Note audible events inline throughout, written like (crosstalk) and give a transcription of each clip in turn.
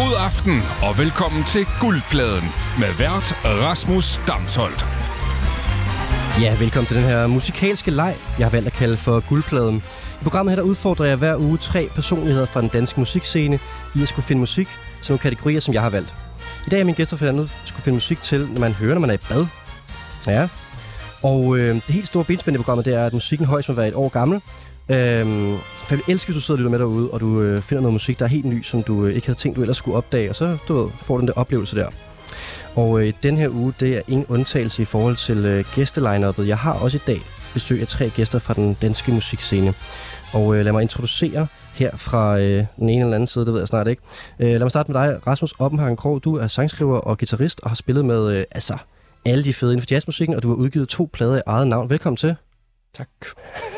God aften og velkommen til Guldpladen med vært Rasmus Damsholdt. Ja, velkommen til den her musikalske leg, jeg har valgt at kalde for Guldpladen. I programmet her, der udfordrer jeg hver uge tre personligheder fra den danske musikscene i at skulle finde musik til nogle kategorier, som jeg har valgt. I dag er min gæster for andet skulle finde musik til, når man hører, når man er i bad. Ja. Og øh, det helt store benspænd i programmet, det er, at musikken højst må være et år gammel. Øhm, for jeg elsker, at du sidder og lytter med derude, og du øh, finder noget musik, der er helt ny, som du øh, ikke havde tænkt, du ellers skulle opdage, og så du ved, får du den der oplevelse der. Og øh, den her uge, det er ingen undtagelse i forhold til øh, gæstelineup'et. Jeg har også i dag besøg af tre gæster fra den danske musikscene. Og øh, lad mig introducere her fra øh, den ene eller anden side, det ved jeg snart ikke. Øh, lad mig starte med dig, Rasmus Oppenhagen Krog. Du er sangskriver og guitarist og har spillet med øh, altså, alle de fede inden for jazzmusikken, og du har udgivet to plader i eget navn. Velkommen til. Tak.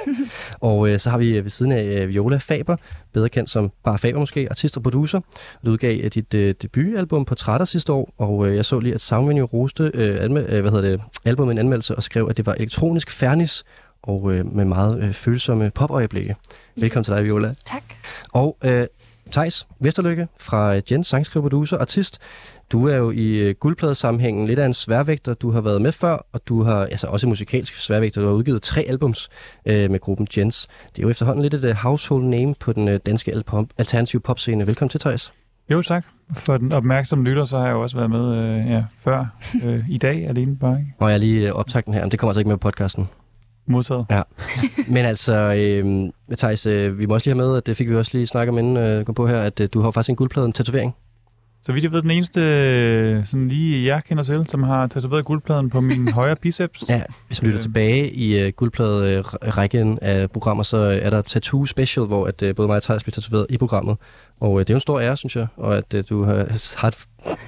(laughs) og øh, så har vi øh, ved siden af øh, Viola Faber, bedre kendt som bare Faber måske, artist og producer. Du udgav øh, dit øh, debutalbum Portrætter sidste år, og øh, jeg så lige, at Soundvenue roste øh, anmel- øh, hvad hedder det, albumet en anmeldelse og skrev, at det var elektronisk fernis og øh, med meget øh, følsomme popøjeblikke. Velkommen til dig, Viola. Tak. Og øh, Thijs Vesterlykke fra øh, Jens, sangskriver, producer, artist. Du er jo i øh, guldpladesammenhængen lidt af en sværvægter. Du har været med før, og du har altså også musikalsk sværvægter. Du har udgivet tre albums øh, med gruppen Jens. Det er jo efterhånden lidt et uh, household name på den øh, danske al- alternative popscene. Velkommen til, Thijs. Jo, tak. For den opmærksomme lytter, så har jeg jo også været med øh, ja, før. Øh, I dag alene bare, ikke? Og jeg lige optaget den her, men det kommer altså ikke med på podcasten. Modtaget. Ja. Men altså, øh, Thijs, øh, vi må også lige have med, at det fik vi også lige snakket om inden øh, kom på her, at øh, du har faktisk en guldplade, en tatovering. Så vidt jeg ved, den eneste, øh, sådan lige jeg kender til, som har tatoveret guldpladen på min højre biceps. Ja, hvis man lytter Øh. tilbage i uh, guldplade-rækken af programmer, så øh, er der Tattoo Special, hvor at, uh, både mig og Thijs bliver tatoveret i programmet. Og uh, det er jo en stor ære, synes jeg, og at uh, du har har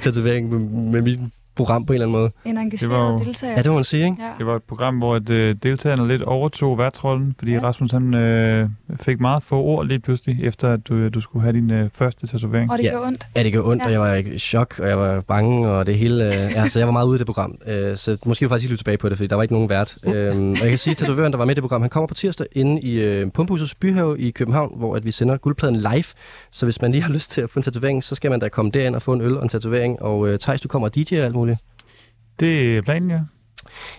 tatovering med, med mit program på en eller anden måde. En engageret Det var jo- deltager. Ja, det må man sige, ikke? Ja. Det var et program, hvor at, øh, deltagerne lidt overtog værtsrollen, fordi Ja. Rasmus han, øh, fik meget få ord lige pludselig, efter at du, du skulle have din øh, første tatovering. Og det Ja. gør ondt. Ja, det gjorde ondt, Ja. og jeg var i chok, og jeg var bange, og det hele... Uh, ja, så jeg var meget ude i det program. Uh, så måske vil jeg faktisk ikke lytte tilbage på det, fordi der var ikke nogen vært. Uh, (laughs) og jeg kan sige, at tatovøren, der var med i det program, han kommer på tirsdag inde i uh, Pumphusets Byhave i København, hvor at vi sender guldpladen live. Så hvis man lige har lyst til at få en tatovering, så skal man da komme derind og få en øl og en tatovering. Og uh, Thijs, du kommer og DJ og alt muligt. Det er planen, ja.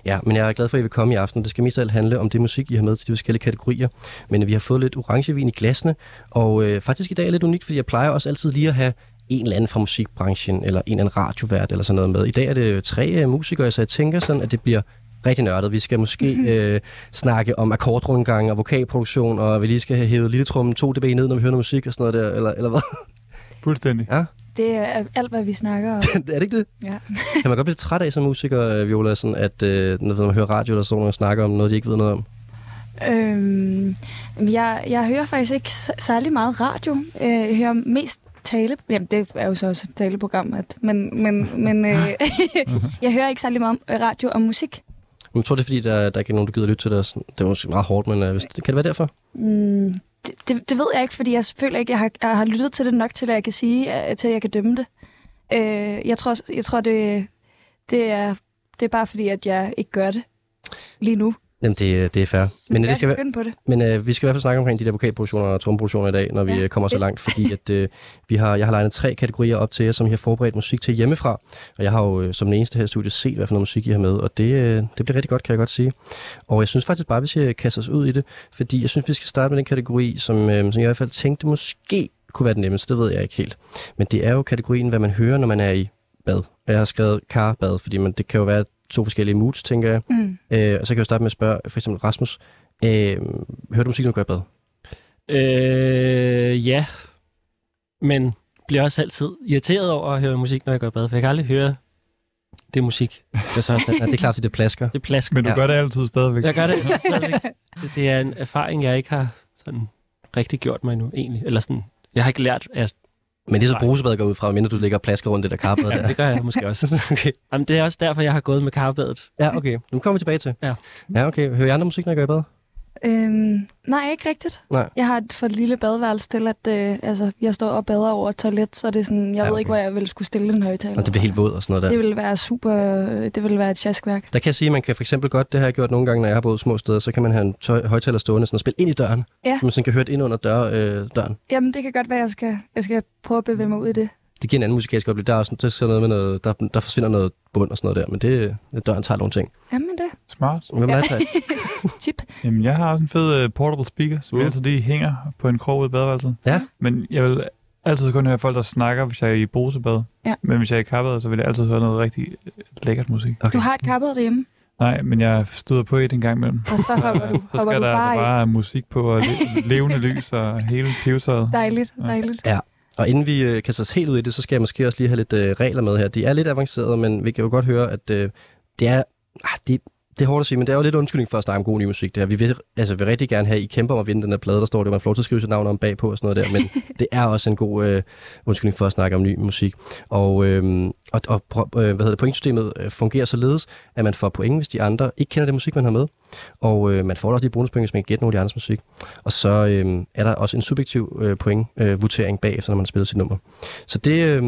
Ja, men jeg er glad for, at I vil komme i aften. Det skal mest af alt handle om det musik, I har med til de forskellige kategorier. Men vi har fået lidt orangevin i glasene, og øh, faktisk i dag er lidt unikt, fordi jeg plejer også altid lige at have en eller anden fra musikbranchen, eller en eller anden radiovært, eller sådan noget med. I dag er det tre øh, musikere, så jeg tænker sådan, at det bliver rigtig nørdet. Vi skal måske øh, snakke om akkordrundgang og vokalproduktion, og vi lige skal have hævet lille trummen 2 dB ned, når vi hører noget musik og sådan noget der, eller, eller hvad? Fuldstændig. Ja, Det er alt, hvad vi snakker om. (laughs) er det ikke det? Ja. (laughs) Kan man godt blive træt af som musiker, øh, Viola, sådan at øh, når man hører radio, der står nogen og snakker om noget, de ikke ved noget om? Øhm, jeg, jeg hører faktisk ikke særlig meget radio. Øh, Jeg hører mest tale. Jamen, det er jo så også et taleprogram. At, men men, men øh, (laughs) jeg hører ikke særlig meget om øh, radio og musik. Men Jeg tror, det er fordi, der, der ikke er nogen, der gider lytte til det. Det er måske meget hårdt, men uh, hvis, kan det være derfor? Mm, det, det, det ved jeg ikke, fordi jeg føler ikke, jeg har, jeg har lyttet til det nok til, at jeg kan sige, til at jeg kan dømme det. Øh, jeg tror, jeg tror det, det, er, det er bare fordi, at jeg ikke gør det lige nu. Jamen, det, det er fair. Men, jeg det skal, være- på det. men uh, vi skal i hvert fald snakke omkring de der vokalproduktioner og tromproduktioner i dag, når vi Ja, ja, kommer så langt, fordi at, uh, vi har, jeg har legnet tre kategorier op til jer, som I har forberedt musik til hjemmefra. Og jeg har jo uh, som den eneste her i studiet set, hvad for noget musik I har med, og det, uh, det bliver rigtig godt, kan jeg godt sige. Og jeg synes faktisk bare, vi skal kaste os ud i det, fordi jeg synes, vi skal starte med den kategori, som, uh, som jeg i hvert fald tænkte måske kunne være den nemmeste, det ved jeg ikke helt. Men det er jo kategorien, hvad man hører, når man er i bad. Og jeg har skrevet karbad, fordi man, det kan jo være to forskellige moods, tænker jeg. Mm. Øh, og så kan jeg jo starte med at spørge, for eksempel Rasmus, øh, hører du musik, når du går i bad? Øh, ja. Men bliver også altid irriteret over at høre musik, når jeg går i bad, for jeg kan aldrig høre det musik. Jeg så også, (laughs) Ja, det er klart, fordi det plasker. det plasker. Men du Ja. ja. gør det altid stadigvæk. Jeg gør det stadigvæk. Det, det er en erfaring, jeg ikke har sådan rigtig gjort mig endnu, egentlig. Eller sådan, jeg har ikke lært at... Men det er så brusebad går ud fra, mindre du ligger og plasker rundt det der karbad Ja, der. det gør jeg måske også. (laughs) okay. Jamen, det er også derfor, jeg har gået med karbadet. Ja, okay. Nu kommer vi tilbage til. Ja. Ja, okay. Hører I andre musik, når I går i bad? Øhm, nej, ikke rigtigt. Nej. Jeg har et for lille badeværelse til, at øh, altså, jeg står og bader over et toilet, så det er sådan, jeg Ja, ja, ved okay. ikke, hvor jeg ville skulle stille en højtaler. Og det bliver helt våd og sådan noget der. Det ville være super, det ville være et tjaskværk. Der kan jeg sige, at man kan for eksempel godt, det har jeg gjort nogle gange, når jeg har boet små steder, så kan man have en tøj, højtaler stående sådan og spille ind i døren. Ja. Så man sådan kan høre det ind under dør, øh, døren. Jamen, det kan godt være, jeg skal, jeg skal prøve at bevæge mig ud i det. Det giver en anden musikalsk oplevelse. Der er også der er sådan noget med noget, der, der forsvinder noget bund og sådan noget der, men det, det døren tager nogle ting. Jamen det. Smart. Hvem er det? (laughs) Tip. Jamen, jeg har også en fed uh, portable speaker, som Mm. altid lige hænger på en krog ude i badeværelset. Ja. Men jeg vil altid kun høre folk, der snakker, hvis jeg er i brusebad. Ja. Men hvis jeg er i kappet, så vil jeg altid høre noget rigtig lækkert musik. Okay. Du har et kappet derhjemme, Nej, men jeg støder på et en gang imellem. og så hopper du, (laughs) Så hopper skal du der bare, bare, musik på, og le- levende lys og hele pivsøjet. Dejligt, Ja. Og inden vi øh, kaster os helt ud i det, så skal jeg måske også lige have lidt øh, regler med her. De er lidt avancerede, men vi kan jo godt høre, at øh, det er... Ah, det, det er hårdt at sige, men det er jo lidt undskyldning for at snakke om god ny musik. Det her. Vi vil, altså, vil rigtig gerne have, at I kæmper om at vinde den her plade. Der står det, man får lov til at skrive sit navn om bagpå og sådan noget der. Men (laughs) det er også en god øh, undskyldning for at snakke om ny musik. Og, øh, og, og øh, hvad hedder det, pointsystemet øh, fungerer således, at man får point, hvis de andre ikke kender det musik, man har med. Og øh, man får også lige bonuspoint, hvis man kan gætte nogle af de andres musik. Og så øh, er der også en subjektiv øh, point, øh, votering bagefter, når man har spillet sit nummer. Så det, øh,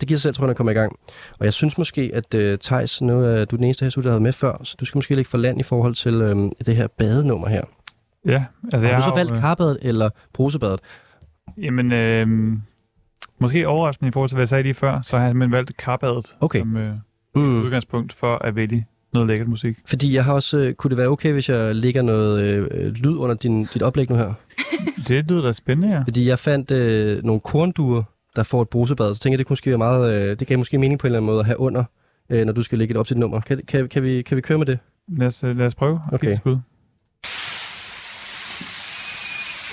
det giver sig selv, tror jeg, at komme i gang. Og jeg synes måske, at øh, Thijs, nu er du den eneste her, der har været med før, så du skal måske lægge for land i forhold til øh, det her badenummer her. Ja, altså Har jeg du så valgt øh, karbadet eller brusebadet? Jamen, øh, måske overraskende i forhold til, hvad jeg sagde lige før, så har jeg simpelthen valgt karbadet Okay. som øh, Mm. udgangspunkt for at vælge noget lækkert musik. Fordi jeg har også, øh, kunne det være okay, hvis jeg lægger noget øh, lyd under din, dit oplæg nu her? (laughs) Det lyder da spændende, ja. Fordi jeg fandt øh, nogle kornduer, der får et brusebad, så tænker jeg, det kunne måske være meget, øh, det gav måske mening på en eller anden måde at have under, øh, når du skal lægge det op til nummer. Kan, kan, kan, vi, kan vi køre med det? Lad os, øh, lad os prøve. Okay. et skud.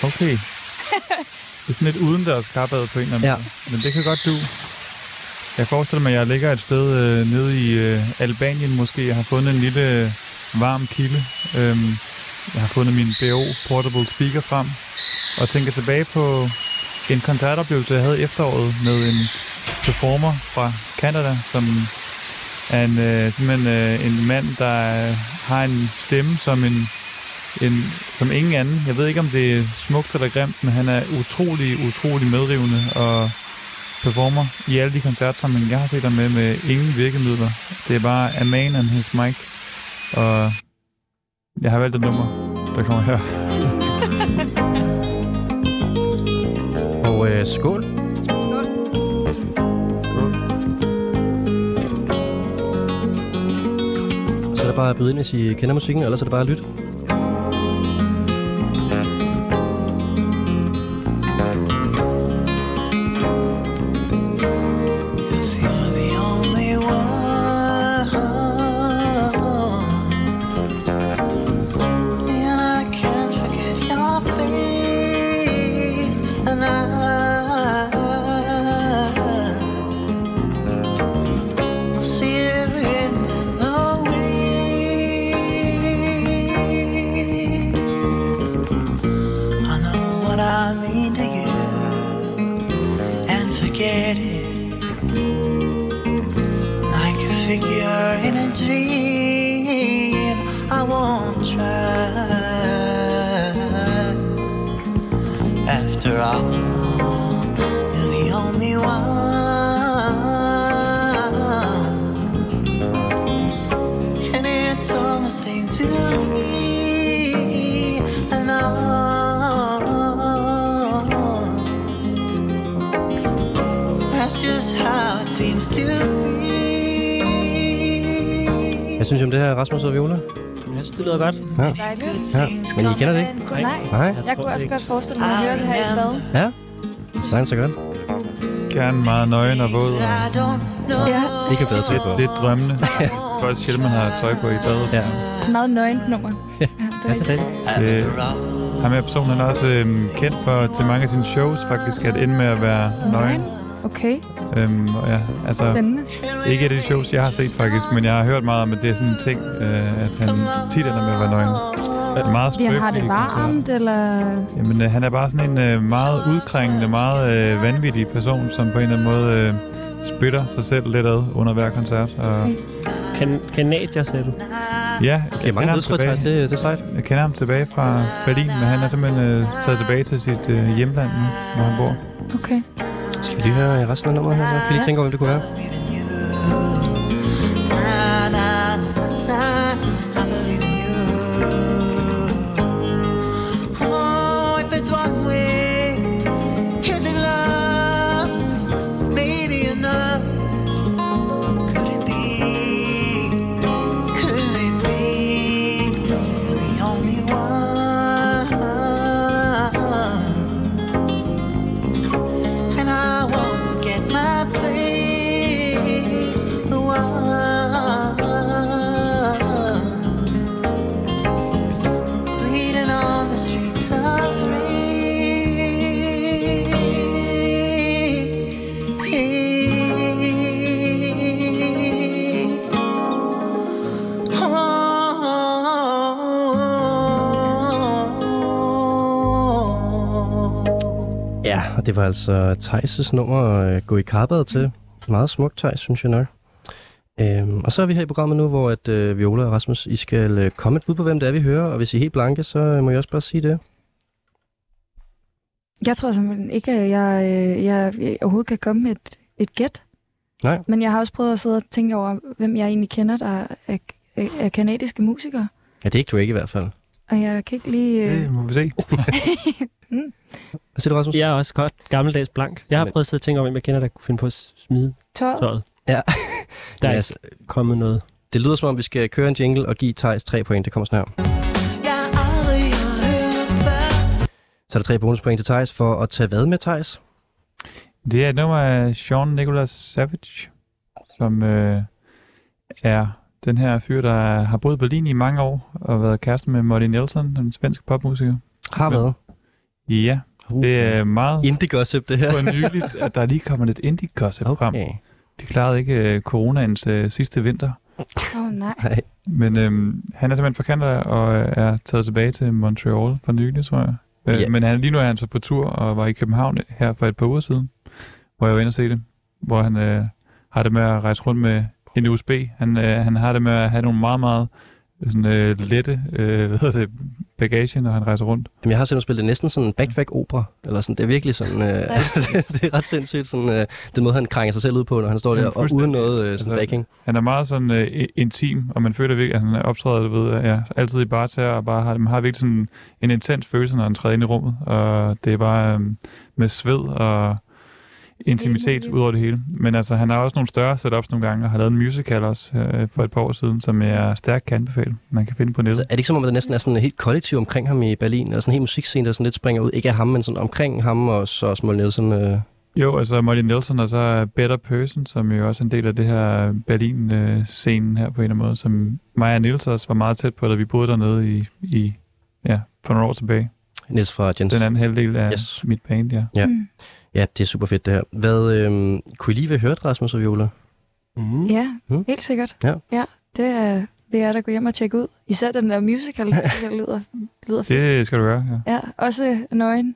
Okay. (laughs) Det er sådan lidt udendørs karbad på en eller anden Ja. måde. Men det kan godt du. Jeg forestiller mig, at jeg ligger et sted øh, nede i øh, Albanien måske. Jeg har fundet en lille øh, varm kilde. Øhm, jeg har fundet min BO Portable Speaker frem. Og tænker tilbage på en koncertoplevelse, jeg havde efteråret med en performer fra Canada, som er en, øh, simpelthen øh, en mand, der øh, har en stemme som en, en som ingen anden. Jeg ved ikke, om det er smukt eller grimt, men han er utrolig, utrolig medrivende og performer i alle de koncertsamlinger, jeg har set ham med, med ingen virkemidler. Det er bare a man and his mic. Og jeg har valgt et nummer, der kommer her. (laughs) Og øh, skål. Så er det bare at byde ind, hvis I kender musikken, ellers er det bare at lytte. Godt. Dejligt. Ja, men I kender det ikke? Nej. Nej? Jeg kunne også godt forestille mig at høre det her i bad. Ja? Sagtens så godt. Gerne meget nøgen og våd. Og I don't know. Ja, Det kan bedre lidt, på. lidt drømmende. Det er godt sjældent, man har tøj på i badet. Ja. meget nøgent nummer. Ja, det Ja, er rigtigt. det. All, Ham her person han er også øhm, kendt for til mange af sine shows faktisk at ende med at være nøgen. Okay, Øhm, og ja, altså, spændende. Ikke af de shows, jeg har set faktisk, men jeg har hørt meget om, at det er sådan en ting, øh, at han tit ender med at være nøgen. Det er meget han har det varmt, eller... Jamen, øh, han er bare sådan en øh, meget udkrængende, meget øh, vanvittig person, som på en eller anden måde øh, spytter sig selv lidt ad under hver koncert. Og, Okay. Kan, kanadier, sagde du? ja, jeg Det kender, mange ham tilbage, det, det er sejt. jeg kender ham tilbage fra Berlin, men han er simpelthen øh, taget tilbage til sit øh, hjemland nu, hvor han bor. Okay. Skal vi lige høre resten af nummeret her? Så kan I tænke over, hvem det kunne være? love. Var altså Thijs' nummer øh, gå i karbad til. Meget smukt, Thijs, synes jeg nok. Øhm, og så er vi her i programmet nu, hvor at, øh, Viola og Rasmus, I skal øh, komme et bud på, hvem det er, vi hører. Og hvis I er helt blanke, så øh, må jeg også bare sige det. Jeg tror simpelthen ikke, at jeg, øh, jeg, jeg overhovedet kan komme med et, et gæt. Nej. Men jeg har også prøvet at sidde og tænke over, hvem jeg egentlig kender, der er, er, er kanadiske musikere. Ja, det er ikke Drake i hvert fald. Og jeg kan ikke lige... Øh, Det må vi se. (laughs) Hvad siger du, Rasmus? Jeg er også godt gammeldags blank. Jeg har Men- prøvet at sidde og tænke om, hvem jeg kender, der kunne finde på at smide tøjet. tøjet. Ja. (laughs) Der er altså, kommet noget. det lyder som om, vi skal køre en jingle og give Thijs tre point. Det kommer sådan her. Så er der tre bonuspoint til Thijs for at tage hvad med Thijs? Det er et nummer af Sean Nicholas Savage, som øh, er den her fyr, der har boet i Berlin i mange år og været kæreste med Molly Nelson, den svenske popmusiker. Har været. Ja, det er meget Indie gossip, det her. fornyeligt, (laughs) at der lige kommer lidt indie gossip frem. Okay. De klarede ikke øh, coronaens øh, sidste vinter. Åh, oh, nej. Nej. Men øhm, han er simpelthen fra Canada og øh, er taget tilbage til Montreal for nylig, tror jeg. Øh. Men han, lige nu er han så på tur og var i København her for et par uger siden, hvor jeg var inde og se det. Hvor han øh, har det med at rejse rundt med en USB. Han, øh, han har det med at have nogle meget, meget sådan, øh, lette øh, hvad hedder det, bagage, når han rejser rundt. Jamen, jeg har simpelthen spillet næsten sådan en back opera eller sådan. Det er virkelig sådan, øh, (laughs) det, det, er ret sindssygt, sådan, øh, den måde, han krænger sig selv ud på, når han står der, og uden noget øh, sådan Altså, backing. Han er meget sådan øh, intim, og man føler virkelig, at han optræder, du ved, ja, altid i barter, og bare har, man har virkelig sådan en intens følelse, når han træder ind i rummet, og det er bare øhm, med sved og intimitet ud over det hele. Men altså, han har også nogle større setups nogle gange, og har lavet en musical også øh, for et par år siden, som jeg stærkt kan anbefale. Man kan finde på nettet. Så er det ikke som om, at der næsten er sådan et helt kollektiv omkring ham i Berlin, eller sådan en helt musikscene, der sådan lidt springer ud? Ikke af ham, men sådan omkring ham, og så også Molly Nielsen. Øh. Jo, altså Molly Nelson, og så er Better Person, som jo også er en del af det her Berlin-scenen her på en eller anden måde, som mig og Niels også var meget tæt på, da vi boede dernede i, i ja, for nogle år tilbage. Niels fra Jens. Den anden halvdel af yes. mit band, ja. Ja. Mm. Ja, det er super fedt det her. Hvad, øh, kunne I lige have hørt Rasmus og Viola? Mm. Ja, Mm. helt sikkert. Ja. ja det er, vil jeg da gå hjem og tjekke ud. Især den der musical, (laughs) jeg lyder, lyder fedt. Det skal du gøre, ja. Ja, også nøgen.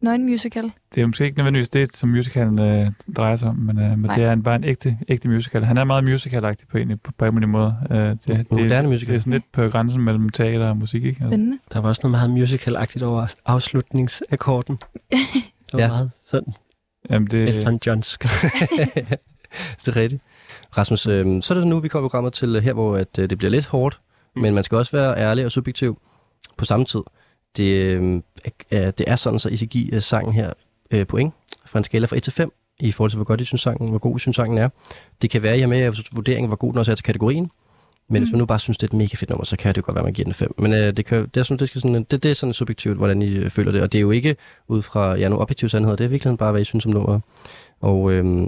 Nøgen musical. Det er måske ikke nødvendigvis det, som musicalen øh, drejer sig om, men, øh, men Nej. det er en, bare en ægte, ægte musical. Han er meget musicalagtig på, en, på, på en måde. Øh, det, det, moderne musical. Det er sådan lidt på grænsen mellem teater og musik, ikke? Altså. Der var også noget meget musical-agtigt over afslutningsakkorden. (laughs) Det var Ja. ja. meget sådan Jamen, det, Elton Johnsk. (laughs) det er rigtigt. Rasmus, øh, så er det nu, vi kommer programmet til øh, her, hvor at, øh, det bliver lidt hårdt, mm. men man skal også være ærlig og subjektiv på samme tid. Det, øh, er, det er sådan, så I skal give øh, sangen her øh, point fra en skala fra 1 til 5 i forhold til, hvor godt I synes sangen, hvor god I synes sangen er. Det kan være, at I har med jeres vurdering, hvor god den også er til kategorien. Men mm. hvis man nu bare synes, det er et mega fedt nummer, så kan det jo godt være, at man giver den 5. Men øh, det, kan, det, jeg synes, det, skal sådan, det, det er sådan subjektivt, hvordan I øh, føler det. Og det er jo ikke ud fra ja, nogle objektive sandheder. Det er virkelig bare, hvad I synes om nummeret. Og øh,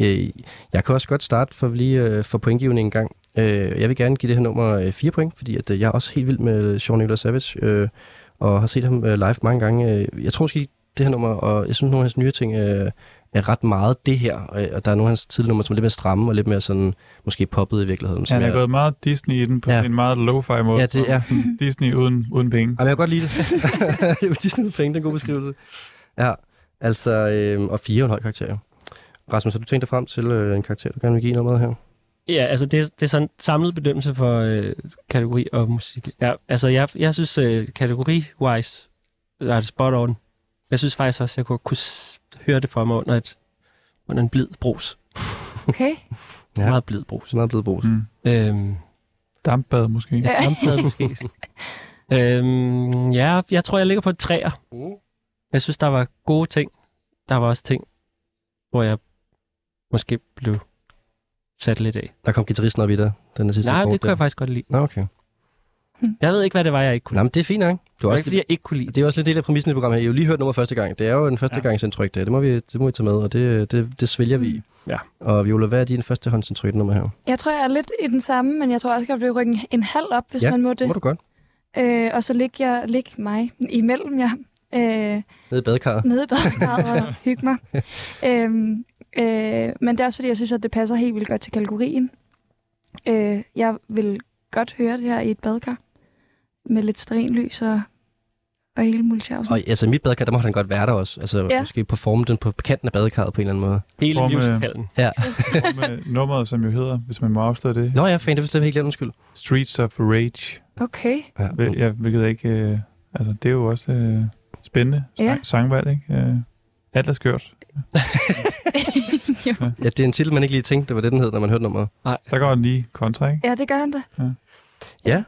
øh, jeg kan også godt starte for lige øh, for pointgivning en gang. Øh, jeg vil gerne give det her nummer øh, 4 point, fordi at, øh, jeg er også helt vild med Sean Nicholas Savage, øh, og har set ham øh, live mange gange. Øh, jeg tror måske, det her nummer, og jeg synes, nogle af hans nye ting øh, er ret meget det her, og, der er nogle af hans tidlige numre, som er lidt mere stramme, og lidt mere sådan, måske poppet i virkeligheden. som han er jeg- gået meget Disney i den på Ja. ja. en meget lo-fi måde. Ja, det er- (laughs) Disney uden, uden penge. Jamen, jeg kan godt lide det. (laughs) Disney penge, det er en god beskrivelse. Ja, altså, øh, og fire en høj karakter. jo. Rasmus, har du tænkt dig frem til øh, en karakter, du gerne vil give noget med her? Ja, altså det, det er sådan en samlet bedømmelse for øh, kategori og musik. Ja, altså jeg, jeg synes øh, kategori-wise er det spot on. Jeg synes faktisk også, at jeg kunne, kunne høre det for mig under, et, under en blid brus. Okay. Ja. Meget blid brus. Meget blevet brugt. Mm. Øhm, Dampbad måske. Ja. dampbad måske. (laughs) øhm, ja, jeg tror, jeg ligger på et træer. Jeg synes, der var gode ting. Der var også ting, hvor jeg måske blev sat lidt af. Der kom gitarristen op i dig, den sidste Nej, det kunne jeg faktisk godt lide. Nå, okay. Jeg ved ikke, hvad det var, jeg ikke kunne lide. men det er fint nok. Du Det også ikke, fordi jeg ikke kunne lide det. Er også lidt del af præmissen i programmet her. I har jo lige hørt nummer første gang. Det er jo en første Ja. gangs indtryk, det, det må vi det må vi tage med, og det, det, det svælger vi i. Ja. Og Viola, hvad er din første håndsindtryk nummer her? Jeg tror, jeg er lidt i den samme, men jeg tror også, at jeg vil rykke en, en halv op, hvis Ja, man må det. Må du godt. Øh, og så ligger jeg lig mig imellem jer. Øh, Nede i badekarret. nede i badekarret og (laughs) hygge mig. øhm, øh, men det er også fordi, jeg synes, at det passer helt vildt godt til kategorien. Øh, jeg vil godt høre det her i et badekar med lidt sterinlys og, og hele Multiausen. Og altså, i mit badekar, der må han godt være der også. Altså, ja. Måske performe den på kanten af badekarret på en eller anden måde. Hele med- musicalen. Ja. (laughs) med nummeret, som jo hedder, hvis man må afsløre det, Nå ja, fan, det forstår jeg helt glemt, undskyld. Streets of Rage. Okay. Ja. Vel- Ja, hvilket ikke... Øh, altså, det er jo også øh, spændende Ja. sangvalg, ikke? Øh, alt er skørt. (laughs) Ja, det er en titel, man ikke lige tænkte, det var det, den hed, når man hørte nummeret. Der går den lige kontra, ikke? ja, det gør han da. Ja,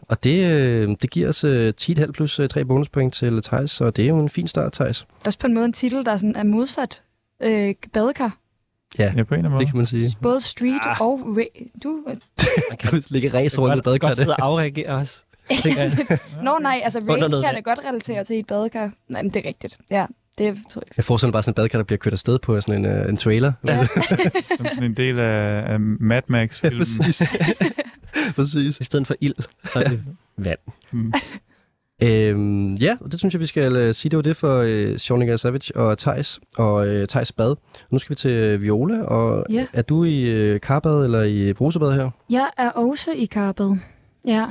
og det, øh, det giver os øh, 10,5 plus øh, 3 bonuspoint til Thijs, så det er jo en fin start, Thijs. Også på en måde en titel, der sådan er modsat øh, badekar. Ja, Ja, på en eller anden måde. det kan man sige. Både street Ah. og... Ra- du... Man kan ligge race rundt i Godt, badekar. godt sidde og afreagere også. (laughs) Nå nej, altså race kan da godt relatere til et badekar. Nej, men det er rigtigt. Ja, det tror jeg. Jeg forestiller mig bare sådan en badekar, der bliver kørt afsted på sådan en, øh, en trailer. Ja. (laughs) En del af, af Mad Max-filmen. præcis. (laughs) (laughs) præcis. I stedet for ild, så er det vand. Mm. (laughs) Øhm, ja, og det synes jeg, vi skal øh, sige, det var det for øh, Shonika Savage og Thijs og øh, Thijs Bad. Nu skal vi til Viola, og Ja. er du i øh, karbad eller i brusebad her? Jeg er også i karpet. Ja,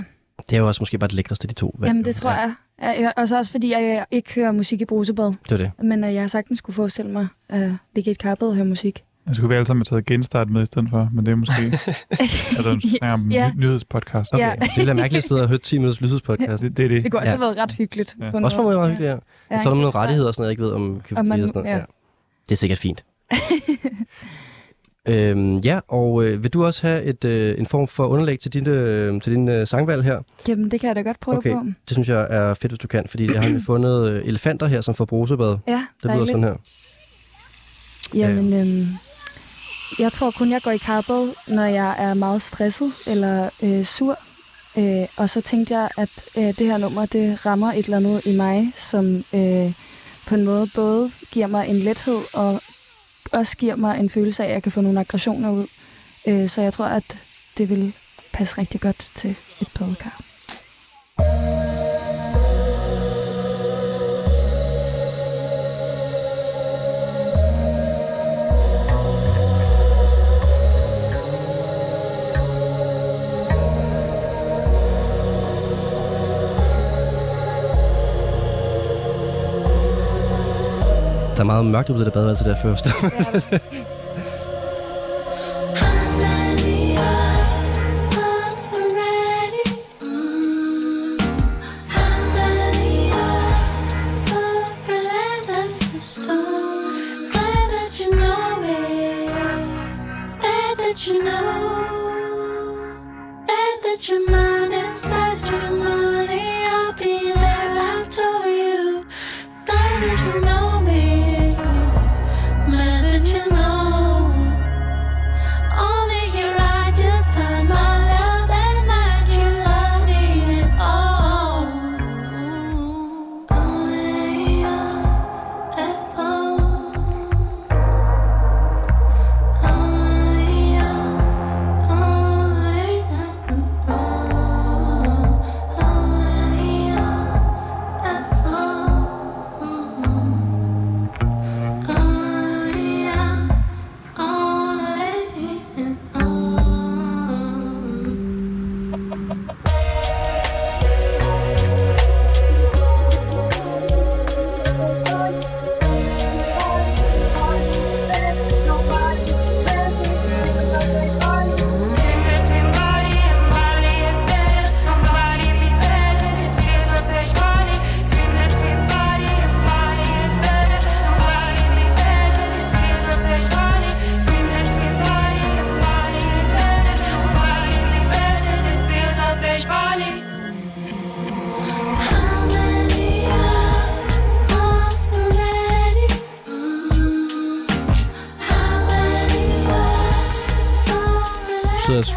Det er jo også måske bare det lækreste af de to. valg. jamen det tror ja, jeg. Ja, Og så også fordi, jeg ikke hører musik i brusebad. Det var det. Men øh, jeg sagtens skulle forestille mig at ligge i et karpet og høre musik. Jeg skulle vi alle sammen have taget genstart med i stedet for, men det er måske... (laughs) altså, en snakker om Ja. ja. nyhedspodcast. Ja. Det være mærkeligt at sidde og høre 10 minutters lyshedspodcast. Det, det er det. Det kunne også Ja. have været ret hyggeligt. Ja. På Også på en måde meget hyggeligt, ja. Ja, Jeg taler om ikke? nogle rettigheder og sådan noget, jeg ikke ved om kan Og man- og sådan noget. ja. Ja. Det er sikkert fint. øhm, ja, og øh, vil du også have et, øh, en form for underlæg til din, øh, til din øh, sangvalg her? Jamen, det kan jeg da godt prøve Okay. på. Det synes jeg er fedt, hvis du kan, fordi jeg har fundet øh, elefanter her, som får brusebad. Ja, Det lyder sådan her. Jamen, øhm, jeg tror kun, jeg går i karbad, når jeg er meget stresset eller øh, sur. Øh, og så tænkte jeg, at øh, det her nummer, det rammer et eller andet i mig, som øh, på en måde både giver mig en lethed og også giver mig en følelse af, at jeg kan få nogle aggressioner ud. Øh, så jeg tror, at det vil passe rigtig godt til et badekar. Der er meget mørkt ud af det badeværelse der først. (laughs)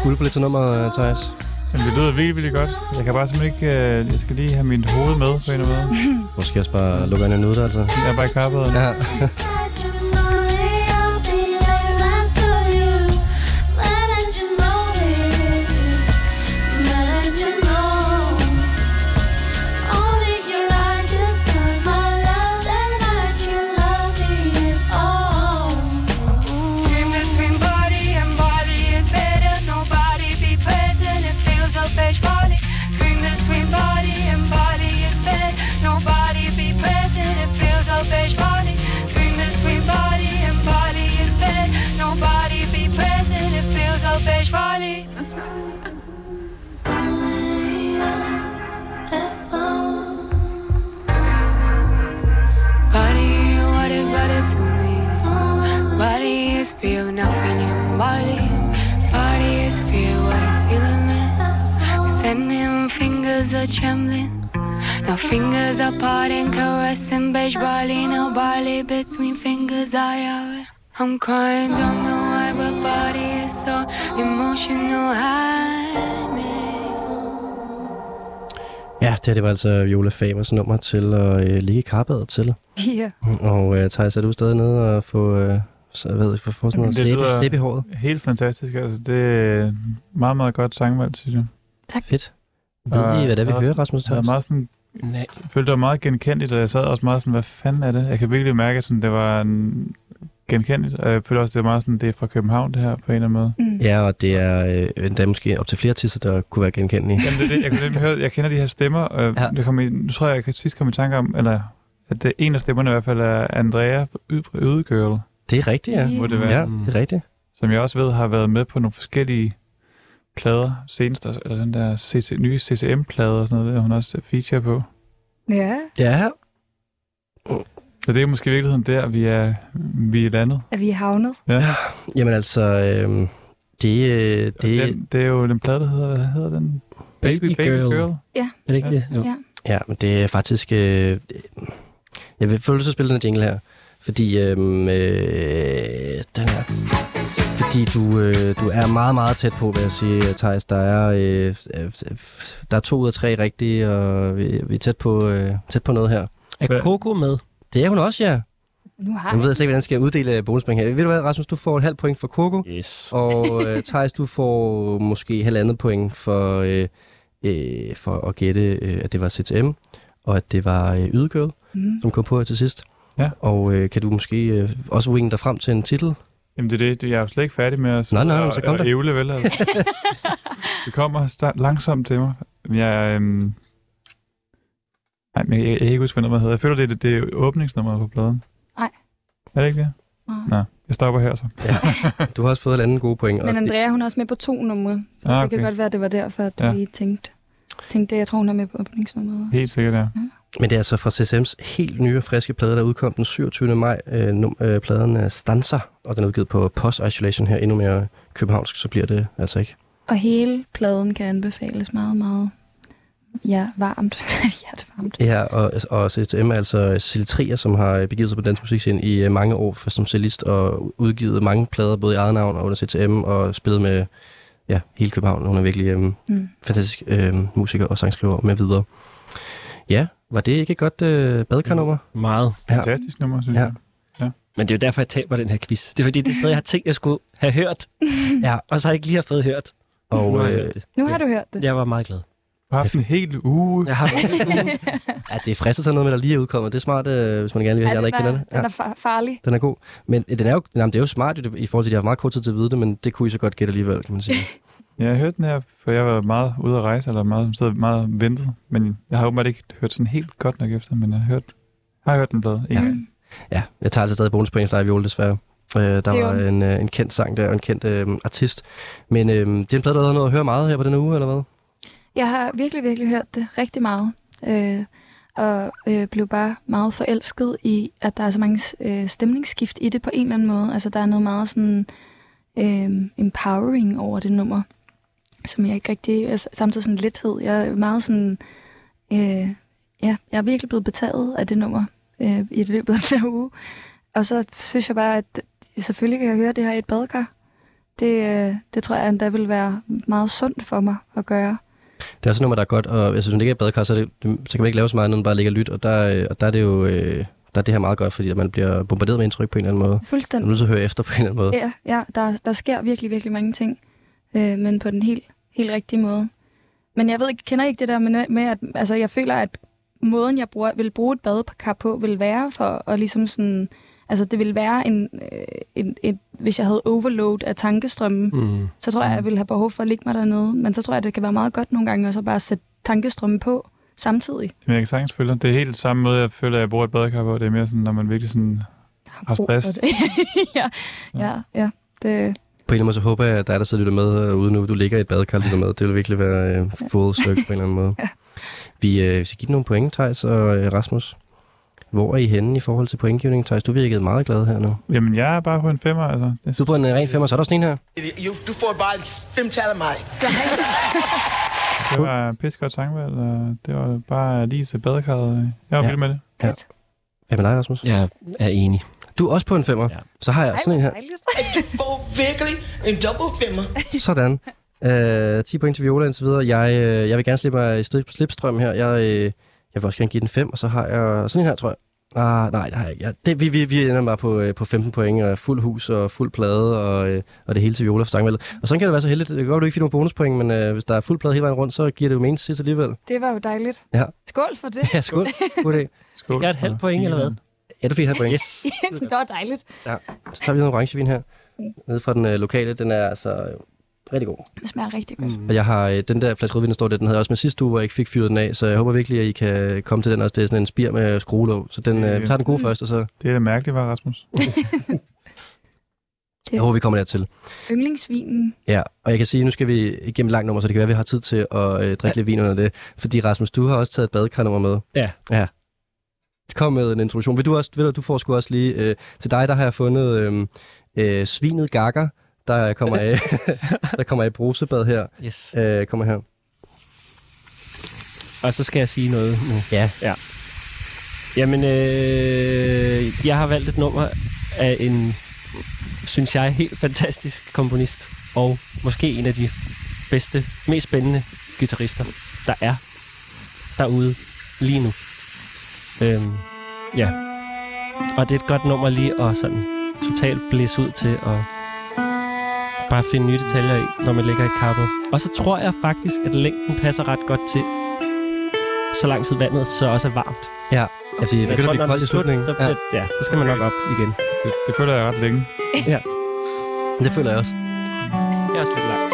skuld på lidt til nummer, Thijs. Men det lyder virkelig, virkelig godt. Jeg kan bare simpelthen ikke... Øh, jeg skal lige have mit hoved med på en eller anden måde. (laughs) Måske også bare lukke øjnene ud, altså. Jeg er bare i kappet. Ja. (laughs) det her det var altså Viola Fabers nummer til at øh, ligge i karbadet til. Ja. Og øh, Thijs, er du stadig nede og få, øh, så, jeg ved, få, få sådan noget sæbe, i håret? Helt fantastisk. Altså, det er meget, meget godt sangvalg, synes jeg. Fedt. Ved Og I, hvad det er, vi jeg hører, Rasmus Jeg, Thijs? meget sådan, Nej. jeg følte, var meget genkendeligt, og jeg sad også meget sådan, hvad fanden er det? Jeg kan virkelig mærke, at sådan, det var en genkendeligt, og jeg føler også, det er meget sådan, det er fra København, det her, på en eller anden måde. Mm. Ja, og det er øh, endda måske op til flere artister, der kunne være genkendelige. Jamen, det er det. Jeg, kunne nemlig høre, jeg kender de her stemmer, og Ja. det kom i, nu tror jeg, jeg kan sidst komme i tanke om, eller at det, en af stemmerne i hvert fald er Andrea fra Ødegirl, Det er rigtigt, ja. må det være. Ja, det er rigtigt. som jeg også ved har været med på nogle forskellige plader senest, eller den der CC, nye CCM-plade og sådan noget, der hun også feature på. Ja, Ja, Så det er måske i virkeligheden der, vi er, vi er landet. er vi havnet? jamen altså, øh, det, øh, Det, det, den, det er jo den plade, der hedder, hvad hedder den? Baby Girl. Er det ikke det? Jo. Ja. Ja, men det er faktisk... Øh, jeg vil til at spille den her jingle her, fordi øh, øh, den er... Fordi du, øh, du er meget, meget tæt på, vil jeg sige, Thijs. Der er, øh, øh, der er to ud af tre rigtige, og vi, vi er tæt på, øh, tæt på noget her. Er Coco med? Det er hun også, ja. Nu har Nu ved jeg. jeg slet ikke, hvordan jeg skal uddele bonuspoint her. Ved du hvad, Rasmus, du får et halvt point for Coco, Yes. og (laughs) øh, Thijs, du får måske halvandet point for, øh, øh, for at gætte, øh, at det var CTM, og at det var øh, Ydegirl. Mm. som kom på her til sidst. Ja. Og øh, kan du måske øh, også winge dig frem til en titel? Jamen det er det, jeg er jo slet ikke færdig med at Nej, nej, og- så kom og der. ævle, vel? Altså. (laughs) det kommer langsomt til mig. Jeg, øhm... Nej, men jeg, jeg, kan ikke huske, hvad nummeret hedder. Jeg føler, det er, det, det er åbningsnummeret på pladen. Nej. Er det ikke det? Nej. Nå, jeg stopper her så. Du har også fået et andet gode point. Men Andrea, hun er også med på to numre. Så Ah, det kan okay. godt være, at det var derfor, at du Ja. lige tænkte, tænkte det. Jeg tror, hun er med på åbningsnummeret. Helt sikkert, ja. Men det er altså fra CSM's helt nye og friske plade, der udkom den 27. maj. Øh, num- øh, pladen Stanza, og den er udgivet på Post Isolation her. Endnu mere københavnsk, så bliver det altså ikke. Og hele pladen kan anbefales meget, meget ja, varmt. (laughs) Hjertevarmt. Ja, og, og CTM er altså Cecilie Trier, som har begivet sig på dansk musikscene i øh, mange år for, som cellist og udgivet mange plader, både i eget navn og under CTM, og spillet med ja, hele København. Hun er virkelig øh, Mm. fantastisk øh, musiker og sangskriver med videre. Ja, var det ikke et godt øh, badekarnummer? Meget. Ja. Fantastisk nummer, synes Ja. jeg. Men det er jo derfor, jeg taber den her quiz. Det er fordi, det er stadig, jeg har tænkt, jeg skulle have hørt, (laughs) Ja, og så har jeg ikke lige har fået hørt. Nu og har jeg øh, hørt det. Nu har du hørt det. Jeg var meget glad. Du har haft en hel uge. Jeg har (laughs) ja, det er fristet sådan noget med, der lige er udkommet. Det er smart, øh, hvis man gerne vil have, Ja, ja, den, ikke kender er, det. den er far- farlig. den er god. Men øh, den er jo, jamen, det er jo smart jo, det- i forhold til, at de har meget kort tid til at vide det, men det kunne I så godt gætte alligevel, kan man sige. (laughs) Ja, jeg har hørt den her, for jeg var meget ude at rejse, eller meget, sad meget ventet. Men jeg har åbenbart ikke hørt sådan helt godt nok efter, men jeg har hørt, har hørt den blad. Ja. Ja, jeg tager altså stadig bonuspoint for dig, Viole, desværre. Øh, der er var en, øh, en kendt sang der, og en kendt øh, artist. Men øh, det er en plade, du har noget at høre meget her på denne uge, eller hvad? Jeg har virkelig, virkelig hørt det rigtig meget. Øh, og øh, blev bare meget forelsket i, at der er så mange øh, stemningsskift i det på en eller anden måde. Altså, der er noget meget sådan øh, empowering over det nummer, som jeg ikke rigtig... Altså, samtidig sådan lethed. Jeg er meget sådan... Øh, ja, jeg er virkelig blevet betaget af det nummer øh, i løbet af den her uge. Og så synes jeg bare, at selvfølgelig kan jeg høre det her i et badekar. Det, øh, det tror jeg endda vil være meget sundt for mig at gøre. Det er også nummer, der er godt, og altså, hvis man ligger i badekar, så, det, så kan man ikke lave så meget, når man bare ligger og lyt, og der, øh, og der er det jo øh, der er det her meget godt, fordi at man bliver bombarderet med indtryk på en eller anden måde. Man er Fuldstændig. nødt til at høre efter på en eller anden måde. Ja, ja der, der sker virkelig, virkelig mange ting, øh, men på den helt, helt rigtige måde. Men jeg ved ikke, kender ikke det der med, med at altså, jeg føler, at måden, jeg bruger, vil bruge et badekar på, vil være for at ligesom sådan... Altså, det vil være en, øh, en, en... Hvis jeg havde overload af tankestrømmen, Mm. så tror jeg, jeg ville have behov for at ligge mig dernede. Men så tror jeg, det kan være meget godt nogle gange, og så bare sætte tankestrømmen på samtidig. Men jeg kan sagtens følge. Det er helt samme måde, jeg føler, at jeg bruger et badekar på. Det er mere sådan, når man virkelig sådan... Har brug stress. det. (laughs) ja, ja, ja. Det, På en eller anden måde, så håber jeg, at dig, der sidder lytter med øh, ude nu, du ligger i et badekar lytter med. Det vil virkelig være øh, full stykke på en eller anden (laughs) måde. Vi øh, skal give nogle point, Thijs og øh, Rasmus. Hvor er I henne i forhold til pointgivning? Thijs, du virkede meget glad her nu. Jamen, jeg er bare på en femmer, altså. Det Du er på en øh, ren femmer, så er der også en her. You, du får bare fem tal af mig. Det var pisse godt sangvalg, og det var bare lige til badekarret. Jeg var Ja. ja. vild med det. Hvad med dig, Rasmus? Jeg er enig. Du er også på en femmer. Ja. Så har jeg sådan en her. Du får virkelig en double femmer. Sådan. Øh, 10 point til Viola indtil videre. Jeg, øh, jeg vil gerne slippe mig i slip, slipstrøm her. Jeg, øh, jeg vil også gerne give den 5, og så har jeg sådan en her, tror jeg. Ah, nej, det har jeg ikke. Ja, det, vi, vi, vi ender bare på, øh, på 15 point, og fuld hus og fuld plade, og, øh, og det hele til Viola for sangvalget. Og sådan kan det være så heldigt. Det kan godt, at du ikke fik nogen bonuspoint, men øh, hvis der er fuld plade hele vejen rundt, så giver det jo mening til sidst alligevel. Det var jo dejligt. Ja. Skål for det. (laughs) Ja, skål. God idé. Skål. Jeg er et halvt point, eller hvad? Ja, du fik et halvt point. Yes. (laughs) det var dejligt. Ja. Så tager vi noget orangevin her. Nede fra den øh, lokale. Den er altså rigtig god. Det smager rigtig godt. Og jeg har øh, den der flaske rødvin, der står der, den havde jeg også med sidste uge, hvor jeg ikke fik fyret den af, så jeg håber virkelig, at I kan komme til den også. Det er sådan en spir med skruelåg, så den, øh, vi tager den gode først, og så Det er da mærkeligt, var Rasmus. (laughs) jeg håber, vi kommer dertil. Yndlingsvinen. Ja, og jeg kan sige, at nu skal vi igennem langt nummer, så det kan være, at vi har tid til at øh, drikke lidt vin under det. Fordi Rasmus, du har også taget et badekarnummer med. Ja. Ja. Kom med en introduktion. Vil du også, ved du, du får sgu også lige, øh, til dig, der har jeg fundet øh, øh, svinet gakker, der kommer af, (laughs) der kommer af brusebad her. yes. Øh, kommer her. Og så skal jeg sige noget nu. Ja. Ja. Jamen, øh, jeg har valgt et nummer af en, synes jeg, helt fantastisk komponist. Og måske en af de bedste, mest spændende guitarister, der er derude lige nu. Øhm, ja. Og det er et godt nummer lige at sådan totalt blæse ud til og bare finde nye detaljer i, når man ligger i kappet. Og så tror jeg faktisk, at længden passer ret godt til, så lang tid vandet så også er varmt. Ja, ja fordi det Jeg begynder at blive koldt i slutningen. Så, Ja, ja. ja, så skal man nok op igen. Det, det føler jeg ret længe. det føler jeg også. Det er også lidt langt.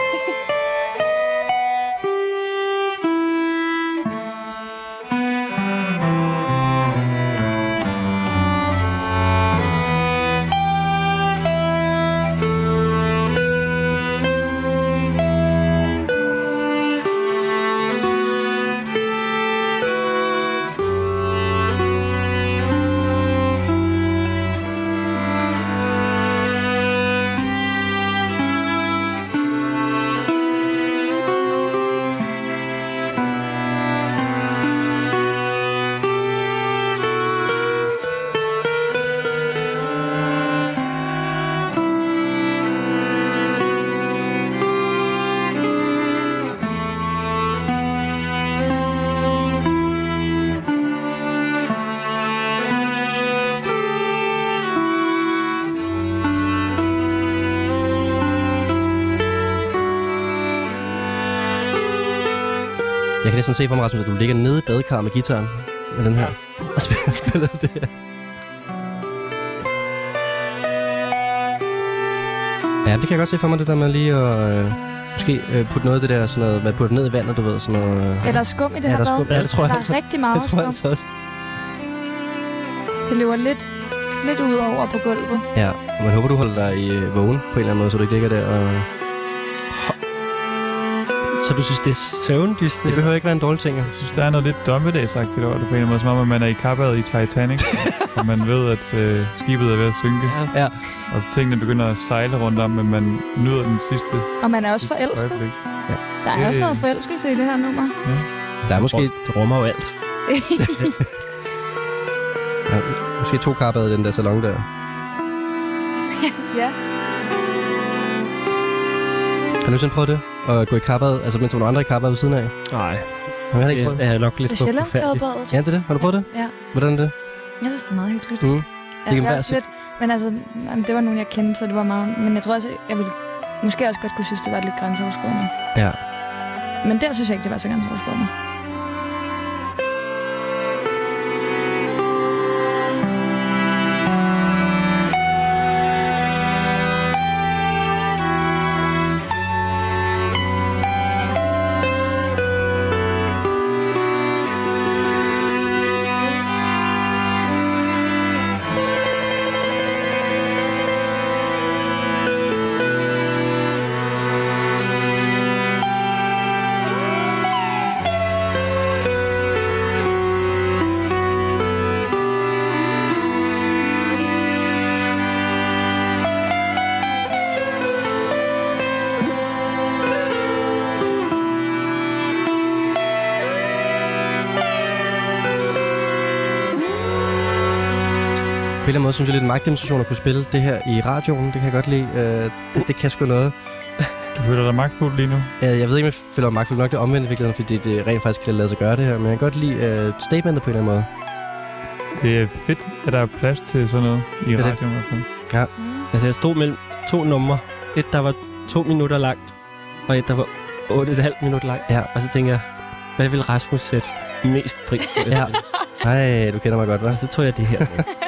Næsten se for mig, Rasmus, at du ligger nede i badekar med gitaren med den her. Og spiller, (laughs) spiller det her. Ja, det kan jeg godt se for mig, det der med lige at øh, måske øh, putte noget af det der, sådan noget, man putter ned i vandet, du ved, sådan noget. Øh, Er der skum i det Ja, her er bad? Ja, det tror jeg Der altså. er rigtig meget (laughs) det tror jeg skum. altså også. Det løber lidt, lidt ud over på gulvet. Ja, og man håber, du holder dig i øh, vågen på en eller anden måde, så du ikke ligger der og... Du synes, det er søvndysende? Det behøver ikke være en dårlig ting. jo. Jeg synes, der er noget lidt dommedagsagtigt over det på en eller anden måde, som om, at man er i kappet i Titanic, (laughs) og man ved, at øh, skibet er ved at synke, Ja. Ja. og tingene begynder at sejle rundt om, men man nyder den sidste Og man er også forelsket. øjeblik. Der er Det- også noget forelskelse i det her nummer. Der er måske, Det rummer jo alt. (laughs) ja, måske to karper i den der salon der. ja. Har du sådan prøvet det? At gå i kappet, altså mens der var nogle andre i kappet ved siden af? Nej, Har jeg ikke det prøvet? er nok lidt Det for forfærdeligt. Ja, det er det. Har du prøvet det? Ja. Hvordan er det? Jeg synes, det er meget hyggeligt. Mm. Ja, kan det, være er lidt, men altså, jamen, det var nogen, jeg kendte, så det var meget... Men jeg tror også, jeg ville måske også godt kunne synes, det var lidt grænseoverskridende. Ja. Men der synes jeg ikke, det var så grænseoverskridende. Synes jeg lidt en magtdemonstration at kunne spille det her i radioen. Det kan jeg godt lide. Øh, det, det kan sgu noget. Du føler dig magtfuld lige nu? Øh, jeg ved ikke, om jeg føler mig magtfuld nok det omvendt i virkeligheden, fordi det rent faktisk kan lade sig gøre det her. Men jeg kan godt lide øh, statementet på en eller anden måde. Det er fedt, at der er plads til sådan noget i er det. radioen. hvert fald. Altså, jeg stod mellem to numre. Et, der var to minutter langt, og et, der var otte et halvt minut langt. Ja. Og så tænker jeg, hvad vil Rasmus sætte mest pris på? Ja. Ej, du kender mig godt, hva'? Så tog jeg det her (laughs)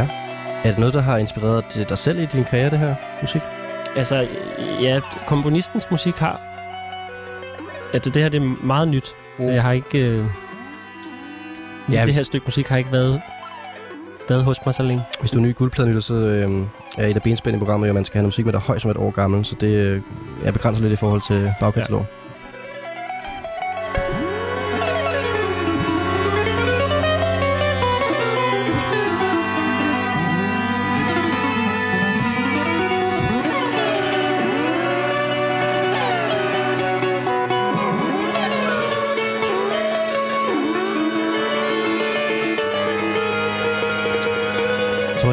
med. Er det noget, der har inspireret dig- dig selv i din karriere, det her musik? Altså, ja, komponistens musik har... At det her det er meget nyt. Mm. Jeg har ikke... Øh, Ja, ja, det her stykke musik har ikke været, været hos mig så længe. Hvis du er ny guldpladelytter, så øh, er et af benspændene i programmet, at man skal have noget musik med, der er højst som et år gammel. Så det øh, er begrænset lidt i forhold til bagkatalog. Ja.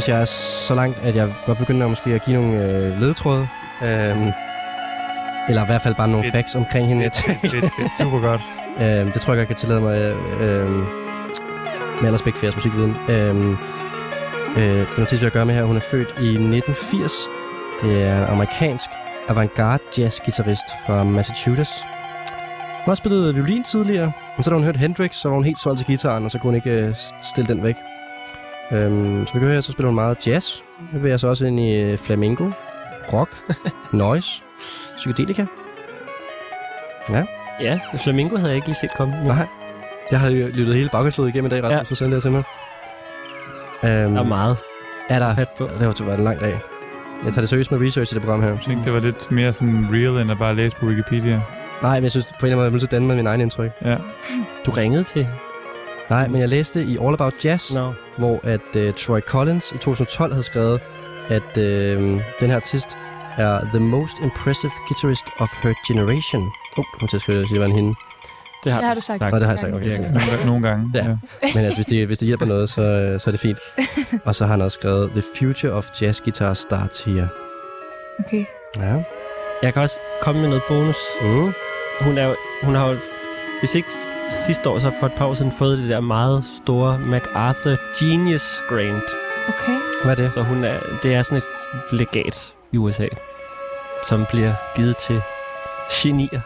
Jeg også, jeg er så langt, at jeg godt begynder måske at give nogle øh, ledetråde. Øhm, eller i hvert fald bare nogle Fedt. facts omkring hende. Fedt, fedt, fedt. Super godt. (laughs) Øhm, det tror jeg jeg kan tillade mig øh, med al respekt for jeres musikviden. Øhm, øh, den artist, at gøre med her, hun er født i 1980. Det er en amerikansk avantgarde jazz-gitarrist fra Massachusetts. Hun har også spillet violin tidligere, men så da hun hørte Hendrix, så var hun helt solgt til gitaren, og så kunne hun ikke øh, stille den væk. Øhm, så vi kan høre så spiller hun meget jazz. Nu vil jeg så også ind i øh, flamenco, rock, (laughs) noise, psykedelika. Ja. Ja, Flamingo havde jeg ikke lige set komme. nu. Nej. Jeg har jo lyttet hele bagkastslået igennem i dag, Rasmus, Ja. ja. for selv det til mig. Um, Der er meget er der? fat på. Det har været en lang dag. Jeg tager det seriøst med research i det program her. Jeg tænkte, det var lidt mere sådan real, end at bare læse på Wikipedia. Nej, men jeg synes på en eller anden måde, jeg til at danne med min egen indtryk. Ja. Du ringede til? Nej, men jeg læste i All About Jazz, Nå. hvor at uh, Troy Collins i 2012 havde skrevet, at uh, den her artist er the most impressive guitarist of her generation. Åh, oh, kom til at skrive, at det var en hende. Det har, Det har du sagt. Nå, det har jeg sagt, okay. Ja. Nogle, nogle gange. Ja. Men altså, hvis det, hvis det hjælper noget, så, øh, så er det fint. (laughs) Og så har han også skrevet, The future of jazz guitar starts here. Okay. Ja. Jeg kan også komme med noget bonus. Mm. Hun, er jo, hun har jo, hvis ikke sidste år, så for et par år siden, fået det der meget store MacArthur Genius Grant. Okay. Hvad er det? Så hun er, det er sådan et legat i USA, som bliver givet til genier.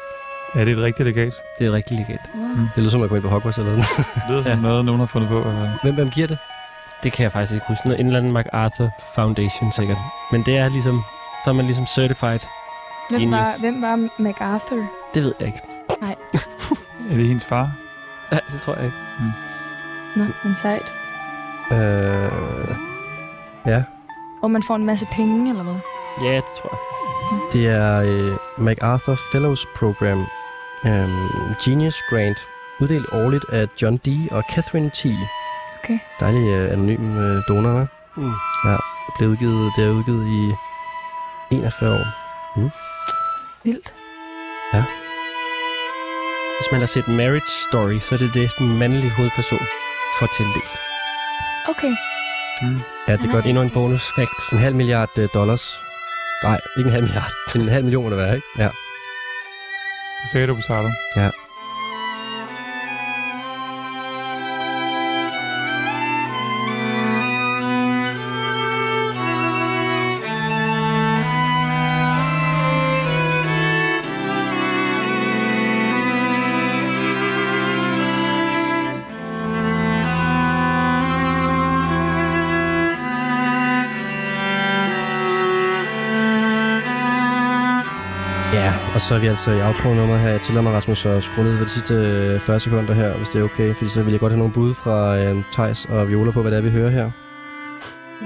Ja, det er et rigtigt legat. Det er et rigtigt legat. Wow. Det lyder som at komme ind på Hogwarts eller noget. Det lyder som (laughs) Ja. noget, nogen har fundet på. Eller? hvem, hvem giver det? Det kan jeg faktisk ikke huske. Noget- En eller anden MacArthur Foundation sikkert. Men det er ligesom, så er man ligesom certified. Hvem var, Genius. hvem var MacArthur? Det ved jeg ikke. (laughs) Er det hendes far? Ja, det tror jeg ikke. Nå, men sejt. Øh, ja. Og man får en masse penge, eller hvad? Ja, det tror jeg. Det er øh, MacArthur Fellows Program. Um, Genius Grant. Uddelt årligt af John D. og Catherine T. Okay. Dejlig øh, anonym øh, donor, hva'? Mm. Det blev udgivet, det er udgivet i 41 år. Vildt. Hvis man har set Marriage Story, så er det det, den mandlige hovedperson får tildelt. Okay. Ja, det er godt. Endnu en bonus fact. En halv milliard øh, dollars. Nej, ikke en halv milliard. (laughs) Men en halv million det være, ikke? Ja. Det sagde du på starten. Ja, så er vi altså i outro-nummer her. Jeg tillader mig, Rasmus, at skrue ned for de sidste øh, 40 sekunder her, hvis det er okay. Fordi så vil jeg godt have nogle bud fra øh, Thijs og Viola på, hvad det er, vi hører her.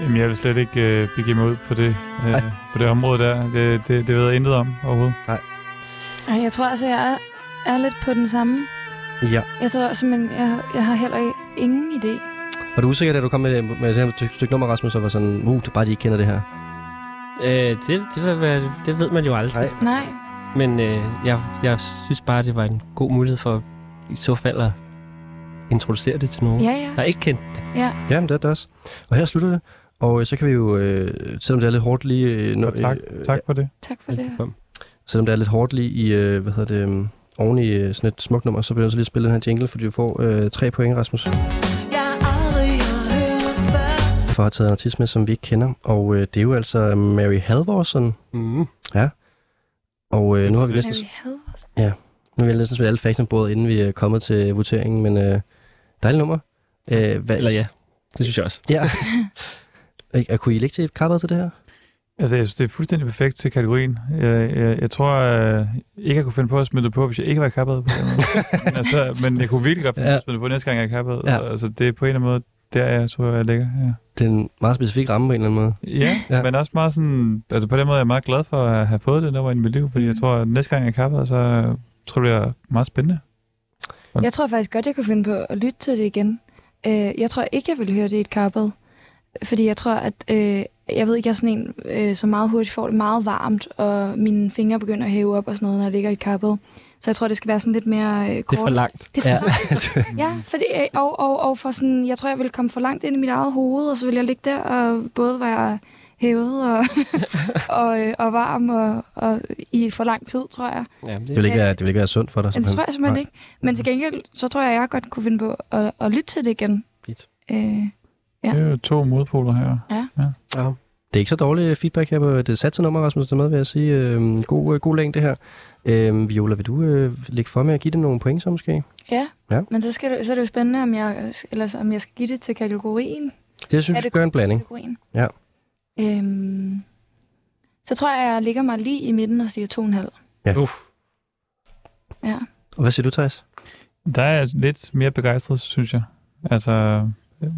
Jamen, jeg vil slet ikke øh, begive mig ud på det, øh, på det område der. Det, det, det ved jeg intet om overhovedet. Ej, jeg tror altså, jeg er, er lidt på den samme. Ja. Jeg tror simpelthen, jeg, jeg har heller ingen idé. Var du usikker, da du kom med, med det her stykke, nummer, Rasmus, og var sådan, uh, det er bare, de ikke kender det her? Øh, det, det, vil være, det ved man jo aldrig. Nej. Nej. Men øh, jeg, jeg synes bare, det var en god mulighed for i så fald at introducere det til nogen, Ja, ja. der ikke kendt det. ja. Ja, men det er det også. Og her slutter det. Og øh, så kan vi jo, øh, selvom det er lidt hårdt lige... Øh, Og tak, øh, tak for det. Tak for det. Selvom det er lidt hårdt lige i, øh, hvad hedder det, um, oven i øh, sådan et smukt nummer, så bliver jeg så lige at spille den her jingle, fordi du får øh, tre point, Rasmus, for at have taget en artist med, som vi ikke kender. Og øh, det er jo altså Mary Halvorsen. Mm. Og øh, nu har vi næsten, Halvorsen. nu har vi næsten alle facts bordet, inden vi er kommet til voteringen, men øh, dejligt nummer. Øh, hvad, Eller ja, det synes jeg også. Ja. (laughs) Ikke- Kunne I lægge til kappet til det her? Altså, jeg synes, det er fuldstændig perfekt til kategorien. Jeg, jeg, jeg tror øh, ikke, jeg kunne finde på at smide det på, hvis jeg ikke var kappet på den måde. (laughs) men, altså, men jeg kunne virkelig godt finde på Ja. at smide det på næste gang, jeg er kappet. Ja. Ja. Altså, det er på en eller anden måde, der jeg tror, jeg ligger. Ja. Det er en meget specifik ramme på en eller anden måde. Ja, Ja. men også meget sådan, altså på den måde er jeg meget glad for at have fået det nummer i mit liv, fordi jeg tror, at næste gang jeg er kappet, så tror jeg, det er meget spændende. Jeg tror faktisk godt, jeg kunne finde på at lytte til det igen. Øh, jeg tror ikke, jeg ville høre det i et carpet. Fordi jeg tror, at... Øh, jeg ved ikke, jeg er sådan en, øh, som meget hurtigt får det meget varmt, og mine fingre begynder at hæve op og sådan noget, når jeg ligger i et carpet. Så jeg tror, det skal være sådan lidt mere øh, kort. Det er for langt. Det er Ja. for langt. (laughs) Ja, fordi, øh, og, og, og for sådan, jeg tror, jeg ville komme for langt ind i mit eget hoved, og så ville jeg ligge der og både være hævet og, (laughs) og, øh, og varm og, og i for lang tid, tror jeg. Ja, Det vil ikke være, det vil ikke være sundt for dig. Det tror jeg simpelthen Nej. ikke. Men til gengæld, så tror jeg, jeg godt kunne finde på at, at lytte til det igen. Fedt. Øh, Ja. Det er jo to modpoler her. Ja. Det er ikke så dårligt feedback her på det satse nummer, Rasmus, der er med, vil jeg sige. Øh, god, øh, god længde her. Øh, Viola, vil du øh, lægge for med at give det nogle point så måske? ja. Ja. men så, skal det, så er det jo spændende, om jeg, eller, så- om jeg skal give det til kategorien. Det synes jeg det gør en blanding. kategorien. Ja. Øhm, så tror jeg, jeg ligger mig lige i midten og siger 2,5. Uff. Ja. Og hvad siger du, Thijs? Der er jeg lidt mere begejstret, synes jeg. Altså, øh,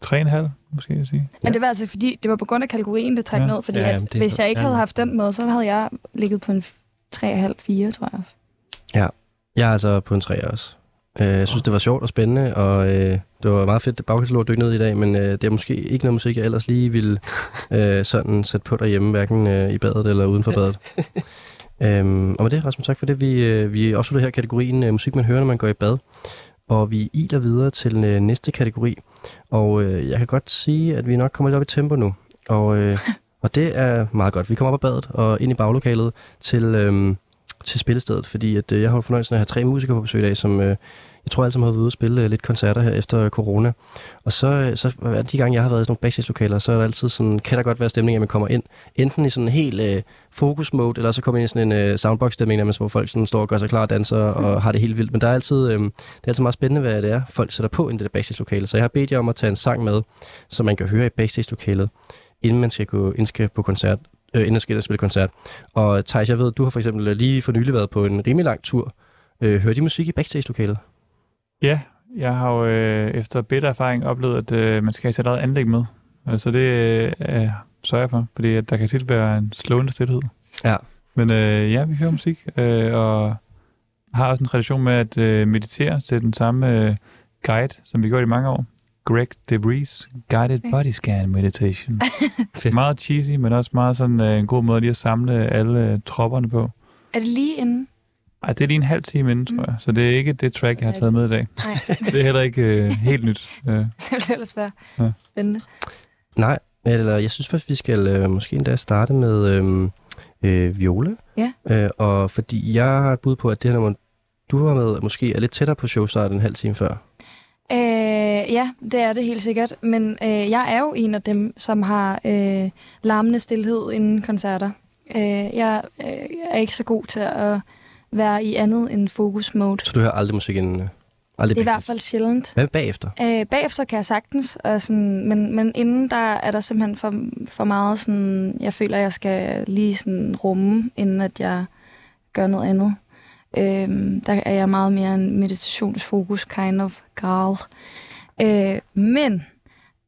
tre og en halv, måske jeg sige. Men det var altså fordi, det var på grund af kategorien, det trak Ja. ned, fordi Ja, ja, jamen, at, det- hvis jeg ikke ja. havde haft den med, så havde jeg ligget på en 3,5-4, tror jeg. Jeg er altså på en 3 også. Øh, jeg synes, det var sjovt og spændende, og øh, det var meget fedt, det bagkatalog at dykke ned i dag, men øh, det er måske ikke noget musik, jeg ellers lige ville (laughs) øh, sådan sætte på derhjemme, hverken øh, i badet eller uden for badet. (laughs) øhm, og med det, Rasmus, tak for det. Vi, øh, vi afslutter her kategorien øh, musik, man hører, når man går i bad. Og vi iler videre til øh, næste kategori. Og øh, jeg kan godt sige, at vi nok kommer lidt op i tempo nu. Og, øh, (laughs) og det er meget godt. Vi kommer op ad badet og ind i baglokalet til, øh, til spillestedet, fordi at, øh, jeg har fornøjelsen af at have tre musikere på besøg i dag, som øh, jeg tror alle sammen har været ude og spille øh, lidt koncerter her efter corona. Og så, øh, så hver- de gange, jeg har været i sådan nogle backstage-lokaler, så er der altid sådan, kan der godt være stemning, at man kommer ind, enten i sådan en helt øh, fokus-mode, eller så kommer ind i sådan en øh, soundbox-stemning, hvor folk sådan står og gør sig klar og danser og har det helt vildt. Men der er altid, øh, det er altid meget spændende, hvad det er, folk sætter på i det der backstage-lokale. Så jeg har bedt jer om at tage en sang med, som man kan høre i backstage-lokalet, inden man skal gå ind skal på koncert, øh, inden skal spille koncert. Og Thijs, jeg ved, du har for eksempel lige for nylig været på en rimelig lang tur. Øh, hører de musik i backstage-lokalet? Ja, jeg har jo øh, efter bedre erfaring oplevet, at øh, man skal have sit eget anlæg med. Øh, Så det øh, sørger jeg for, fordi at der kan tit være en slående stillhed. Ja. Men øh, ja, vi hører musik, øh, og har også en tradition med at øh, meditere til den samme øh, guide, som vi gjorde i mange år. Greg DeVries Guided Okay. Body Scan Meditation. (laughs) Meget cheesy, men også meget sådan øh, en god måde lige at samle alle øh, tropperne på. Er det lige inden? Ej, det er lige en halv time inden, tror Mm. jeg. Så det er ikke det track, jeg har taget med i dag. Nej, (laughs) Det er heller ikke øh, helt nyt. (laughs) Øh, det ville ellers være Ja. spændende. Nej, eller jeg synes faktisk, vi skal øh, måske endda starte med øh, øh, Viola. Ja. Øh, og fordi jeg har et bud på, at det her nummer, du har med, måske er lidt tættere på showstart en halv time før. Øh, ja, det er det helt sikkert. Men øh, jeg er jo en af dem, som har øh, larmende stillhed inden koncerter. Øh, jeg øh, er ikke så god til at være i andet end focus mode. Så du hører aldrig musik inden? Øh, aldrig Det er i hvert fald sjældent. Hvad bagefter? Øh, bagefter kan jeg sagtens, og sådan, men, men inden der er der simpelthen for, for meget sådan, jeg føler, jeg skal lige sådan rumme, inden at jeg gør noget andet. Øh, der er jeg meget mere en meditationsfokus kind of girl. Øh, men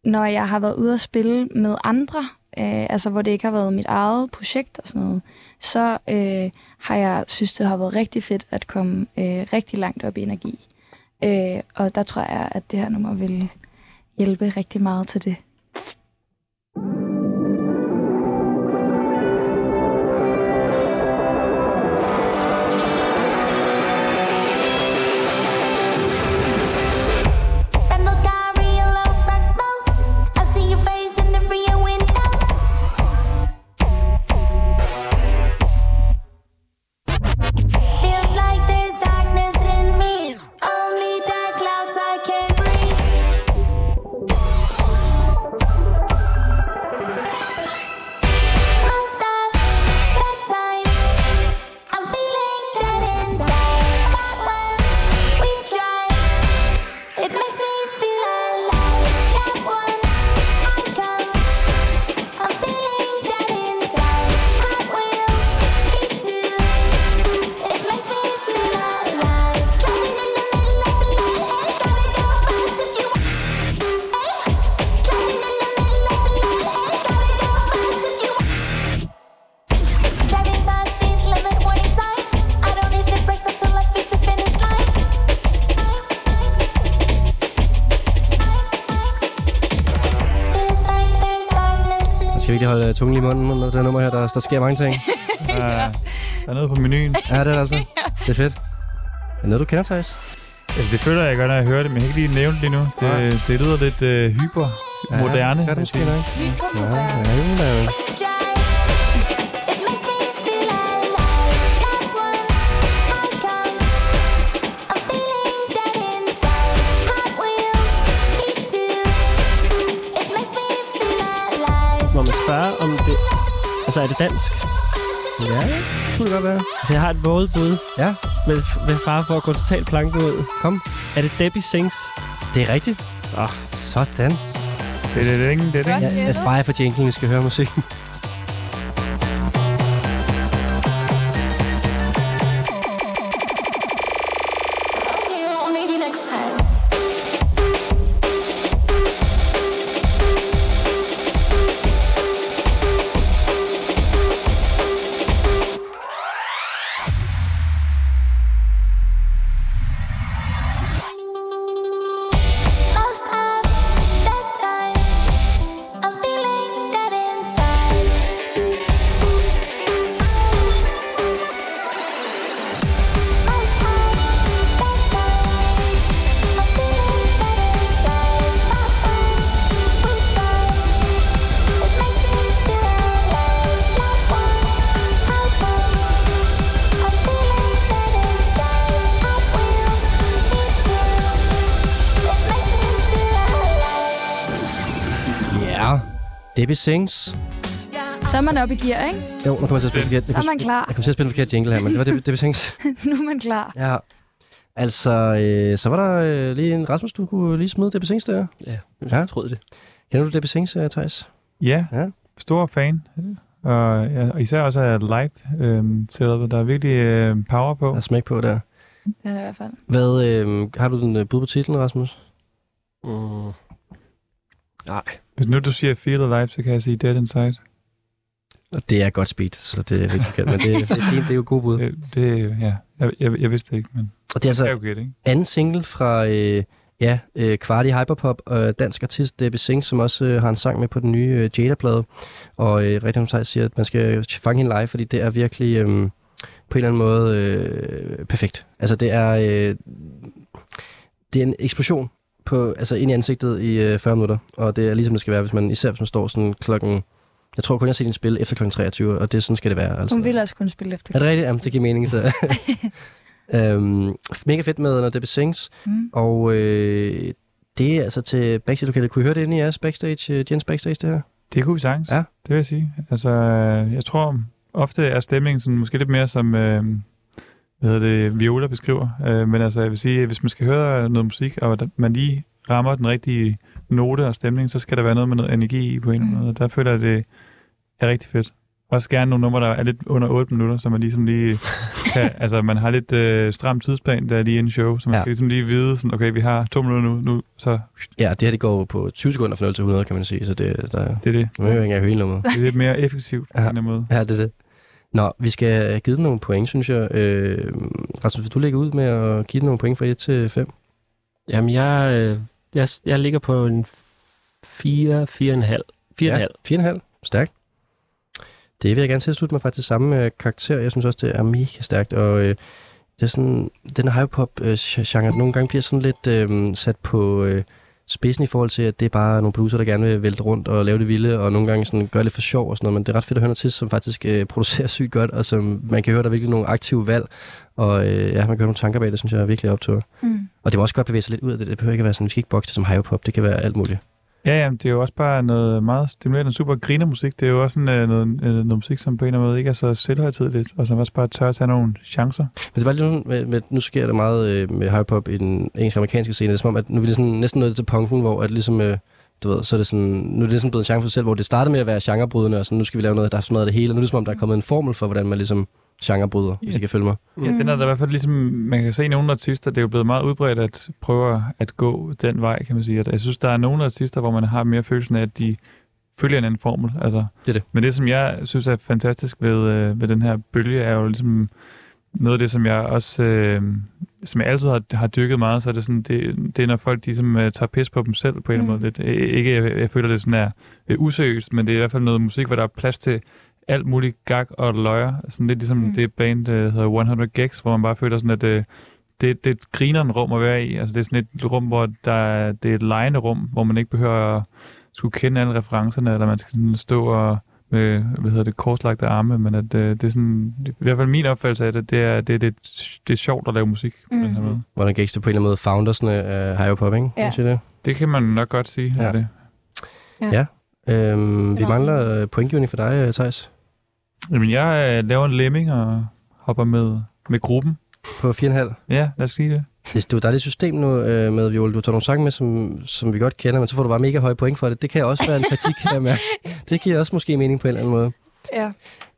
når jeg har været ude at spille med andre, øh, altså hvor det ikke har været mit eget projekt og sådan noget, så øh, har jeg synes, det har været rigtig fedt at komme øh, rigtig langt op i energi. Øh, og der tror jeg, at det her nummer vil hjælpe rigtig meget til det. Der, sker mange ting. (laughs) Er- der er noget på menuen. Ja, det er det altså. (laughs) Det er fedt. Er det noget, du kender, Thijs? Altså, det føler jeg godt, når jeg hører det, men jeg kan ikke lige nævne det lige nu. Det, det lyder lidt øh, hyper moderne. Ja, det er måske nok. Ja, ja, ja. Altså, er det dansk? Ja, kunne det godt være. Altså, jeg har et våget bud. Ja. Med, med far for at gå totalt planken ud. Kom. Er det Debbie Sings? Det er rigtigt. Ah, Sådan. Det er det ikke, det er det ikke. jeg sparer for jinglen, vi skal høre musikken. Debbie Sings. Så er man oppe i gear, ikke? Jo, nu kommer jeg til at spille forkert. Så er man klar. Jeg kommer til at spille en forkert jingle her, men det var Debbie, Debbie Sings. (laughs) nu er man klar. Ja. Altså, øh, så var der øh, lige en Rasmus, du kunne lige smide Debbie Sings der. ja, Ja. jeg troede det. Kender du Debbie Sings, uh, Thijs? Ja, Ja. stor fan. Og, ja, og især også af live øhm, setup. Der er virkelig øh, power på. Der er smæk på der. Det er det i hvert fald. Hvad, øh, har du den øh, bud på titlen, Rasmus? Mm. Nej. Hvis nu du siger Feel Alive, så kan jeg sige Dead Inside. Og det er godt speed, så det er rigtig forkert, men det, det er fint, det er jo god bud. (laughs) Det, det ja, jeg, jeg, jeg vidste det ikke, men Og det er det er altså gæt, ikke? anden single fra, øh, ja, øh, Kvarti Hyperpop, øh, dansk artist Debbie Sings, som også øh, har en sang med på den nye øh, Jada-plade. Og øh, rigtig Thijs siger, at man skal fange hende live, fordi det er virkelig øh, på en eller anden måde øh, perfekt. Altså det er, øh, det er en eksplosion på, altså ind i ansigtet i øh, 40 minutter, og det er ligesom det skal være, hvis man, især hvis man står sådan klokken, jeg tror kun, jeg har set en spil efter klokken 23, og det er sådan skal det være. Altså. Hun vil også kunne spille efter. Er det rigtigt? Jamen, det giver mening, så. (laughs) øhm, mega fedt med, når Debbie Sings. Mm. Og øh, det er altså til backstage lokalet. Kunne I høre det inde i jeres backstage, øh, Jens backstage, det her? Det kunne vi sagtens. Ja. Det vil jeg sige. Altså, øh, jeg tror ofte er stemningen sådan, måske lidt mere som, øh, hvad hedder det, Viola beskriver. Øh, men altså, jeg vil sige, hvis man skal høre noget musik, og man lige rammer den rigtige note og stemning, så skal der være noget med noget energi i på en eller anden Mm. måde. Der føler jeg, det er rigtig fedt. Også gerne nogle numre, der er lidt under 8 minutter, så man ligesom lige (laughs) kan, altså man har lidt øh, stram tidsplan, der er lige inden show, så man Ja. skal ligesom lige vide, sådan, okay, vi har to minutter nu, nu så Ja, det her det går på 20 sekunder fra 0 til 100, kan man sige. Så det, der, det er det. man jo ikke høre hele nummeret. Det er lidt mere effektivt på Ja. en eller anden måde. Ja, det er det. Nå, vi skal givet den nogle point, synes jeg. Øh, Rasmus, vil du lægge ud med at give den nogle point fra 1 til 5? Jamen, jeg, øh, jeg, jeg ligger på en 4, 4,5. 4,5. Ja, 4,5. Stærkt. Det vil jeg gerne tilslutte mig faktisk samme øh, karakter. Jeg synes også, det er mega stærkt, og øh, det er sådan, den hyperpop-genre nogle gange bliver sådan lidt øh, sat på øh, spidsen i forhold til, at det er bare nogle producer, der gerne vil vælte rundt og lave det vilde, og nogle gange sådan gør det for sjov og sådan noget, men det er ret fedt at høre noget til, som faktisk øh, producerer (laughs) sygt godt, og som man kan høre, der er virkelig nogle aktive valg, og øh, ja, man kan høre nogle tanker bag det, synes jeg er virkelig optur. Mm. Og det må også godt bevæge sig lidt ud af det. Det behøver ikke at være sådan, vi skal ikke bokse som hyperpop, det kan være alt muligt. Ja, jamen, det er jo også bare noget meget stimulerende, super griner musik. Det er jo også sådan, øh, noget, øh, noget musik, som på en eller anden måde ikke er så selvhøjtidligt, og som også bare tør at tage nogle chancer. Men det er bare lidt med, med, nu sker der meget øh, med hiphop i den engelsk-amerikanske scene. Det er som om, at nu er vi sådan, næsten nået til punken, hvor at ligesom, øh, du ved, så er det sådan, nu er det ligesom blevet en chance for sig selv, hvor det startede med at være genrebrydende, og sådan, nu skal vi lave noget, der er smadret det hele, og nu er det som om, der er kommet en formel for, hvordan man ligesom genrebryder, hvis I kan følge mig. Ja, den er der i hvert fald ligesom, man kan se i nogle artister, det er jo blevet meget udbredt at prøve at gå den vej, kan man sige. At jeg synes, der er nogle artister, hvor man har mere følelsen af, at de følger en anden formel. Altså, Det er det. Men det, som jeg synes er fantastisk ved, øh, ved den her bølge, er jo ligesom noget af det, som jeg også, øh, som jeg altid har, har dyrket meget, så er det sådan, det, det er, når folk de, som, øh, tager pis på dem selv på en eller anden Mm. måde. Lidt. Ikke, jeg, jeg føler, det sådan er øh, useriøst, men det er i hvert fald noget musik, hvor der er plads til alt muligt gag og løjer. Sådan lidt ligesom Mm. mm. det band, der hedder 100 Gags, hvor man bare føler sådan, at øh, det, det er et grineren rum at være i. Altså, det er sådan et rum, hvor der er, det er et lejende rum, hvor man ikke behøver at skulle kende alle referencerne, eller man skal sådan stå og med, hvad hedder det, korslagte arme, men at øh, det er sådan, i hvert fald min opfattelse af det, det er, det, det, det er sjovt at lave musik på Mm. den her måde. Hvordan gik det på en eller anden måde founder af High Pop, ikke? Kan Ja. det? Det kan man nok godt sige. Ja. Ja. Det. Øhm, vi mangler øh, pointgivning for dig, øh, Thijs, Jamen, jeg øh, laver en lemming og hopper med, med gruppen. på 4,5. Ja, lad os sige det. Det, du, der er lidt system nu øh, med Viol. Du tager nogle sange med, som, som vi godt kender, men så får du bare mega høje point for det. Det kan også være en kritik, jeg mærke. (laughs) Det giver også måske mening på en eller anden måde. Ja.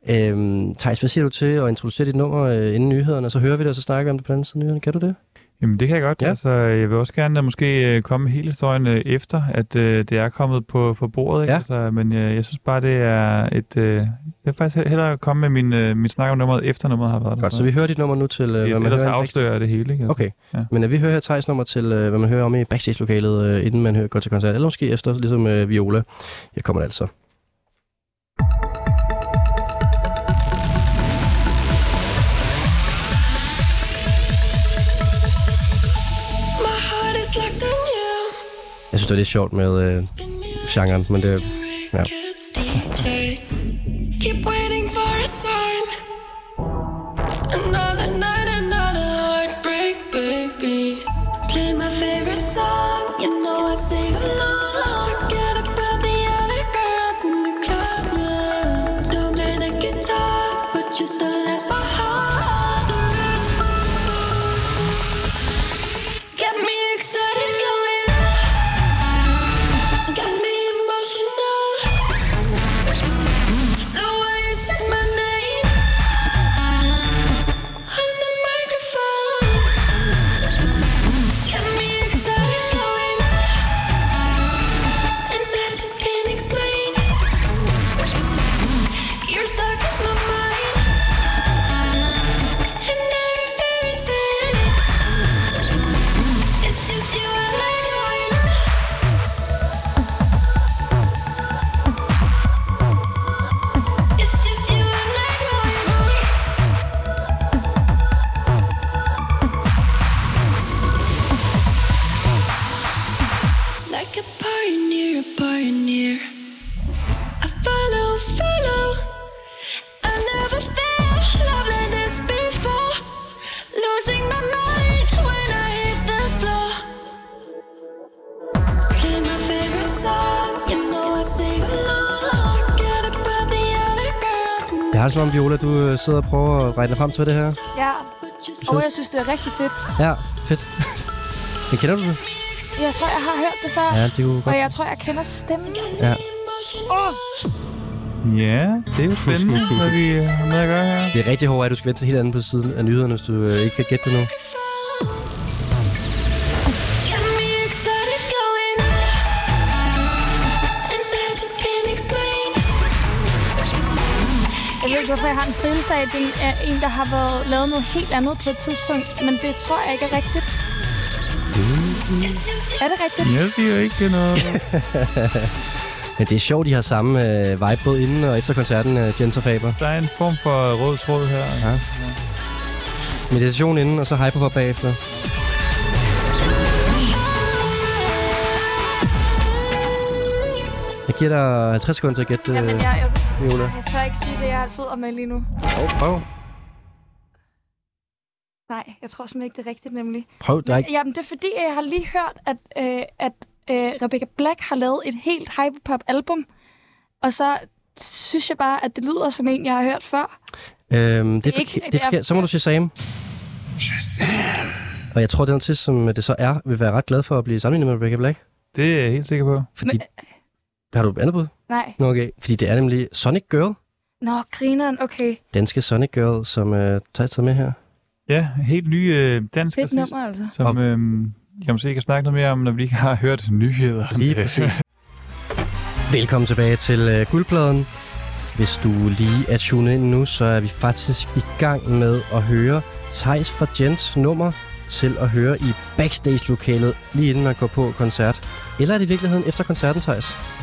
Øhm, Thijs, hvad siger du til at introducere dit nummer øh, inden nyhederne, og så hører vi det, og så snakker vi om det på den anden side nyhederne. Kan du det? Jamen, det kan jeg godt. Ja. Altså, jeg vil også gerne uh, måske uh, komme hele historien uh, efter, at uh, det er kommet på, på bordet. Ikke? Ja. Altså, men uh, jeg synes bare, det er et... Uh, jeg vil faktisk he- hellere komme med min, uh, min snak om nummeret, efter nummeret har været der. Godt, så vi hører dit nummer nu til, øh, hvad man Ellers hører. afslører jeg det hele. Ikke? Altså. Okay, Ja. men øh, vi hører her Thijs nummer til, øh, hvad man hører om i backstage-lokalet, øh, inden man hører, går til koncert, eller måske efter, ligesom øh, Viola. Her kommer altså. Jeg synes, det er lidt sjovt med øh, genren, men det... Ja. Keep waiting for a sign. Another night, another heartbreak, baby. Play my favorite song, you know I sing along. Øh, sidder og prøver at regne frem til det her. Ja, og jeg synes, det er rigtig fedt. Ja, fedt. Men kender du det? Jeg tror, jeg har hørt det før. Ja, det er jo godt. Og jeg tror, jeg kender stemmen. Ja. emotional. Ja, det er jo spændende, hvad vi har med at gøre her. Det er rigtig hårdt, at du skal vente til helt andet på siden af nyhederne, hvis du øh, ikke kan gætte det nu. Følelse af, at det er en, der har været lavet noget helt andet på et tidspunkt. Men det tror jeg ikke er rigtigt. Er det rigtigt? Jeg siger ikke noget. (laughs) Men det er sjovt, de har samme øh, vibe både inden og efter koncerten, øh, Jens og Faber. Der er en form for rød tråd her. Ja. Meditation inden, og så hyperpop bagefter. Jeg giver dig 50 sekunder til at gætte, Jamen, øh, jeg, jeg, Viola. jeg tør ikke sige det, jeg sidder med lige nu. Prøv, prøv. Nej, jeg tror simpelthen ikke, det er rigtigt, nemlig. Prøv, der er ikke... Jamen, det er fordi, at jeg har lige hørt, at, øh, at øh, Rebecca Black har lavet et helt hyperpop-album. Og så synes jeg bare, at det lyder som en, jeg har hørt før. Øhm, det er, Det er ikke- det er det er-. Så må du sige Sam. Og jeg tror, det er noget til, som det så er, vil være ret glad for at blive sammenlignet med Rebecca Black. Det er jeg helt sikker på. Fordi... Men- Har du andet bud? Nej. Nå, okay. Fordi det er nemlig Sonic Girl. Nå, grineren, okay. Danske Sonic Girl, som øh, tager med her. Ja, helt ny øh, dansk Fedt artist, nummer, altså. som øh, jeg måske kan snakke noget mere om, når vi ikke har hørt nyheder. Lige præcis. Velkommen tilbage til øh, guldpladen. Hvis du lige er tunet ind nu, så er vi faktisk i gang med at høre Tejs fra Jens nummer til at høre i backstage-lokalet, lige inden man går på koncert. Eller er det i virkeligheden efter koncerten, Thijs?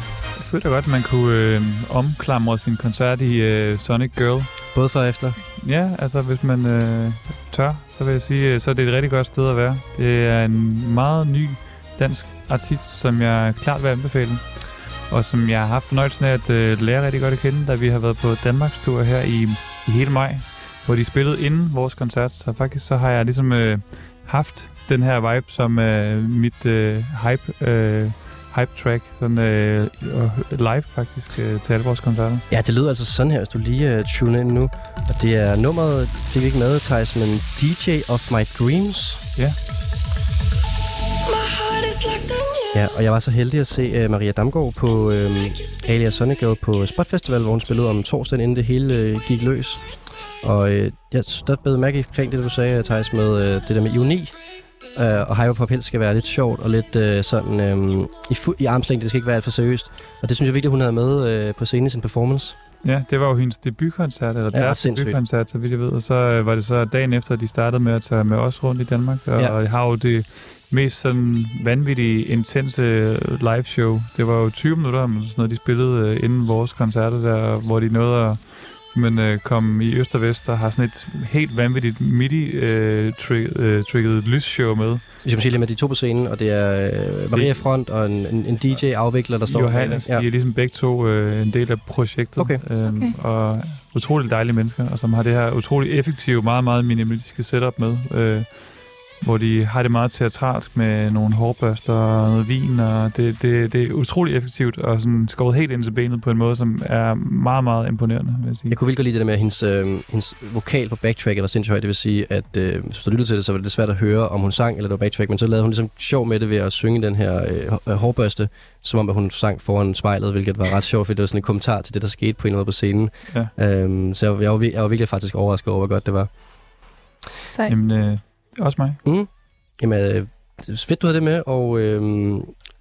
Jeg føler godt, at man kunne øh, omklamre sin koncert i øh, Sonic Girl. Både for og efter. Ja, altså hvis man øh, tør, så vil jeg sige, øh, så er det et rigtig godt sted at være. Det er en meget ny dansk artist, som jeg klart vil anbefale. Og som jeg har haft fornøjelsen af at øh, lære rigtig godt at kende, da vi har været på Danmarks tur her i, i hele maj, hvor de spillede inden vores koncert. Så faktisk så har jeg ligesom øh, haft den her vibe som øh, mit øh, hype, øh, hype track sådan, øh, live faktisk øh, til alle vores koncerter. Ja, det lyder altså sådan her, hvis du lige uh, tuner ind nu. Og det er nummeret, fik vi ikke med, Thijs, men DJ of My Dreams. Ja. Ja, og jeg var så heldig at se uh, Maria Damgaard på uh, Alia Sonic Girl på Spot Festival, hvor hun spillede om torsdagen, inden det hele uh, gik løs. Og uh, jeg der bed mærke omkring det, du sagde, Thijs, med uh, det der med ironi. Uh, og hyperpop helst skal være lidt sjovt og lidt uh, sådan um, i, fu- i armslængde. Det skal ikke være alt for seriøst. Og det synes jeg virkelig, hun havde med uh, på scenen i sin performance. Ja, det var jo hendes debutkoncert, eller Ja, deres sindssygt. debutkoncert, så vidt jeg ved. Og så øh, var det så dagen efter, at de startede med at tage med os rundt i Danmark. Og Ja. jeg har jo det mest sådan vanvittige, intense øh, live show. Det var jo 20 minutter, men sådan noget, de spillede øh, inden vores koncerter der, hvor de nåede at men øh, kom i øst og vest og har sådan et helt vanvittigt MIDI-trigget lysshow med. Hvis jeg må sige lidt med de to på scenen, og det er øh, Maria Front og en, en, en DJ-afvikler, der står Johannes, bag. de er ligesom begge to øh, en del af projektet. Okay. Øhm, Okay. Og utrolig dejlige mennesker, og som har det her utrolig effektive, meget, meget minimalistiske setup med. Øh, hvor de har det meget teatralsk med nogle hårbørster og noget vin, og det, det, det er utrolig effektivt og sådan skåret helt ind til benet på en måde, som er meget, meget imponerende, vil jeg sige. Jeg kunne virkelig godt lide det der med, at hendes, øh, hendes vokal på backtrack var sindssygt høj. Det vil sige, at øh, hvis du lyttede til det, så var det svært at høre, om hun sang eller det var backtrack. Men så lavede hun ligesom sjov med det ved at synge den her øh, hår- hårbørste, som om at hun sang foran spejlet, hvilket var ret sjovt, fordi det var sådan en kommentar til det, der skete på en eller anden måde på scenen. Ja. Øhm, så jeg, jeg, var, jeg var virkelig faktisk overrasket over, hvor godt det var. Sej. Jamen, øh, også mig. Mm. Jamen, øh, det er fedt, du havde det med, og øh,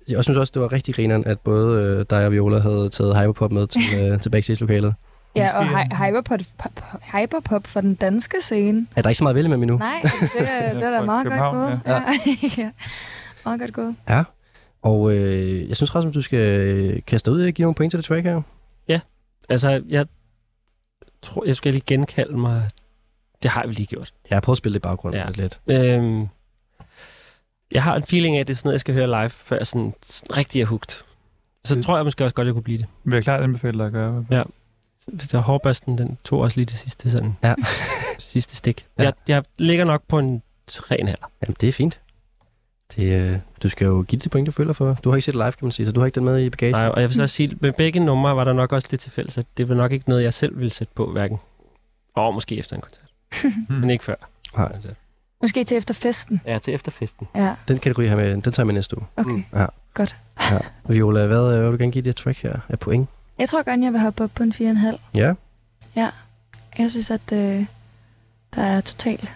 jeg synes også, det var rigtig grineren, at både øh, dig og Viola havde taget Hyperpop med til, øh, til backstage-lokalet. Ja, og hy- hyperpop, pop, hyperpop for den danske scene. Er der ikke så meget vælge med mig nu? Nej, altså, det, er- (laughs) det er da meget godt gået. ja. Ja. (laughs) ja. Meget godt gået. Ja. Og øh, jeg synes, Rasmus, du skal øh, kaste ud og give nogle point til det track her. Altså, jeg tror, jeg skal lige genkalde mig. Det har vi lige gjort. Jeg har prøvet at spille det i baggrunden Ja. lidt lidt. Øhm, jeg har en feeling af, at det er sådan noget, jeg skal høre live, før jeg sådan, sådan rigtig er hugt. Så Det- tror jeg måske også godt, jeg kunne blive det. Vil jeg klart anbefale dig at gøre. Ja. Så hårbørsten, den tog også lige det sidste, sådan, Ja. (laughs) sidste stik. Ja. Jeg, jeg ligger nok på en 3,5. Jamen, det er fint. Det, øh, du skal jo give det de point, du føler for. Du har ikke set det live, kan man sige, så du har ikke den med i bagagen. Nej, og jeg vil så også sige, med begge numre var der nok også det til fælles, at det var nok ikke noget, jeg selv ville sætte på, hverken. Og måske efter en koncert. Men ikke før. Nej. koncert. Måske til efter festen. Ja, til efterfesten. Ja, Den kategori her med, den tager jeg med næste uge. okay. Mm. Ja. Godt. Ja. Viola, hvad, øh, hvad vil du gerne give det track her af point? Jeg tror godt, jeg vil hoppe op på en 4,5. Ja. Jeg synes, at øh, der er totalt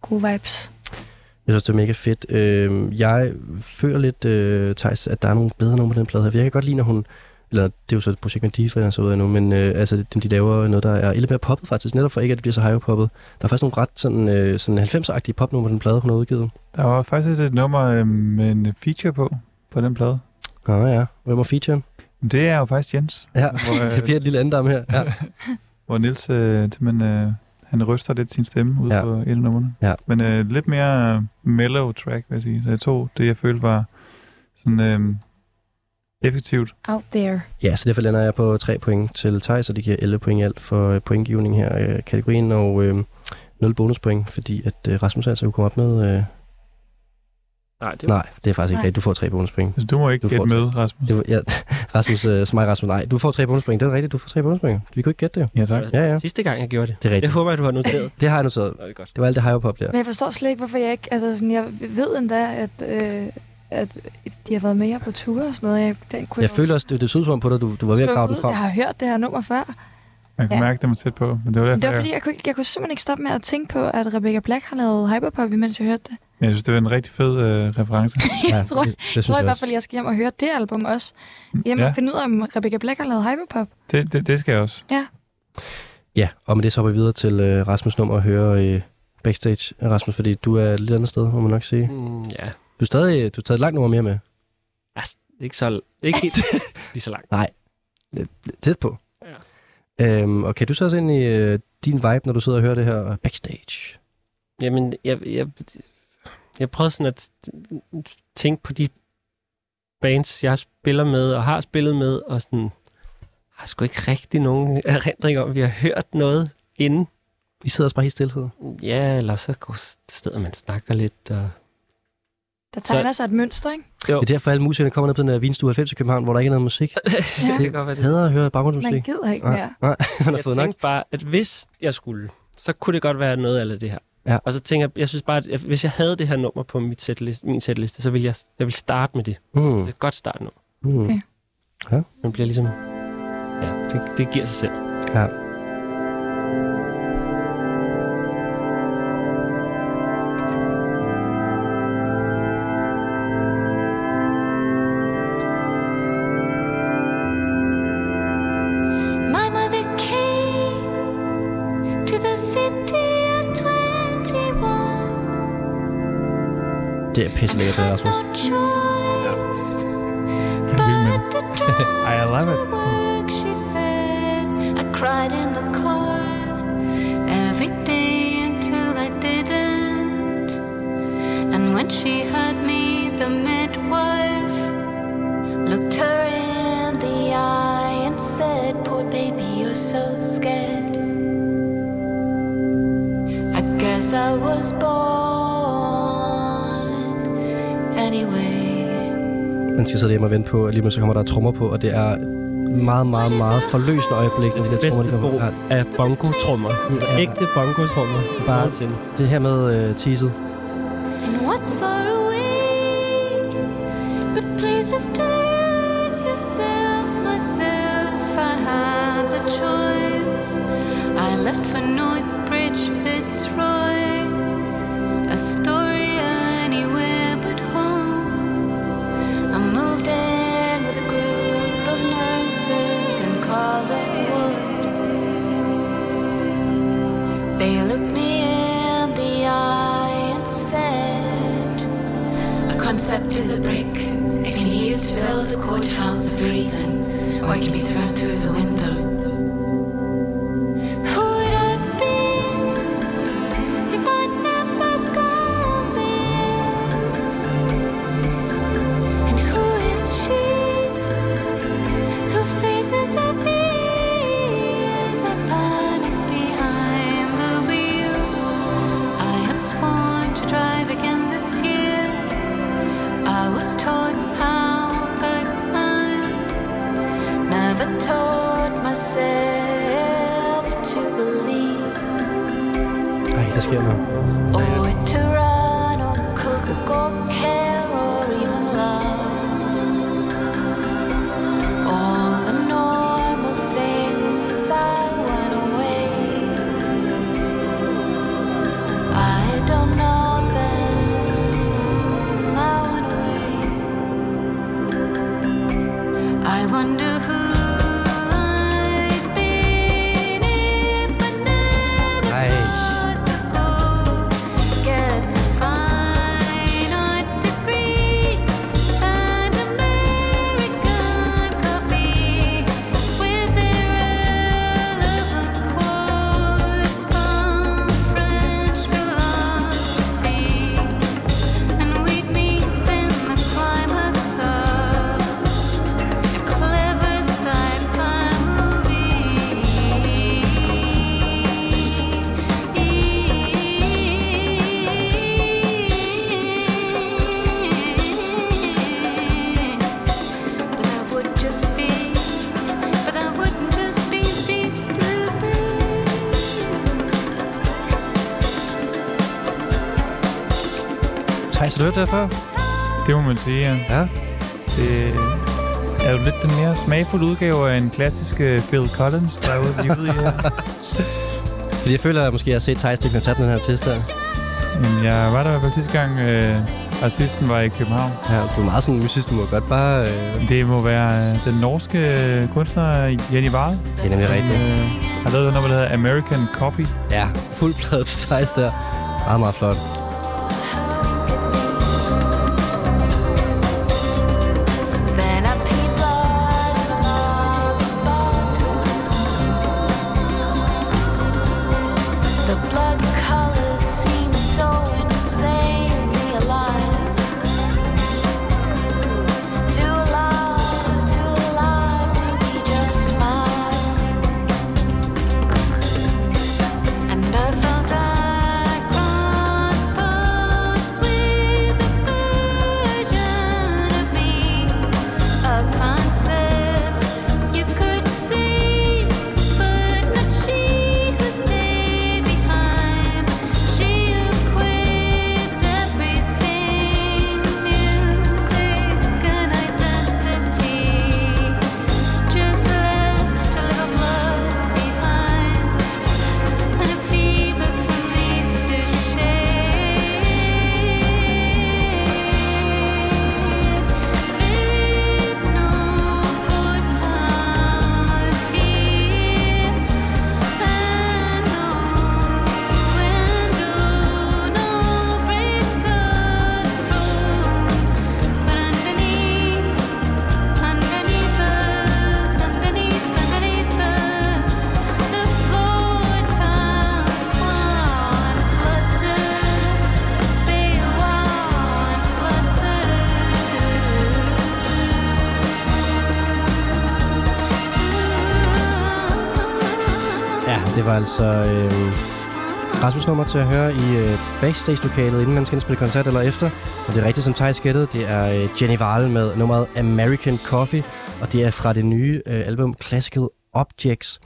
gode vibes. Jeg synes, det er mega fedt. Øh, jeg føler lidt, øh, Thijs, at der er nogle bedre numre på den plade her. Jeg kan godt lide, når hun... Eller det er jo så et projekt med Diva, der så ud af nu, men øh, altså, de, de laver noget, der er lidt mere poppet faktisk, netop for ikke, at det bliver så hyperpoppet. Der er faktisk nogle ret sådan, øh, sådan 90'er-agtige popnumre på den plade, hun har udgivet. Der var faktisk et nummer øh, med en feature på, på den plade. Nå ja, hvem var featuren? Det er jo faktisk Jens. Ja, (laughs) Hvor, øh, det bliver et lille andam her. Ja. (laughs) hvor Nils øh, simpelthen, øh, han ryster lidt sin stemme ud Ja. ja. på et af numrene. Ja. Men øh, lidt mere mellow track, vil jeg sige. Så jeg tog det, jeg følte var sådan øh, effektivt. Out there. ja, så derfor lander jeg på 3 point til Thijs, og det giver 11 point i alt for øh, pointgivning her i øh, kategorien, og øh, 0 bonuspoint, fordi at øh, Rasmus altså kunne komme op med... Øh, Nej, det nej, det er faktisk ikke rigtigt. Du får 3 bonuspoint. Altså, du må ikke Du får gætte med, Rasmus. Det var, ja, (laughs) Rasmus, øh, som mig, Rasmus, nej, du får 3 bonuspoint. Det er rigtigt, du får 3 bonuspoint. Vi kunne ikke gætte det. jo. Ja, tak. Ja, ja, Sidste gang, jeg gjorde det. det er Det rigtigt. håber jeg, du har noteret. (laughs) Det har jeg noteret. Det. Det var alt det hyperpop der. Men jeg forstår slet ikke, hvorfor jeg ikke... Altså, sådan, jeg ved endda, at, øh, at de har været med her på tur og sådan noget. Jeg, den kunne Jeg føler også, det, det så ud som om på dig, du, du var ved at grave den frem. Jeg har hørt det her nummer før. Man kunne Ja. mærke, den var tæt på. Men det var derfor, Men det var jeg, fordi, jeg kunne, jeg kunne simpelthen ikke stoppe med at tænke på, at Rebecca Black har lavet Hyperpop, imens jeg hørte det. jeg synes, det var en rigtig fed øh, reference. (laughs) jeg tror, det, det jeg tror i jeg hvert også. fald, jeg skal hjem og høre det album også. Hjem Ja. og finde ud af, om Rebecca Black har lavet Hyperpop. Det, det, det skal jeg også. Ja, og med det så hopper vi videre til øh, Rasmus nummer og høre øh, backstage. Rasmus, fordi du er et lidt andet sted, må man nok sige. Mm, ja, Du er stadig du taget et langt nummer mere med. altså, ikke så ikke helt (laughs) lige så langt. Tæt på. Ja. Øhm, og kan du så også ind i øh, din vibe, når du sidder og hører det her backstage? Jamen, jeg, jeg, jeg prøvede sådan at tænke på de bands, jeg spiller med og har spillet med, og sådan, har sgu ikke rigtig nogen erindring om, at vi har hørt noget inden. Vi sidder også bare helt stillhed. Ja, eller så går stedet, man snakker lidt. Og... Der tegner sig et mønster, ikke? Jo, Det er derfor, alle musikerne kommer ned på den her vinstue 90 i København, hvor der ikke er noget musik. (laughs) Ja. det kan godt være det. Jeg hader at høre Man baggrundsmusik. gider ikke mere. nej, (laughs) man har jeg fået nok. bare, at hvis jeg skulle, så kunne det godt være noget af det her. Ja. Og så tænker jeg, jeg synes bare, at hvis jeg havde det her nummer på mit setliste, min setliste, så ville jeg, jeg ville starte med det. Mm. Det er et godt start nu. Mm. Okay. Man bliver ligesom... Ja, det, det giver sig selv. Ja. But det. to drive Ej, I love to it. Skal sidde hjemme og vente på, at lige pludselig kommer der trommer på, og det er et meget, meget, meget forløsende øjeblik, når de der Det trommer, de kommer. Ja, af bongo-trommer. Ja. Ægte bongo-trommer. Bare- Nogensinde. det her med uh, teaset. And what's far away but places to lose yourself, myself. I had the choice. I left for North Bridge, Fitzroy. Hørt det før? Det må man sige, ja. Ja. Det, Er du lidt den mere smagfulde udgave af en klassisk øh, Phil Collins, der er ude i her? (laughs) Fordi jeg føler, at måske jeg har set Thijs til koncert med den her test her. Jamen, jeg var der i hvert fald sidste gang, øh, artisten var i København. Ja, du er meget sådan musik, du må godt bare... Øh, Det må være øh, den norske øh, kunstner Jenny Wahl, det er nemlig rigtigt. øh, har lavet noget, der hedder American Coffee. Ja, fuld plade til Thijs der. Meget, meget flot. Var altså øh, Rasmus nummer til at høre i øh, backstage-lokalet, inden man skal spille koncert eller efter. Og det er rigtigt, som Thijs gættede. Det er øh, Jenny Wahl med nummeret American Coffee, og det er fra det nye øh, album Classical Objects.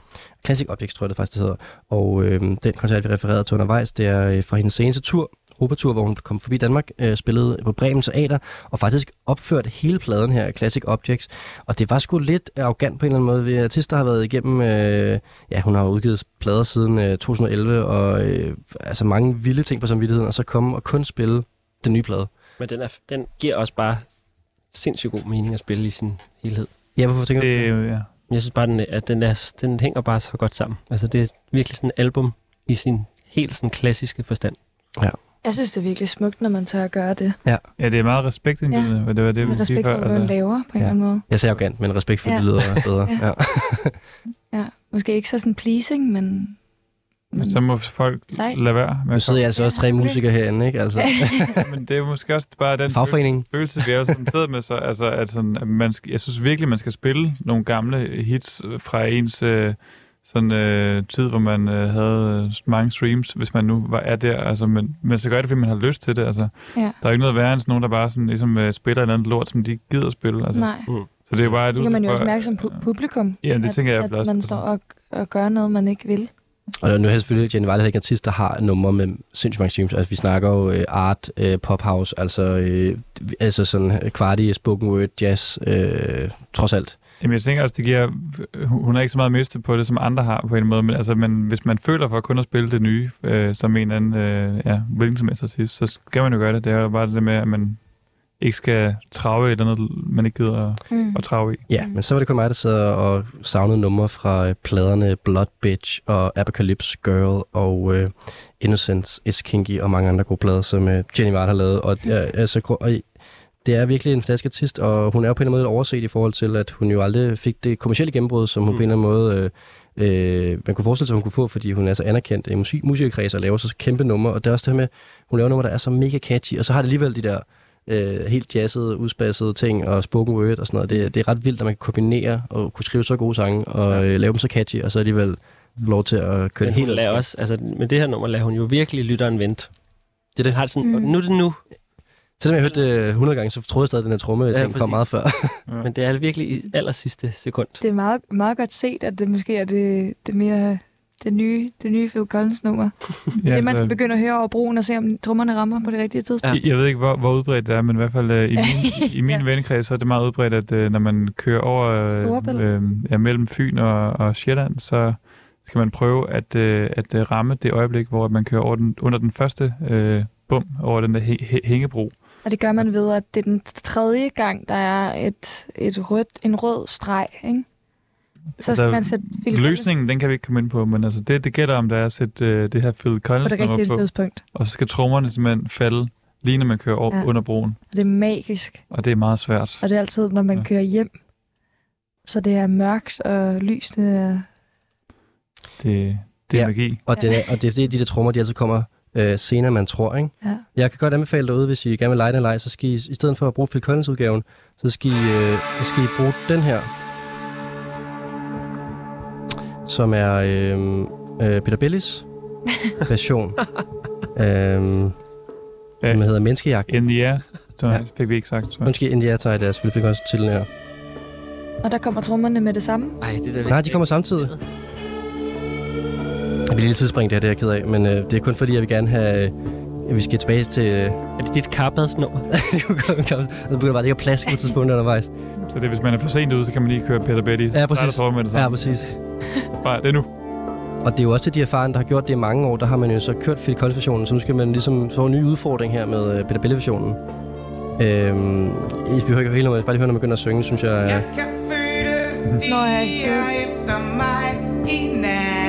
Classic Objects, tror jeg det faktisk, det hedder. Og øh, den koncert, vi refererede til undervejs, det er øh, fra hendes seneste tur, Europatur, hvor hun kom forbi Danmark, øh, spillede på Bremen Teater, og faktisk opførte hele pladen her, Classic Objects. Og det var sgu lidt arrogant på en eller anden måde. Vi artister har været igennem, øh, ja, hun har udgivet plader siden øh, 2011, og øh, altså mange vilde ting på samvittigheden, og så komme og kun spille den nye plade. Men den, er, den giver også bare sindssygt god mening at spille i sin helhed. Ja, hvorfor tænker du? Det, er jo, ja. Jeg synes bare, den, at den, er, den hænger bare så godt sammen. Altså, det er virkelig sådan et album i sin helt sådan klassiske forstand. Jeg synes, det er virkelig smukt, når man tør at gøre det. ja, det er meget respektindgivende, ja. og det var det, Så vi respekt for, hvad man altså. laver på en Ja. eller anden måde. Jeg sagde arrogant, men respekt for, ja. Ja. det lyder bedre. Ja. (laughs) ja. Ja, måske ikke så sådan pleasing, men... Men så må folk Sej. lade være med Nu sidder jeg altså også tre Ja, okay. musikere herinde, ikke? Altså. (laughs) Men det er måske også bare den fagforening. følelse, vi er sådan (laughs) sidder med, så, altså, at sådan, at man skal, jeg synes virkelig, man skal spille nogle gamle hits fra ens øh, sådan, øh, tid, hvor man øh, havde øh, mange streams, hvis man nu var, er der. Altså, men, men så gør det, fordi man har lyst til det. Altså, Ja. Der er jo ikke noget værre end sådan nogen, der bare sådan, ligesom, øh, spiller et eller andet lort, som de ikke gider at spille. Altså. Nej, Så det er jo bare et det kan man jo også mærke som pu- publikum. Ja, det at, tænker jeg at også. man står og, og gør noget, man ikke vil. Og nu er selvfølgelig Jenny Weiler ikke en artist, der har numre med sindssygt mange streams. Altså, vi snakker jo øh, art, øh, pop house, altså, øh, altså sådan kvartige spoken word, jazz, øh, trods alt. Jamen, jeg tænker også, det giver... Hun har ikke så meget mistet på det, som andre har på en måde, men, altså, men hvis man føler for kun at spille det nye, øh, som en eller anden, øh, ja, hvilken som helst artist, så skal man jo gøre det. Det er jo bare det med, at man ikke skal trave et eller andet, man ikke gider at, Mm. at trave i. Ja, men så var det kun mig, der sad og savnede numre fra øh, pladerne Blood Bitch og Apocalypse Girl og øh, Innocence is Kinky og mange andre gode plader, som øh, Jenny Ward har lavet. Og, ja, altså, og det er virkelig en fantastisk artist, og hun er jo på en eller anden måde overset i forhold til, at hun jo aldrig fik det kommercielle gennembrud, som hun Mm. på en eller anden måde... Øh, øh, man kunne forestille sig, hun kunne få, fordi hun er så anerkendt i musik, musikerkreds og laver så kæmpe numre. Og det er også det her med, hun laver numre, der er så mega catchy, og så har det alligevel de der øh, helt jazzede, udspassede ting og spoken word og sådan noget. Det, det er ret vildt, at man kan kombinere og kunne skrive så gode sange og øh, lave dem så catchy, og så alligevel lov til at køre Men, helt lader også, altså, med det her nummer lader hun jo virkelig lytteren vente. Det er det. Har sådan, Mm. mm. nu er det nu, Selvom jeg hørte det 100 gange, så troede jeg stadig, at den her tromme Ja, ja, kom meget før. Ja. (laughs) men det er virkelig i aller sidste sekund. Det er meget, meget godt set, at det måske er det, det mere det nye, det nye Phil Collins nummer. (laughs) Ja, det man så- skal begynde at høre over broen og se, om trommerne rammer på det rigtige tidspunkt. Jeg, jeg ved ikke, hvor, hvor udbredt det er, men i hvert fald øh, i (laughs) min, i min vennekreds, så er det meget udbredt, at øh, når man kører over øh, øh, ja, mellem Fyn og, og Sjælland, så skal man prøve at, øh, at øh, ramme det øjeblik, hvor man kører over den, under den første øh, bum over den der hæ- hæ- hængebro. Og det gør man ved, at det er den tredje gang, der er et, et rødt, en rød streg, ikke? Så skal Altså, man sætte Phil Collins Løsningen, den kan vi ikke komme ind på, men altså det, det gælder om, der er at sætte øh, det her Phil på Collins det nummer rigtige på, tidspunkt. og så skal trommerne simpelthen falde, lige når man kører over, Ja. ja. under broen. Og det er magisk. Og det er meget svært. Og det er altid, når man Ja. kører hjem. Så det er mørkt, og lysene er... Det, det er Ja. magi. Og det, er, og det er fordi, de der trommer, de altid kommer øh, senere, man tror, ikke? Ja. Jeg kan godt anbefale derude, hvis I gerne vil lege den leg, så skal I, i stedet for at bruge Phil Collins-udgaven, så skal I, øh, så skal I bruge den her, som er øh, øh, Peter Bellis (laughs) version. øhm, Ja. Den hedder Menneskejagt. In the air, så Ja. fik vi ikke sagt. Så. Undskyld, inden jeg tager deres Phil Collins til her. Og der kommer trommerne med det samme. Ej, det der Nej, de kommer samtidig. Jeg bliver lidt tidsspring, det her, det er jeg ked af, men øh, det er kun fordi, jeg vil gerne have... Øh, vi skal tilbage til... Øh, Er det dit karbadsnummer? (laughs) det kunne godt så begynder bare ikke at plaske på tidspunkt undervejs. så det, hvis man er for sent ude, så kan man lige køre Peter Betty. Ja, præcis. Så er der med det Ja, samme. præcis. Bare, det er nu. Og det er jo også de erfarne, der har gjort det i mange år. Der har man jo så kørt Phil Collins-versionen, så nu skal man ligesom få en ny udfordring her med øh, Peter Belle-versionen. Øhm, I behøver ikke hele nummeret, bare lige høre, når man begynder at synge, synes jeg... Jeg Øh, kan føle Nå, ja. piger efter mig i nat.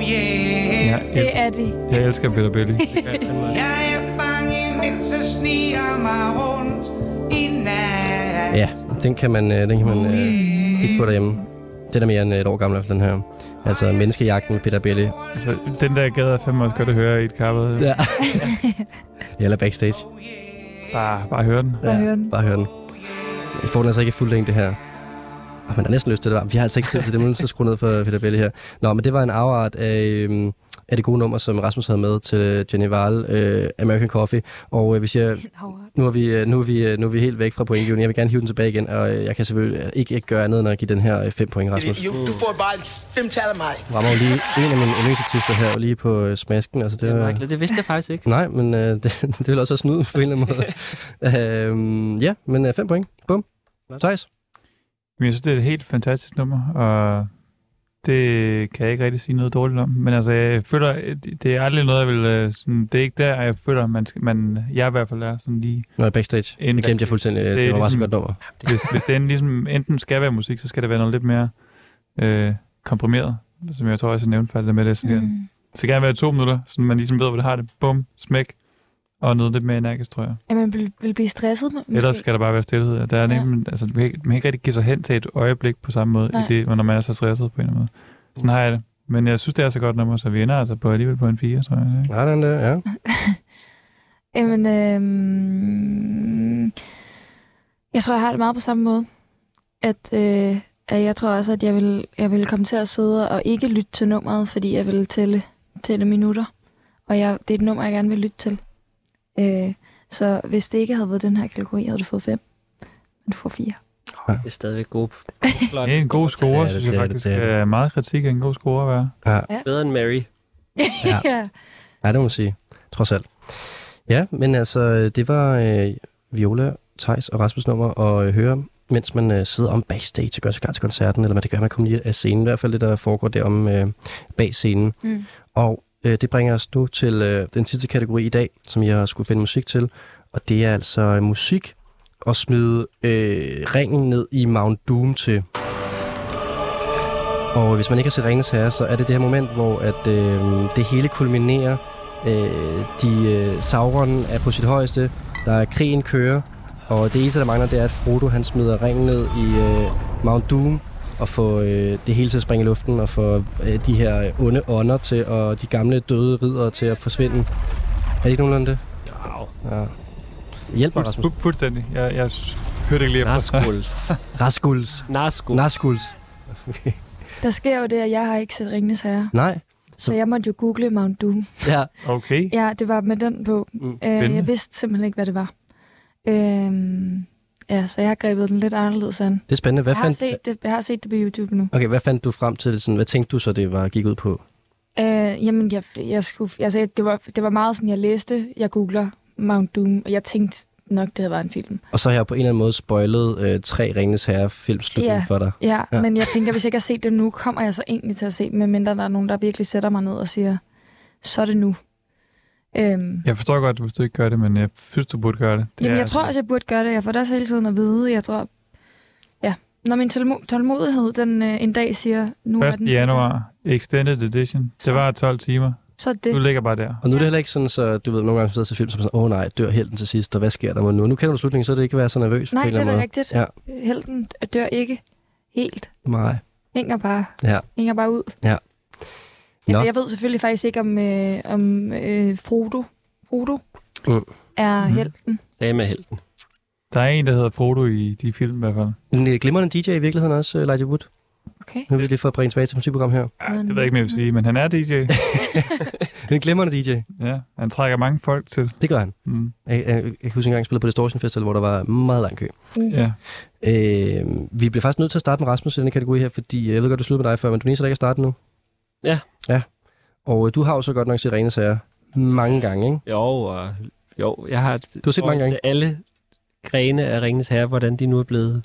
Ja, Oh yeah. Jeg, det er de. jeg elsker Peter Betty. (laughs) Jeg er bange, mens jeg sniger mig rundt i nat. ja, den kan man, øh, den kan man øh, kigge på derhjemme. Den er mere end et år gammel, den her. Altså Menneskejagten med Peter Belli. altså, den der gad er fandme også godt at høre i et kappet. Ja. Eller backstage. Bare, bare høre den. Bare høre den. Bare hør den. Jeg får den altså ikke fuld længde her. Oh, man har næsten lyst til det. Vi har altså ikke tid til det. Er så skrue ned for Peter Belli her. Nå, men det var en afart af, øhm, af det gode nummer, som Rasmus havde med til Jenny Wahl, øh, American Coffee. Og øh, hvis jeg, nu er, vi, øh, nu, er vi, øh, nu er vi helt væk fra pointgivningen. Jeg vil gerne hive den tilbage igen, og øh, jeg kan selvfølgelig øh, ikke, ikke gøre andet end at give den her 5 point, Rasmus. Du får bare fem tal af mig. Rammer jo lige en af mine yndlingsartister her, lige på øh, smasken. Altså, det, Det, er, det vidste jeg faktisk ikke. Nej, men øh, det, (laughs) det vil også være snyde på en eller anden måde. (laughs) øhm, ja, men 5 point. Bum. Thijs. Jeg synes, det er et helt fantastisk nummer, og det kan jeg ikke rigtig sige noget dårligt om. Men altså, jeg føler, det er aldrig noget, jeg vil... øh, Sådan, det er ikke der, jeg føler, man, skal, man jeg i hvert fald er sådan lige... Nå, backstage. Inden Det glemte jeg fuldstændig. Det, Det er det var bare så ligesom- godt nummer. Hvis, hvis det enten, ligesom, enten skal være musik, så skal det være noget lidt mere øh, komprimeret, som jeg tror også, jeg nævnte færdigt med det. Så, mm. Mm. så gerne være to minutter, så man ligesom ved, hvor det har det. Bum, smæk, og noget lidt mere energisk, tror jeg. Ja, man vil, vil blive stresset. må- måske. Ellers skal der bare være stillhed. Der er Ja. nemlig, altså, man, kan ikke, man kan ikke rigtig give sig hen til et øjeblik på samme måde, Nej. i det, når man er så stresset på en eller anden måde. Sådan har jeg det. Men jeg synes, det er så godt nummer, så vi ender altså på alligevel på en 4, tror jeg. Ikke? Ja, den der, ja. Jamen, øhm, jeg tror, jeg har det meget på samme måde. At, øh, at jeg tror også, at jeg vil, jeg vil komme til at sidde og ikke lytte til nummeret, fordi jeg vil tælle, tælle minutter. Og jeg, det er et nummer, jeg gerne vil lytte til. Øh, så hvis det ikke havde været den her kategori, havde du fået fem. Men du får fire. Det er stadigvæk god. Flot. (laughs) Det er en god score, Ja, synes jeg er det, faktisk. det er det. er meget kritik af en god score at være. ja. Bedre end Mary. Ja. (laughs) ja. Ja, det må man sige. Trods alt. Ja, men altså, det var øh, Viola, Thijs og Rasmus nummer at øh, høre, mens man øh, sidder om backstage og gør sig klar til koncerten, eller man det gør, man kommer lige af scenen. I hvert fald det, der foregår derom øh, bag scenen. Mm. Og øh, det bringer os nu til øh, den sidste kategori i dag, som jeg skulle finde musik til. Og det er altså øh, musik at smide øh, ringen ned i Mount Doom til. Og hvis man ikke har set Ringens Herre, så er det det her moment, hvor at, øh, det hele kulminerer. Øh, de, øh, Sauron er på sit højeste. Der er krigen kører. Og det eneste, der mangler, det er, at Frodo han smider ringen ned i øh, Mount Doom og få øh, det hele til at springe i luften og få øh, de her onde ånder til og de gamle døde ridere til at forsvinde. Er det ikke nogenlunde det? Ja. Hjælp mig, Rasmus. fu- fuldstændig. Jeg, jeg hørte ikke lige efter. Naskuls. (laughs) Raskuls. Naskuls. Naskuls. Der sker jo det, at jeg har ikke set Ringnes Herre. Nej. Så jeg måtte jo google Mount Doom. Ja. Okay. Ja, det var med den på. Mm. Øh, jeg vidste simpelthen ikke, hvad det var. Øhm, Ja, så jeg har grebet den lidt anderledes an. Det er spændende. Hvad Jeg har, fandt, set det, jeg har set det på YouTube nu. okay, hvad fandt du frem til? Sådan, hvad tænkte du så, det var gik ud på? Øh, jamen, jeg, jeg skulle, altså, det, var, det var meget sådan, jeg læste, jeg googler Mount Doom, og jeg tænkte nok, det havde været en film. Og så har jeg på en eller anden måde spoilet øh, tre Ringens Herre filmslutning Ja. for dig. Ja, Ja. men jeg tænker, hvis jeg ikke har set det nu, kommer jeg så egentlig til at se dem, medmindre der er nogen, der virkelig sætter mig ned og siger, så er det nu. Øhm, Jeg forstår godt, hvis du ikke gør det, men jeg synes, du burde gøre det. det Jamen, er jeg tror også, jeg burde gøre det. Jeg får det også hele tiden at vide. Jeg tror, ja, når min tålmo- tålmodighed den øh, en dag siger, nu er 1. den januar, Extended Edition. Så. Det var 12 timer. Så er det. Du ligger bare der. Og nu er det heller ikke sådan, så du ved, nogle gange sidder til film, som er sådan, åh oh, nej, dør helten til sidst, og hvad sker der med nu? Nu kender du slutningen, så er det ikke være så nervøs Nej, på en det er eller da anden rigtigt. Ja. Helten dør ikke helt. måde. Nej. Hænger bare, Ja. hænger bare ud. Ja. Nå. Jeg, ved selvfølgelig faktisk ikke, om, øh, om øh, Frodo, Frodo Mm. er Mhm. helten. Sam er helten. Der er en, der hedder Frodo i de film i hvert fald. En øh, glimrende DJ i virkeligheden også, uh, Elijah Wood. Okay. Nu vil vi lige få bringe tilbage til musikprogram her. Ja, det ved jeg ikke, mere, jeg vil sige, men han er DJ. (laughs) En glimrende DJ. Ja, han trækker mange folk til. Det gør han. Mm. Jeg, jeg, jeg kan huske engang, spillede på Distortion Festival, hvor der var meget lang kø. Ja. Øh, vi bliver faktisk nødt til at starte med Rasmus i denne kategori her, fordi øh, jeg ved godt, du slutter med dig før, men du er den ikke er startet nu. Ja. Ja. Og øh, du har jo så godt nok set Rene Sager mange gange, ikke? Jo, og, jo, jeg har... Du har set mange gange. Alle grene af Ringens Herre, hvordan de nu er blevet...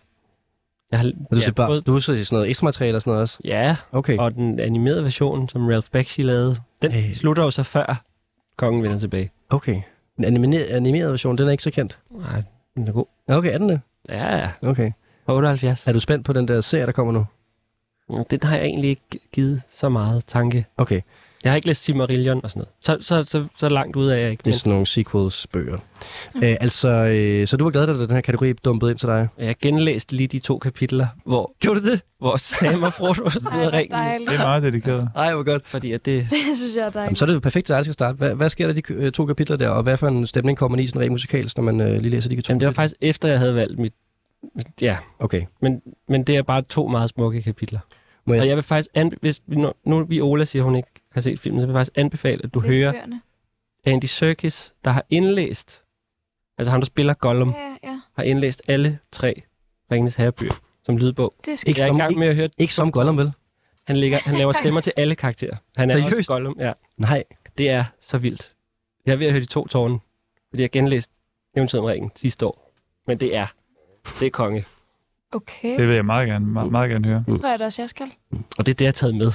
Jeg har, Og du, ja, bare, både- du har set sådan noget ekstra materiale og sådan noget også? Ja, Okay. og den animerede version, som Ralph Bakshi lavede, den Hey. slutter jo så før kongen vender tilbage. Okay. Den animerede, animerede version, den er ikke så kendt. Nej, den er god. Okay, er den det? Ja, ja. Okay. På 78. Er du spændt på den der serie, der kommer nu? Den har jeg egentlig ikke givet så meget tanke. Okay. Jeg har ikke læst Silmarillion og sådan noget. Så, så, så, så langt ud af jeg ikke. Det er sådan nogle sequels-bøger. Øh, altså, øh, så du var glad, da den her kategori dumpede ind til dig? Jeg genlæste lige de to kapitler, hvor, Gjorde du det? hvor Sam og Frodo (laughs) smider ringen. dejligt. Det er meget dedikeret. Ej, hvor godt. Fordi at det... (laughs) Det synes jeg er Jamen, dejligt. så er det jo perfekt, at jeg skal starte. Hvad, hvad sker der i de øh, to kapitler der, og hvad for en stemning kommer man i sådan rent musikalsk, når man øh, lige læser de to Jamen, det var kapitler? faktisk efter, jeg havde valgt mit... Ja, Okay. men, men det er bare to meget smukke kapitler. Må jeg... Og jeg vil faktisk anbe- hvis vi, nu, nu vi Ola siger, at hun ikke har set filmen, så vil jeg faktisk anbefale, at du Læs hører bøgerne. Andy Serkis, der har indlæst, altså ham, der spiller Gollum, Ja, ja. har indlæst alle tre Ringenes Herrebøger som lydbog. Det skal Ikke Jeg er i som, gang med at høre, ikke som Gollum, vel? han, lægger, han laver (laughs) stemmer til alle karakterer. Han er Seriøst? også Gollum, ja. Nej. Det er så vildt. Jeg er ved at høre de to tårne, fordi jeg har genlæst Eventyret om ringen sidste år. Men det er, det er konge. Okay, Det vil jeg meget gerne, meget, meget gerne høre. det tror jeg da også, jeg skal. Og det er det, jeg har taget med.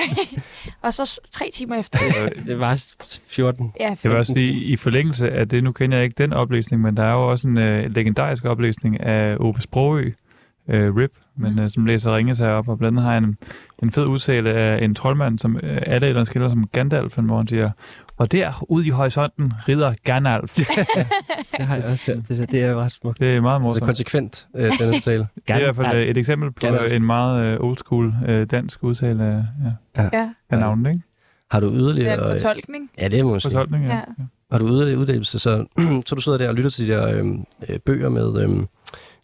(laughs) Og så tre timer efter. Det var 14. Ja, Jeg vil også sige, i forlængelse af det, nu kender jeg ikke den oplæsning, men der er jo også en øh, legendarisk oplæsning af Ove Sprogø, øh, RIP, men øh, som læser Ringes herop, og blandt andet har han en, en fed udtale af en troldmand, som øh, alle ellers kender som Gandalf, hvor han siger, og der, ude i horisonten, rider Gandalf. (laughs) Det har jeg også hørt. Det, der, det er ret smukt. Det er meget morsomt. konsekvent, øh, denne (laughs) tale. Det er i hvert fald øh, et eksempel på Gandalf. øh, en meget øh, old school øh, dansk udtale af, ja, Ja, af navnet, ikke? Har du det er yderligere... en fortolkning. Ja, det må man sige. Fortolkning, ja. Ja. Har du yderligere uddannelse, så, (clears throat) så du sidder der og lytter til de der øh, øh, bøger med, øh,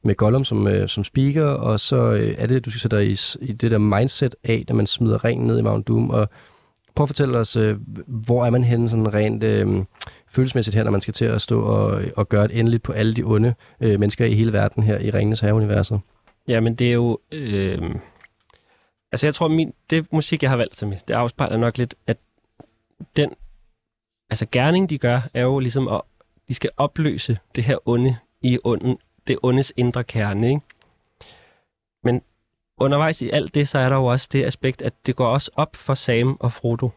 med Gollum som, øh, som speaker, og så øh, er det, du skal sætte dig i, i det der mindset af, når man smider ringen ned i Mount Doom, og prøv at fortælle os, øh, hvor er man henne sådan rent øh, følelsesmæssigt her, når man skal til at stå og, og gøre et endeligt på alle de onde øh, mennesker i hele verden her i Ringenes Herre-universet. Jamen, det er jo... Øh, altså, jeg tror, min, det musik, jeg har valgt til mig, det afspejler nok lidt, at den altså, gerning, de gør, er jo ligesom, at de skal opløse det her onde i onden, det ondes indre kerne, ikke? Undervejs i alt det, så er der jo også det aspekt, at det går også op for Sam og Frodo,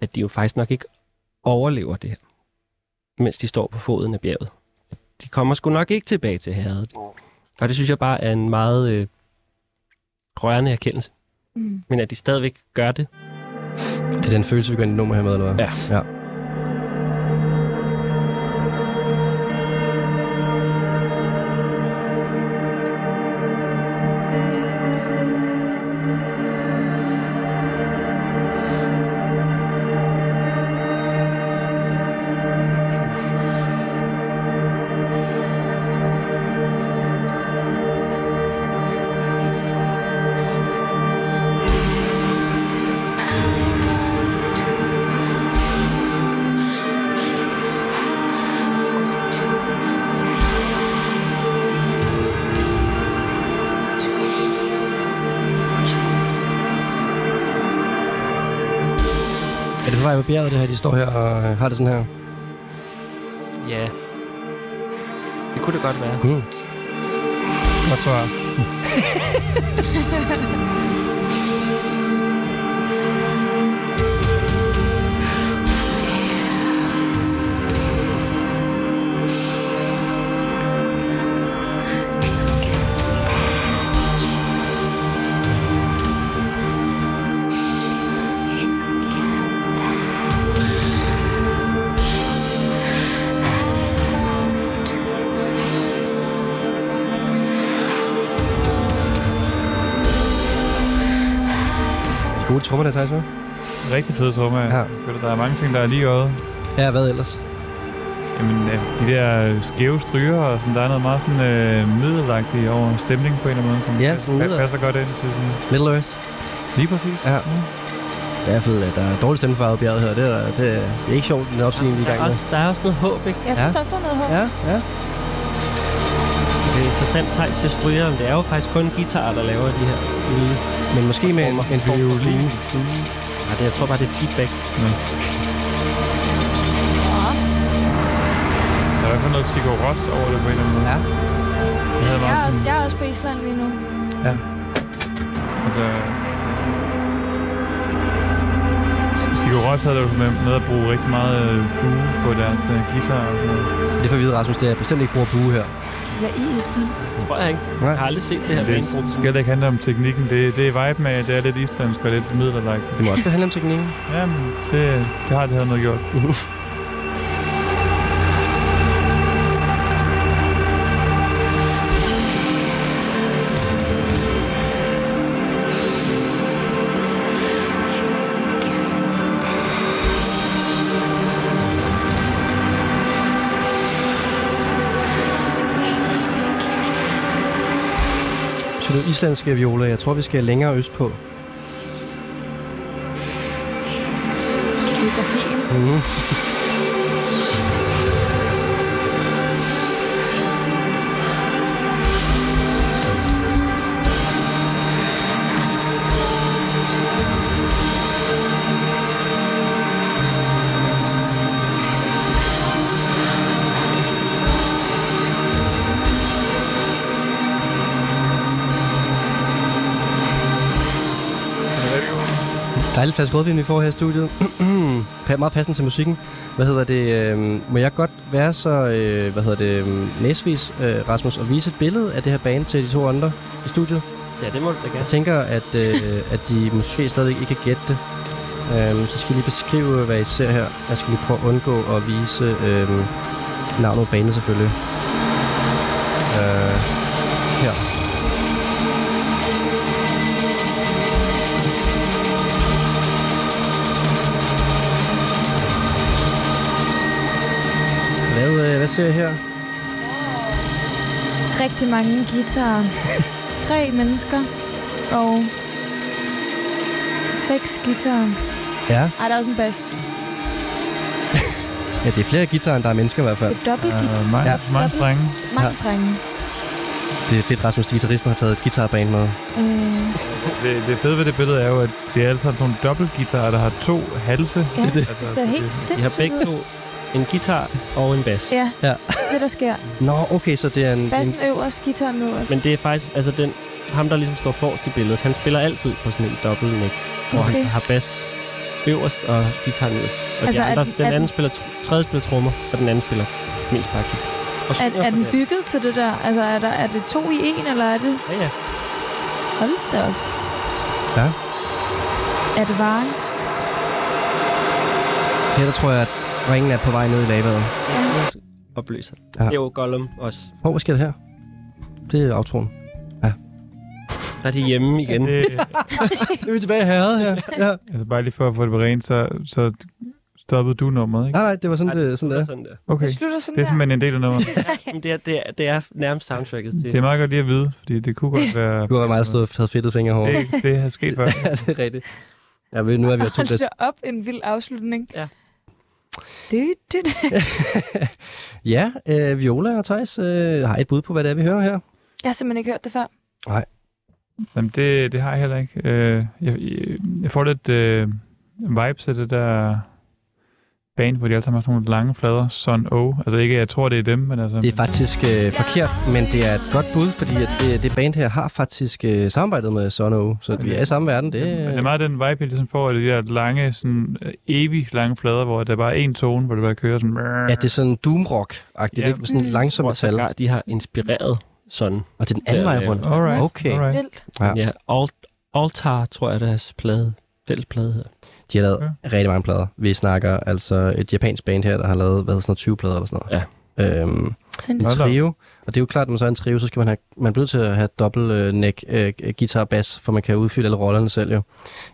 at de jo faktisk nok ikke overlever det her, mens de står på foden af bjerget. De kommer sgu nok ikke tilbage til herredet. Og det synes jeg bare er en meget øh, rørende erkendelse. Mm. Men at de stadigvæk gør det. Er det den følelse, vi går ind i nummer her med, eller hvad? Ja. ja. På bjerget, det her, de står her og øh, har det sådan her? Ja. Det kunne det godt være. Mm. Godt svar. (laughs) der tager så. Rigtig fede trommer. Ja. Der er mange ting, der er lige øjet. Ja, hvad ellers? Jamen, øh, de der skæve stryger, og sådan, der er noget meget sådan øh, middelagtigt over stemningen på en eller anden måde, som Ja, pas- sådan middelalder- passer godt ind til sådan... Middle Earth. Lige præcis. Ja. I hvert fald, øh, der er dårlig stemme for bjerget her. Det er, det, er, det er ikke sjovt, den opstigning, de er i gang med. også, der er også noget håb, ikke? Jeg synes Ja. også, der er noget håb. Ja, ja. Det er interessant, Thijs stryger, men det er jo faktisk kun guitar, der laver de her lyde. Men måske med en, Trommer. en violin. Ja, det, jeg tror bare, det er feedback. Ja. Der er i hvert fald noget Sigur Ros over det på en eller anden måde. Ja. Det havde Jeg er, også, jeg er også på Island lige nu. altså... Sigur Ros havde det jo med, med at bruge rigtig meget øh, bue på deres øh, guitar og sådan noget. Det får vi vide, Rasmus, det er bestemt ikke bruger bue her. Hvad i Island? Det tror jeg ikke. Nej. Jeg har aldrig set det her Det skal heller ikke handle om teknikken. Det, det er vibe med, det er lidt islandsk og lidt middelalderligt. Det må også handle om teknikken. Jamen, det, det har det her noget gjort. Så islandske violer. Jeg tror, vi skal længere østpå. Dejligt flaske rødvin, vi får her i studiet. (clears throat) Meget passende til musikken. Hvad hedder det? Øh, må jeg godt være så, øh, hvad hedder det, øh, næsvis, øh, Rasmus, og vise et billede af det her band til de to andre i studiet? Ja, det må du da Jeg gerne. tænker, at, øh, at de måske stadigvæk ikke kan gætte det. Øhm, så skal jeg lige beskrive, hvad I ser her. Jeg skal lige prøve at undgå at vise øhm, navnet på banen selvfølgelig. Øh, ser her? Rigtig mange guitarer. Tre mennesker. Og seks guitarer. Ja, Ej, der er også en bas. (laughs) ja det er flere guitarer, end der er mennesker i hvert fald. Det er dobbelt guitar. Uh, mange, Ja. mange strenge. Mange Ja. strenge. Det er fedt, Rasmus, guitaristen har taget et guitarband med. Øh, Det, det fede ved det billede er jo, at de er alle sammen nogle dobbeltguitarer, der har to halse. ja, det. det, Altså, det ser det- helt det- sindssygt Vi har begge to en guitar og en bas. Ja, Ja. det der sker. (laughs) Nå, okay, så det er en... en Bassen øverst, guitaren øverst. Men det er faktisk, altså den, ham der ligesom står forrest i billedet, han spiller altid på sådan en dobbelt neck, hvor Okay. han har bas øverst og guitar nederst. Og Altså, de er andre, den- den er anden den- spiller, tr- tredje spiller trommer, og den anden spiller mest bare guitar. Og Er, er den det. bygget til det der? Altså, er, der, er det to i en, eller er det... Ja, ja. Hold da op. Ja. Advanced. Her der tror jeg, at ringen er på vej ned i lavaet. ja. Opløser. Ja. Ja. Det jo Gollum også. Hov, hvad sker der her? Det er outroen. Der er de hjemme igen. Det, (laughs) Nu er vi tilbage i herret her. (laughs) Ja. altså bare lige for at få det på rent, så, så stoppede du nummeret, ikke? Nej, nej, det var sådan, Ej, det, sådan der. sådan der. Okay. Det slutter sådan Det er der. simpelthen en del af nummeret. (laughs) Men det er, det, er, det er nærmest soundtracket til. Det er meget godt lige at vide, fordi det kunne godt være... Det kunne være mig, der stod og havde fedtet fingre over. Det, det har sket før. ja, det er rigtigt. Ja, ved, nu er vi jo to Hold op, en vild afslutning. Ja. Det, det, (laughs) ja, øh, Viola og Thijs øh, har et bud på, hvad det er, vi hører her. Jeg har simpelthen ikke hørt det før. Jamen, det, det har jeg heller ikke. Øh, jeg, jeg, jeg får lidt, øh, vibes af det der band, hvor de alle sammen har sådan nogle lange flader. Son O. Altså ikke, jeg tror, det er dem, men altså... Det er faktisk øh, forkert, men det er et godt bud, fordi at det, det band her har faktisk øh, samarbejdet med Sono, så vi er i samme verden. Det, Men det er meget den vibe, jeg ligesom får af de der lange, sådan øh, evig lange flader, hvor der bare er én tone, hvor det bare kører sådan... Ja, det er sådan doom-rock-agtigt, Ja. ikke? Med sådan en langsom Hvor metal. sågar de har inspireret sådan. Og det er den anden vej rundt. Alright, Okay. alright. Ja, Alt, Altar, tror jeg, deres plade, fælles plade hedder. De har lavet rigtig mange plader. Vi snakker altså et japansk band her, der har lavet, hvad hedder sådan noget, 20 plader eller sådan noget. Ja. Øhm, en trio. Og det er jo klart, at når man så er en trio, så skal man have, man bliver nødt til at have dobbelt øh, neck, øh, guitar og bass, for man kan udfylde alle rollerne selv jo.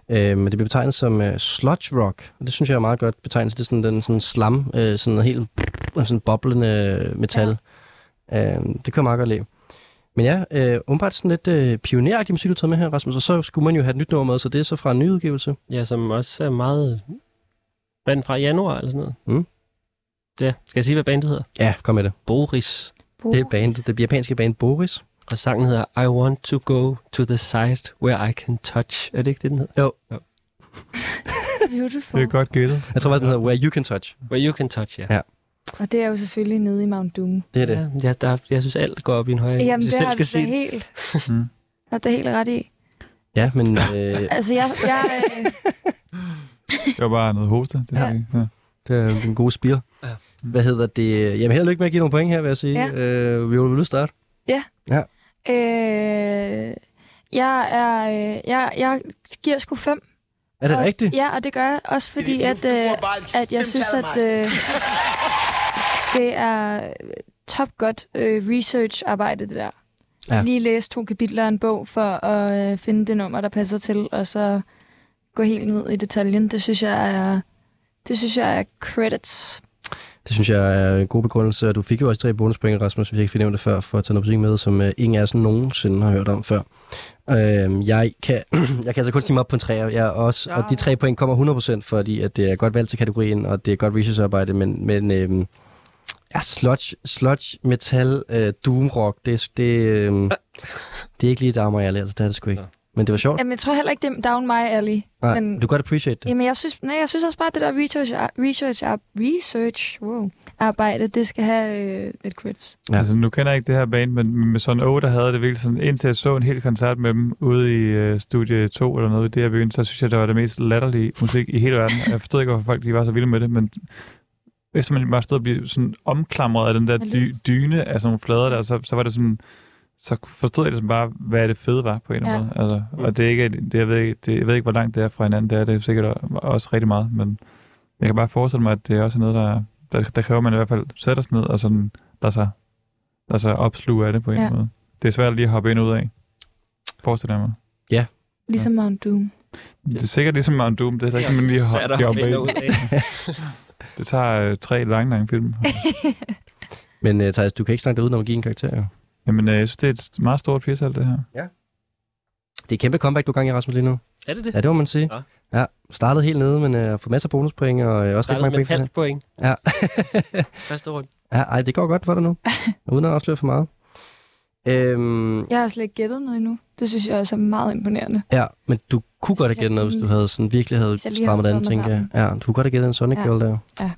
Øh, men det bliver betegnet som øh, sludge rock, og det synes jeg er meget godt betegnelse. Det er sådan den sådan slam, øh, sådan noget helt sådan boblende metal. Ja. Øh, det kan jeg meget godt lide. Men ja, øh, umiddelbart sådan lidt øh, pioneragtig musik, du taget med her, Rasmus, og så skulle man jo have et nyt nummer med, så det er så fra en ny udgivelse. Ja, som også er meget... Hvad den fra januar eller sådan noget? Mm. Ja, skal jeg sige, hvad bandet hedder? Ja, kom med det. Boris. Det er bandet, det japanske band Boris. Og sangen hedder I want to go to the side where I can touch. Er det ikke det, den hedder? Jo. jo. Beautiful. Det er godt gættet. Jeg tror faktisk, den hedder Where You Can Touch. Where you can touch, ja. Ja. Og det er jo selvfølgelig nede i Mount Doom. Det er det. Ja, ja der, jeg synes, alt går op i en højere. Jamen, det har du skal da helt, Mm. har da helt ret i. Ja, men øh, (laughs) Altså, jeg, jeg, øh, Det var bare noget hoste. Det Ja. ja. ja. det er en god spire. Ja. Hvad hedder det? Jamen, held og lykke med at give nogle point her, vil jeg sige. Ja. Øh, vi vil du starte? øh, jeg er, øh, jeg, jeg giver sgu fem. Er det og, rigtigt? Ja, og det gør jeg også, fordi at, øh, at jeg synes, at øh, (laughs) det er top godt øh, research-arbejde, det der. Ja. Lige læse to kapitler af en bog for at øh, finde det nummer, der passer til, og så gå helt ned i detaljen. Det synes jeg er, det synes jeg er credits. Det synes jeg er en god begrundelse, og du fik jo også tre bonuspoint, Rasmus, hvis jeg ikke fik nævnt det før, for at tage noget musik med, som øh, ingen af os nogensinde har hørt om før. Øh, jeg, kan, (clears throat) jeg kan altså kun stime op på en træer, jeg også, ja. og de tre point kommer 100%, fordi at det er godt valgt til kategorien, og det er godt researcharbejde, men, men øh, ja, sludge, sludge metal, øh, doom rock, det, det, øh, det er ikke lige der mig ærlig, altså det er det sgu ikke. Men det var sjovt. Jamen, jeg tror heller ikke, det er down my alley. Nej, men, du kan godt appreciate det. Jamen, jeg synes, nej, jeg synes også bare, at det der research, research, research wow, arbejde, det skal have øh, lidt creds. Ja. Ja. Altså, nu kender jeg ikke det her band, men med sådan O, der havde det virkelig sådan, indtil jeg så en hel koncert med dem ude i uh, studie 2 eller noget i det her byen, så synes jeg, det var det mest latterlige musik i hele verden. Jeg forstod ikke, hvorfor folk de var så vilde med det, men efter man bare stod og blev sådan omklamret af den der dy- dyne af sådan nogle flader der, så, så var det sådan, så forstod jeg det sådan bare, hvad det fede var på en eller anden Ja. måde. Altså, og det er ikke, det, jeg, ved ikke, det, jeg ved ikke, hvor langt det er fra hinanden, det er det er sikkert også rigtig meget, men jeg kan bare forestille mig, at det er også noget, der, der, der kræver, at man i hvert fald sætter sig ned og sådan lader sig, lader sig opsluge af det på en Ja. ja. måde. Det er svært lige at hoppe ind og ud af. Forestiller jeg mig. Ligesom Mount Doom. Det er sikkert ligesom Mount Doom, det er ikke, man lige Svært hoppe at lige hoppe op ind og ud af. (laughs) Det tager øh, tre lange, lange film. (laughs) Men uh, Thijs, du kan ikke snakke dig ud, når man giver en karakter, jo. Jamen, øh, jeg synes, det er et meget stort firsal, det her. Det er et kæmpe comeback, du er gang i, Rasmus, lige nu. Er det det? Ja, det må man sige. Ja. Ja, startede helt nede, men har fået masser af bonuspoint, og uh, også rigtig Startede mange med point det. halvt point. Ja. Første runde. ja, ej, det går godt for dig nu, (laughs) uden at afsløre for meget. Øhm, Jeg har slet ikke gættet noget endnu. Det synes jeg også er meget imponerende. ja, men du kunne godt have gættet noget, hvis du havde sådan, virkelig havde strammet mig tænker jeg. Ja, du kunne godt have gættet en Sonic Ja. Girl der. Ja.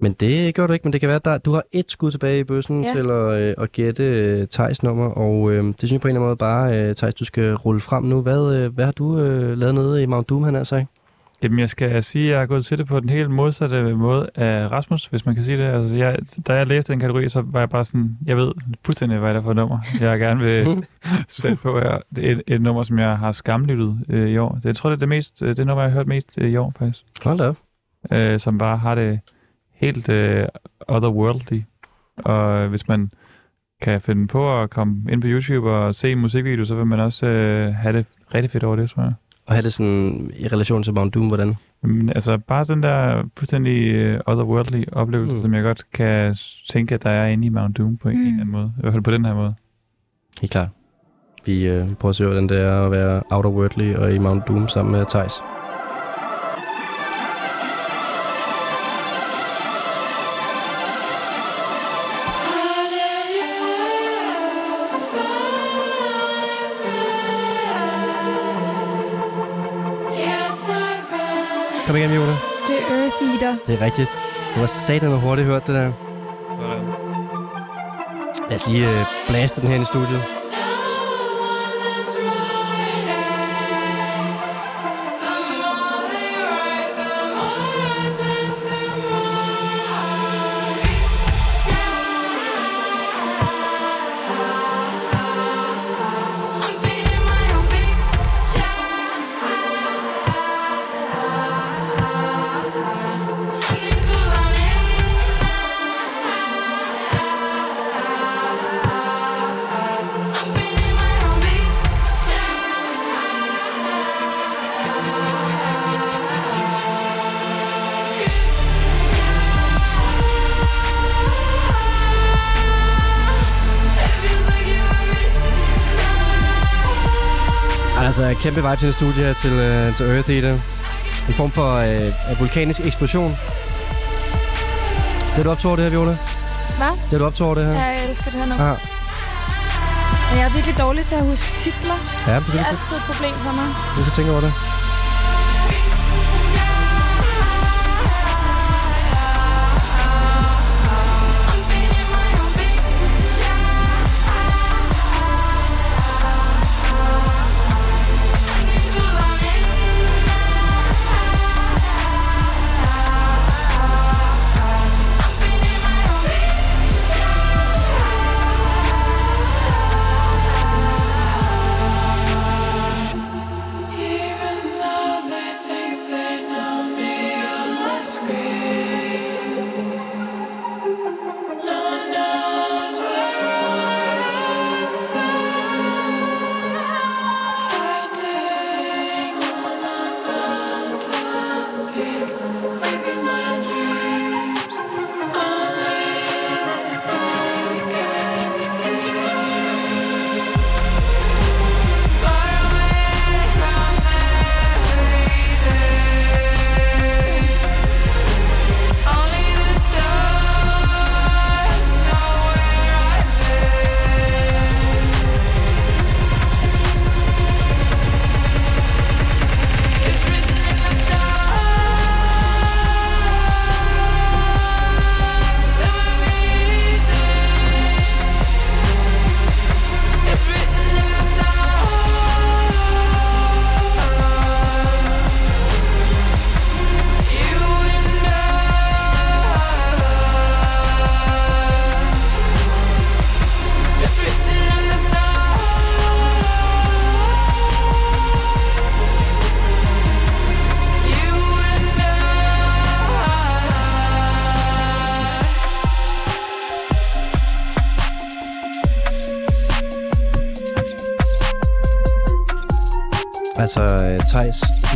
Men det gør du ikke, men det kan være, at du har et skud tilbage i bøssen Ja. til at, øh, at gætte øh, Thijs nummer, og øh, det synes jeg på en eller anden måde bare, øh, Thijs, du skal rulle frem nu. Hvad, øh, hvad har du øh, lavet nede i Mount Doom, han har sagt? Jamen, jeg skal sige, at jeg har gået til det på den helt modsatte måde af Rasmus, hvis man kan sige det. Altså, jeg, da jeg læste den kategori, så var jeg bare sådan, jeg ved fuldstændig, hvad det er for et nummer. Jeg gerne vil (laughs) sætte på her. Det er et, et nummer, som jeg har skamlyttet øh, i år. Det, jeg tror, det er det, mest, øh, det nummer, jeg har hørt mest øh, i år, faktisk. Hold op. Øh, som bare har det helt øh, otherworldly. Og hvis man kan finde på at komme ind på YouTube og se en musikvideo, så vil man også øh, have det rigtig fedt over det, tror jeg. Og have det sådan i relation til Mount Doom, hvordan? Jamen, altså bare den der fuldstændig uh, otherworldly oplevelse, Mm. som jeg godt kan tænke, at der er inde i Mount Doom på en, Mm. en eller anden måde. I hvert fald på den her måde. Helt klart. Vi, øh, vi prøver at se, hvordan det er at være outer worldly og i Mount Doom sammen med Thijs. Kom igen, Viola. Det er Earth Eater. Det er rigtigt. Det var satan med hurtigt hørt, det der. Lad os lige øh, blaste den her i studiet. Kæmpe vej til studie her til, øh, til Earth Eater. En form for øh, vulkanisk eksplosion. Det er du optog det her, Viola? Hvad? Det er du optog det her? Ja, jeg elsker det her nu. Ja. Men jeg er virkelig dårlig til at huske titler. Ja, Det er altid et problem for mig. Jeg skal tænke over det.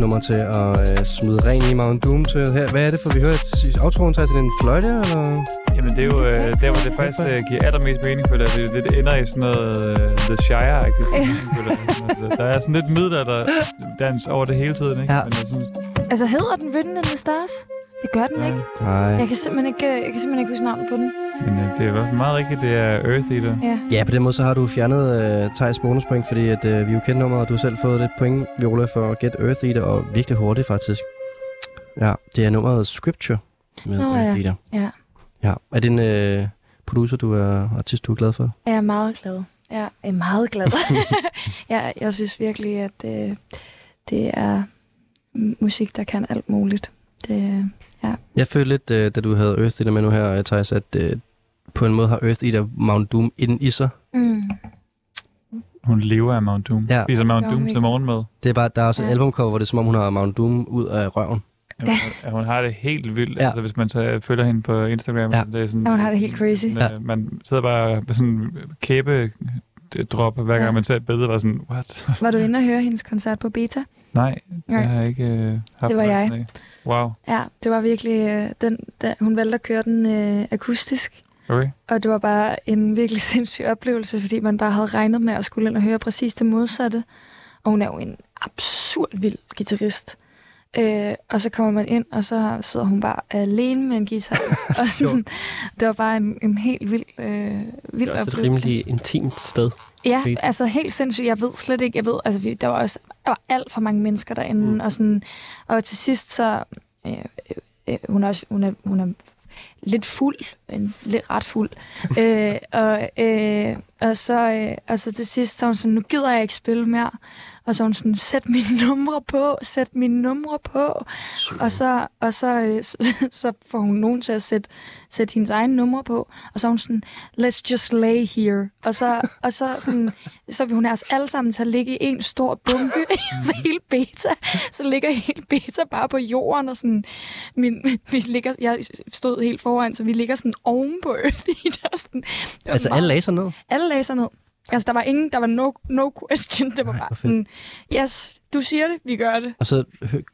Nummer til at øh, smide ren i Mount Doom til her. Hvad er det for, vi hørte i outroen, Thijs? Er det en fløjte, eller? Jamen, det er jo øh, der, hvor det faktisk øh, giver allermest mening, føler jeg. Det, det ender i sådan noget øh, The Shire-agtigt. Ja. (laughs) Der er sådan lidt dans over det hele tiden, ikke? Ja. Men jeg synes, Altså, hedder den Written in the Stars? Det gør den ikke. Nej. Jeg kan simpelthen ikke, øh, jeg kan simpelthen ikke huske navnet på den. Men øh, det er meget rigtigt, det er Earth Eater. Ja. Ja, på den måde så har du fjernet øh, Thijs bonuspoint, fordi at, øh, vi jo kender nummeret, og du har selv fået lidt point, Viola, for at get Earth Eater, og virkelig hurtigt faktisk. Ja, det er nummeret Scripture med Nå, Earth ja. Eater. Ja. Ja. Er det en øh, producer, du er artist, du er glad for? Jeg er meget glad. Jeg er meget glad. (laughs) jeg, jeg synes virkelig, at øh, det er musik, der kan alt muligt. Det, Jeg følte lidt, øh, da du havde Earth Eater med nu her, øh, Thijs, at øh, på en måde har Earth Eater Mount Doom inden i sig. mm, Hun lever af Mount Doom. Ja. Spiser Mount Doom til morgenmad. Det er bare, der er også et Ja. albumcover, hvor det er som om, hun har Mount Doom ud af røven. Jamen, hun, hun har det helt vildt, Ja. ja. altså, hvis man så følger hende på Instagram. Ja. Det er sådan, Ja, hun har det helt crazy. Ja. Man sidder bare med sådan en kæbe drop, hver gang Ja. man ser et billede, var sådan, what? Var du inde og høre hendes koncert på Beta? Nej, det Nej. har jeg ikke øh, haft. Det var jeg. af. Wow, Ja, det var virkelig... Øh, den, da, hun valgte at køre den øh, akustisk. okay. Og det var bare en virkelig (laughs) sindssyg oplevelse, fordi man bare havde regnet med at skulle ind og høre præcis det modsatte. Og hun er jo en absurd vild guitarist. Øh, og så kommer man ind, og så sidder hun bare alene med en guitar. (laughs) og sådan, det var bare en, en helt vild, øh, Det vild er også et rimelig intimt sted. Ja, Fedt. altså helt sindssygt. Jeg ved slet ikke, jeg ved, altså vi, der var også der var alt for mange mennesker derinde, mm. og sådan, og til sidst så, øh, øh, øh, hun er også, hun er, hun er lidt fuld, en, lidt ret fuld, (laughs) øh, og, øh, og, så, øh, og så til sidst så var hun sådan, nu gider jeg ikke spille mere, og så hun sådan, sæt mine (laughs) numre på, sæt mine numre på, og så, og så, øh, (laughs) så, så får hun nogen til at sætte, sætte hendes egne numre på, og så hun sådan, let's just lay here. Og så, og så, sådan, så vil hun have os alle sammen til at ligge i en stor bunke, (laughs) så hele beta, så ligger hele beta bare på jorden, og sådan, min, vi ligger, jeg stod helt foran, så vi ligger sådan oven på Earth Eater, sådan. Altså, meget- alle lagde sig ned. alle lagde sig ned. Altså, der var ingen, der var no, no question. Det var Nej, bare sådan, yes, du siger det, vi gør det. Og så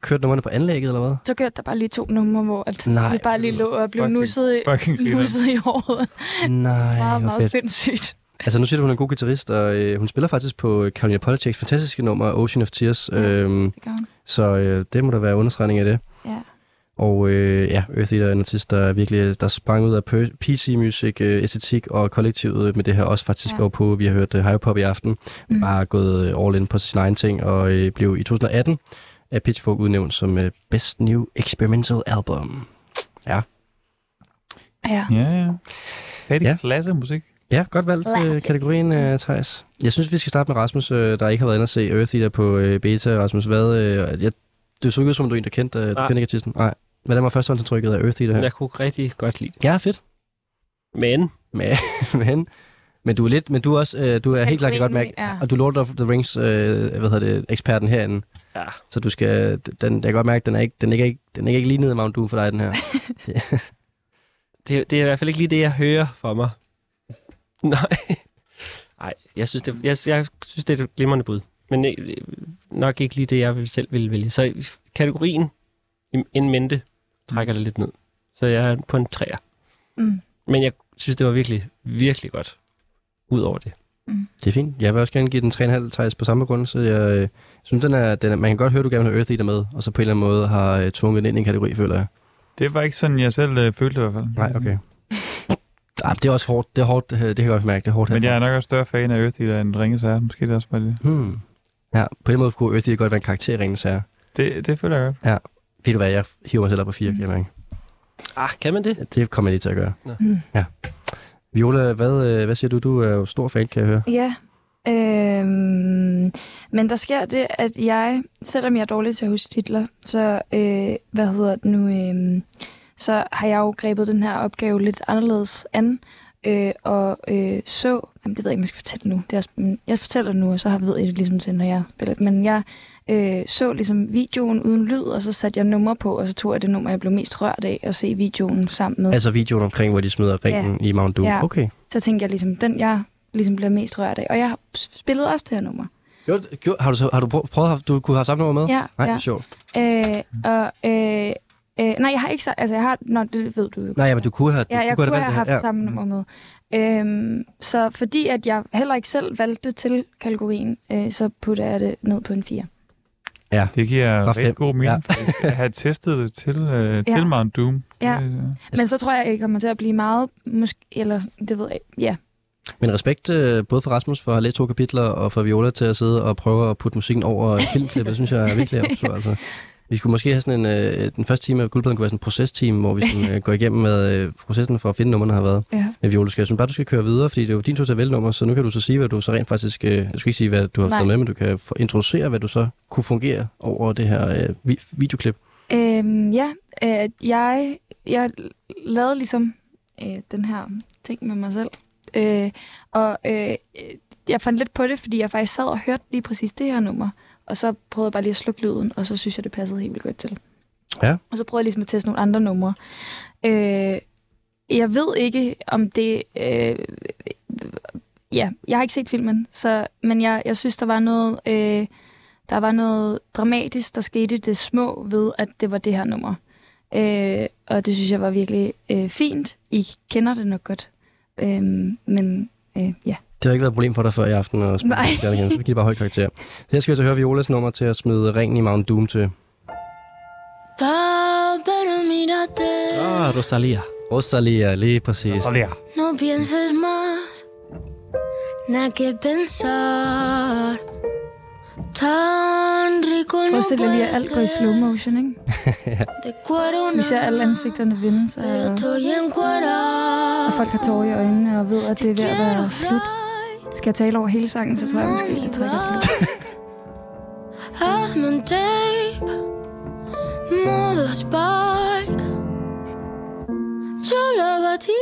kørte nummerne på anlægget, eller hvad? Så kørte der bare lige to numre, hvor at Nej. vi bare lige lå og blev Fucking- nusset, i- Fucking nusset i håret. Nej, Meget, meget fedt. sindssygt. Altså, nu siger du, hun er en god guitarist, og øh, hun spiller faktisk på Carolina Politics fantastiske nummer, Ocean of Tears. Ja. Øhm, Det gør hun. så øh, det må der være understregning af det. Ja. Og øh, ja, Earth Eater er en artist, der er virkelig der sprang ud af per- PC-musik, øh, æstetik og kollektivet med det her også faktisk Ja. ja. på. Vi har hørt uh, Hyperpop i aften, Mm. bare gået øh, all in på sin egen ting, og øh, blev i 2018 af Pitchfork udnævnt som øh, Best New Experimental Album. Ja, Ja. Ja, ja. Rigtig Ja. klasse musik. ja godt valgt til Classic. kategorien, uh, Thijs. Jeg synes, vi skal starte med Rasmus, øh, der ikke har været inde og se Earth Eater på øh, beta. Rasmus, hvad... Øh, jeg, det så ikke ud som, om du er en, der kendte, øh, du Nej. kendte ikke artisten. Nej. Hvordan var førstehåndsindtrykket af Earth Eater her? Jeg kunne rigtig godt lide det. Ja, fedt. Men Men, (laughs) men, men du er lidt, men du er også, øh, du er helt klart, godt mærke, Ja. og du er Lord of the Rings, øh, hvad hedder det, eksperten herinde, ja, så du skal, den, jeg kan godt mærke, den er ikke, den er ikke, den er ikke lige nede i Mount Doom for dig, den her. (laughs) (laughs) det, det er i hvert fald ikke lige det, jeg hører for mig. Nej. Nej, jeg synes, det, jeg, jeg synes, det er et glimrende bud. Men øh, nok ikke lige det, jeg vil- selv ville vælge. Så kategorien en mente trækker det lidt ned. Så jeg er på en træer. Mm. Men jeg synes, det var virkelig, virkelig godt. Udover det. Det er fint. Jeg vil også gerne give den 3,5 Thijs på samme grund, så jeg øh, synes, den er, den er, man kan godt høre, du gerne vil have Earth Eater med, og så på en eller anden måde har øh, tvunget den ind i en kategori, føler jeg. Det var ikke sådan, jeg selv øh, følte det i hvert fald. Nej, okay. (laughs) Ah, det er også hårdt. Det er hårdt, det, det kan jeg godt mærke. Det er hårdt Men jeg er nok også større fan af Earth Eater end Ringes Herre. Måske det er også bare det. Hmm. Ja, på den måde kunne Earth Eater godt være en karakter i Ringens Herre. Det, det føler jeg godt. Ved du hvad, jeg hiver mig selv op på fire, kan jeg mærke. Ah, kan man det? Ja, Det kommer jeg lige til at gøre. Mm. Viola, hvad, øh, hvad siger du? Du er jo stor fan, kan jeg høre. Ja. Øhm, men der sker det, at jeg, selvom jeg er dårlig til at huske titler, så, øh, hvad hedder det nu, øh, så har jeg jo grebet den her opgave lidt anderledes an, øh, og øh, så, jamen det ved jeg ikke, om jeg skal fortælle nu, det er, jeg fortæller nu, og så har ved I det ligesom til, når jeg spiller men jeg øh, så ligesom videoen uden lyd, og så satte jeg nummer på, og så tog jeg det nummer, jeg blev mest rørt af, at se videoen sammen med. Altså videoen omkring, hvor de smider ringen i Mount Doom. Ja. Okay. Så tænkte jeg ligesom, den jeg ligesom bliver mest rørt af, og jeg spillede også det her nummer. Jo, jo, har du, så- har du prøvet, at du kunne have samme nummer med? Ja, Nej, ja. ja. sjovt. Øh, og, øh, øh, nej, jeg har ikke sagt, altså jeg har, nå, det ved du jo. Nej, ja, men du kunne have... Du Ja, jeg kunne kunne have have haft her. samme nummer med. Øhm, så fordi at jeg heller ikke selv valgte til kategorien, øh, så putter jeg det ned på en 4. Ja. Det giver Fra rigtig fem. god mening, Ja. ja. at have testet det til, øh, til Ja. Mount Doom. Ja. Øh, Men så tror jeg, at jeg kommer til at blive meget, måske, eller det ved jeg ja. Men respekt øh, både for Rasmus for at have læst to kapitler, og for Viola til at sidde og prøve at putte musikken over filmklippet. Det synes jeg er virkelig (laughs) absurd. Altså. Vi skulle måske have sådan en, øh, den første time af Guldpladen kunne være sådan en procesteam, hvor vi sådan, (laughs) øh, går igennem med øh, processen for at finde numrene har været. ja. Men Viola, skal, jeg synes bare, du skal køre videre, fordi det er jo din tur til at vælge nummer, så nu kan du så sige, hvad du så rent faktisk... Øh, jeg skal ikke sige, hvad du har Nej. fået med, men du kan introducere, hvad du så kunne fungere over det her øh, vi- videoklip. Øhm, ja, øh, jeg, jeg lavede ligesom øh, den her ting med mig selv. Øh, og øh, jeg fandt lidt på det, fordi jeg faktisk sad og hørte lige præcis det her nummer. Og så prøvede jeg bare lige at slukke lyden, og så synes jeg, det passede helt vildt godt til. Ja. Og så prøvede jeg ligesom at teste nogle andre numre. Øh, jeg ved ikke, om det... Øh, ja, jeg har ikke set filmen, så, men jeg, jeg synes, der var noget... Øh, der var noget dramatisk, der skete det små ved, at det var det her nummer. Øh, og det synes jeg var virkelig øh, fint. I kender det nok godt. Øh, men øh, ja. Det har ikke været et problem for dig før i aften at spille Nej. igen, så vi giver bare høj karakter. Så her skal vi så høre Violas nummer til at smide ringen i Mount Doom til. Mírate. Ah, Rosalia. Rosalia, lige præcis. Rosalia. No pienses más, nada que pensar. Tan rico no Forestil dig lige, at alt går i slow motion, ikke? (laughs) Cuero Vi ser alle ansigterne sig, pero og, og folk har tårer i øjnene og ved, at det er ved at være slut. Skal jeg tale over hele sangen, så tror jeg måske, det trækker lidt. Tape, modo spike. Yo la batí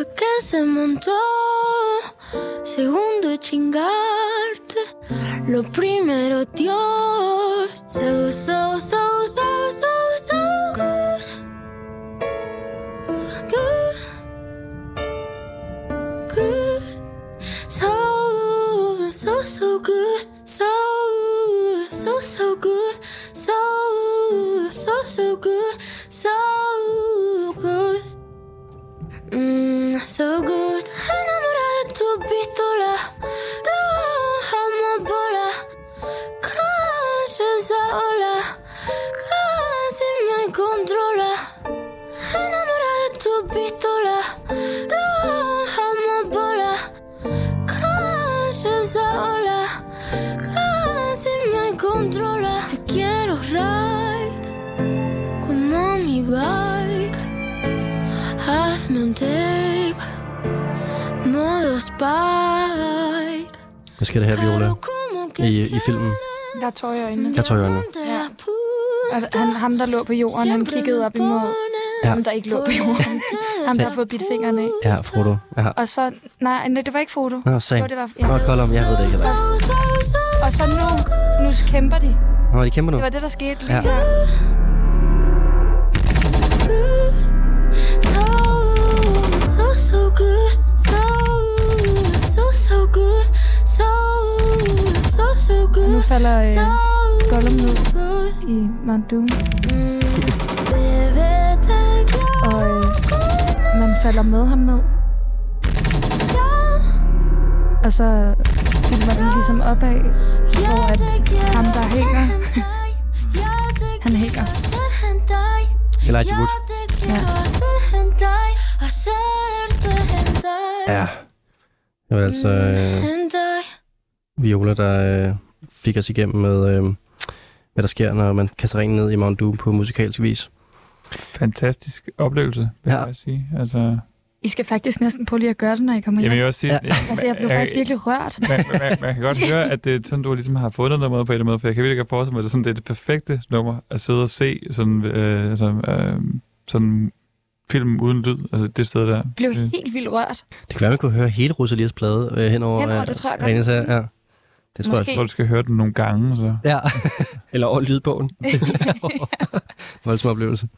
hasta que se montó. Segundo chingarte, lo primero Dios. So, so, so, so, so, so good. Good. So, so good. So, so, so good. So, so, so good. So good. Mm, so good. Enamorada de tu pistola. Roja amapola. Crash esa ola. Casi me controla. Enamorada de tu pistola. Roja Crash esa ola. Casi me controla. Te quiero ride como mi bike. Hazme un tape, modo spike. Hvad sker der her, Viola? I, I filmen? Der er tårer i øjnene. Der tror jeg øjnene. te Ja. Og han, ham, der lå på jorden, han kiggede op imod Ja. ham, der ikke lå på jorden. (laughs) Ham, der har fået bidt fingrene af. Ja, Frodo. Ja. Og så... Nej, nej, det var ikke Frodo. Nå, Sam. Det var... Nå, Ja. Gollum, jeg ved det ikke. Så, og så nu, nu kæmper de. Nå, de kæmper nu. Det var det, der skete lige Ja. her. So, so good, so, so, so good, so, so, so Og nu good, falder øh, Gollum ned good. i Mount Doom. Mm, man falder med ham ned. Og så filmer den ligesom opad, hvor at ham, der hænger, (laughs) han hænger. Elijah Wood. Ja. Det var altså øh, Viola, der øh, fik os igennem med, øh, hvad der sker, når man kaster ringen ned i Mount Doom på musikalsk vis. Fantastisk oplevelse, vil Ja. jeg sige. Altså, I skal faktisk næsten prøve lige at gøre det, når I kommer jamen, hjem. jeg vil også sige, Ja. Altså, jeg blev faktisk virkelig rørt. man, man, man kan godt (laughs) høre, at det er sådan, du ligesom har fundet nummeret på en eller anden måde, for jeg kan virkelig godt forestille mig, at det er, sådan, det er det perfekte nummer at sidde og se sådan, øh, altså, øh, sådan film uden lyd, altså det sted der. Jeg blev Øh, helt vildt rørt. Det kan være, man kunne høre hele Rosalias plade øh, henover. Henover, øh, det tror jeg godt. Ja. Det tror Måske. Jeg tror, du skal høre den nogle gange. Så. Ja. (laughs) Eller over lydbogen. (laughs) (laughs) Voldsom oplevelse.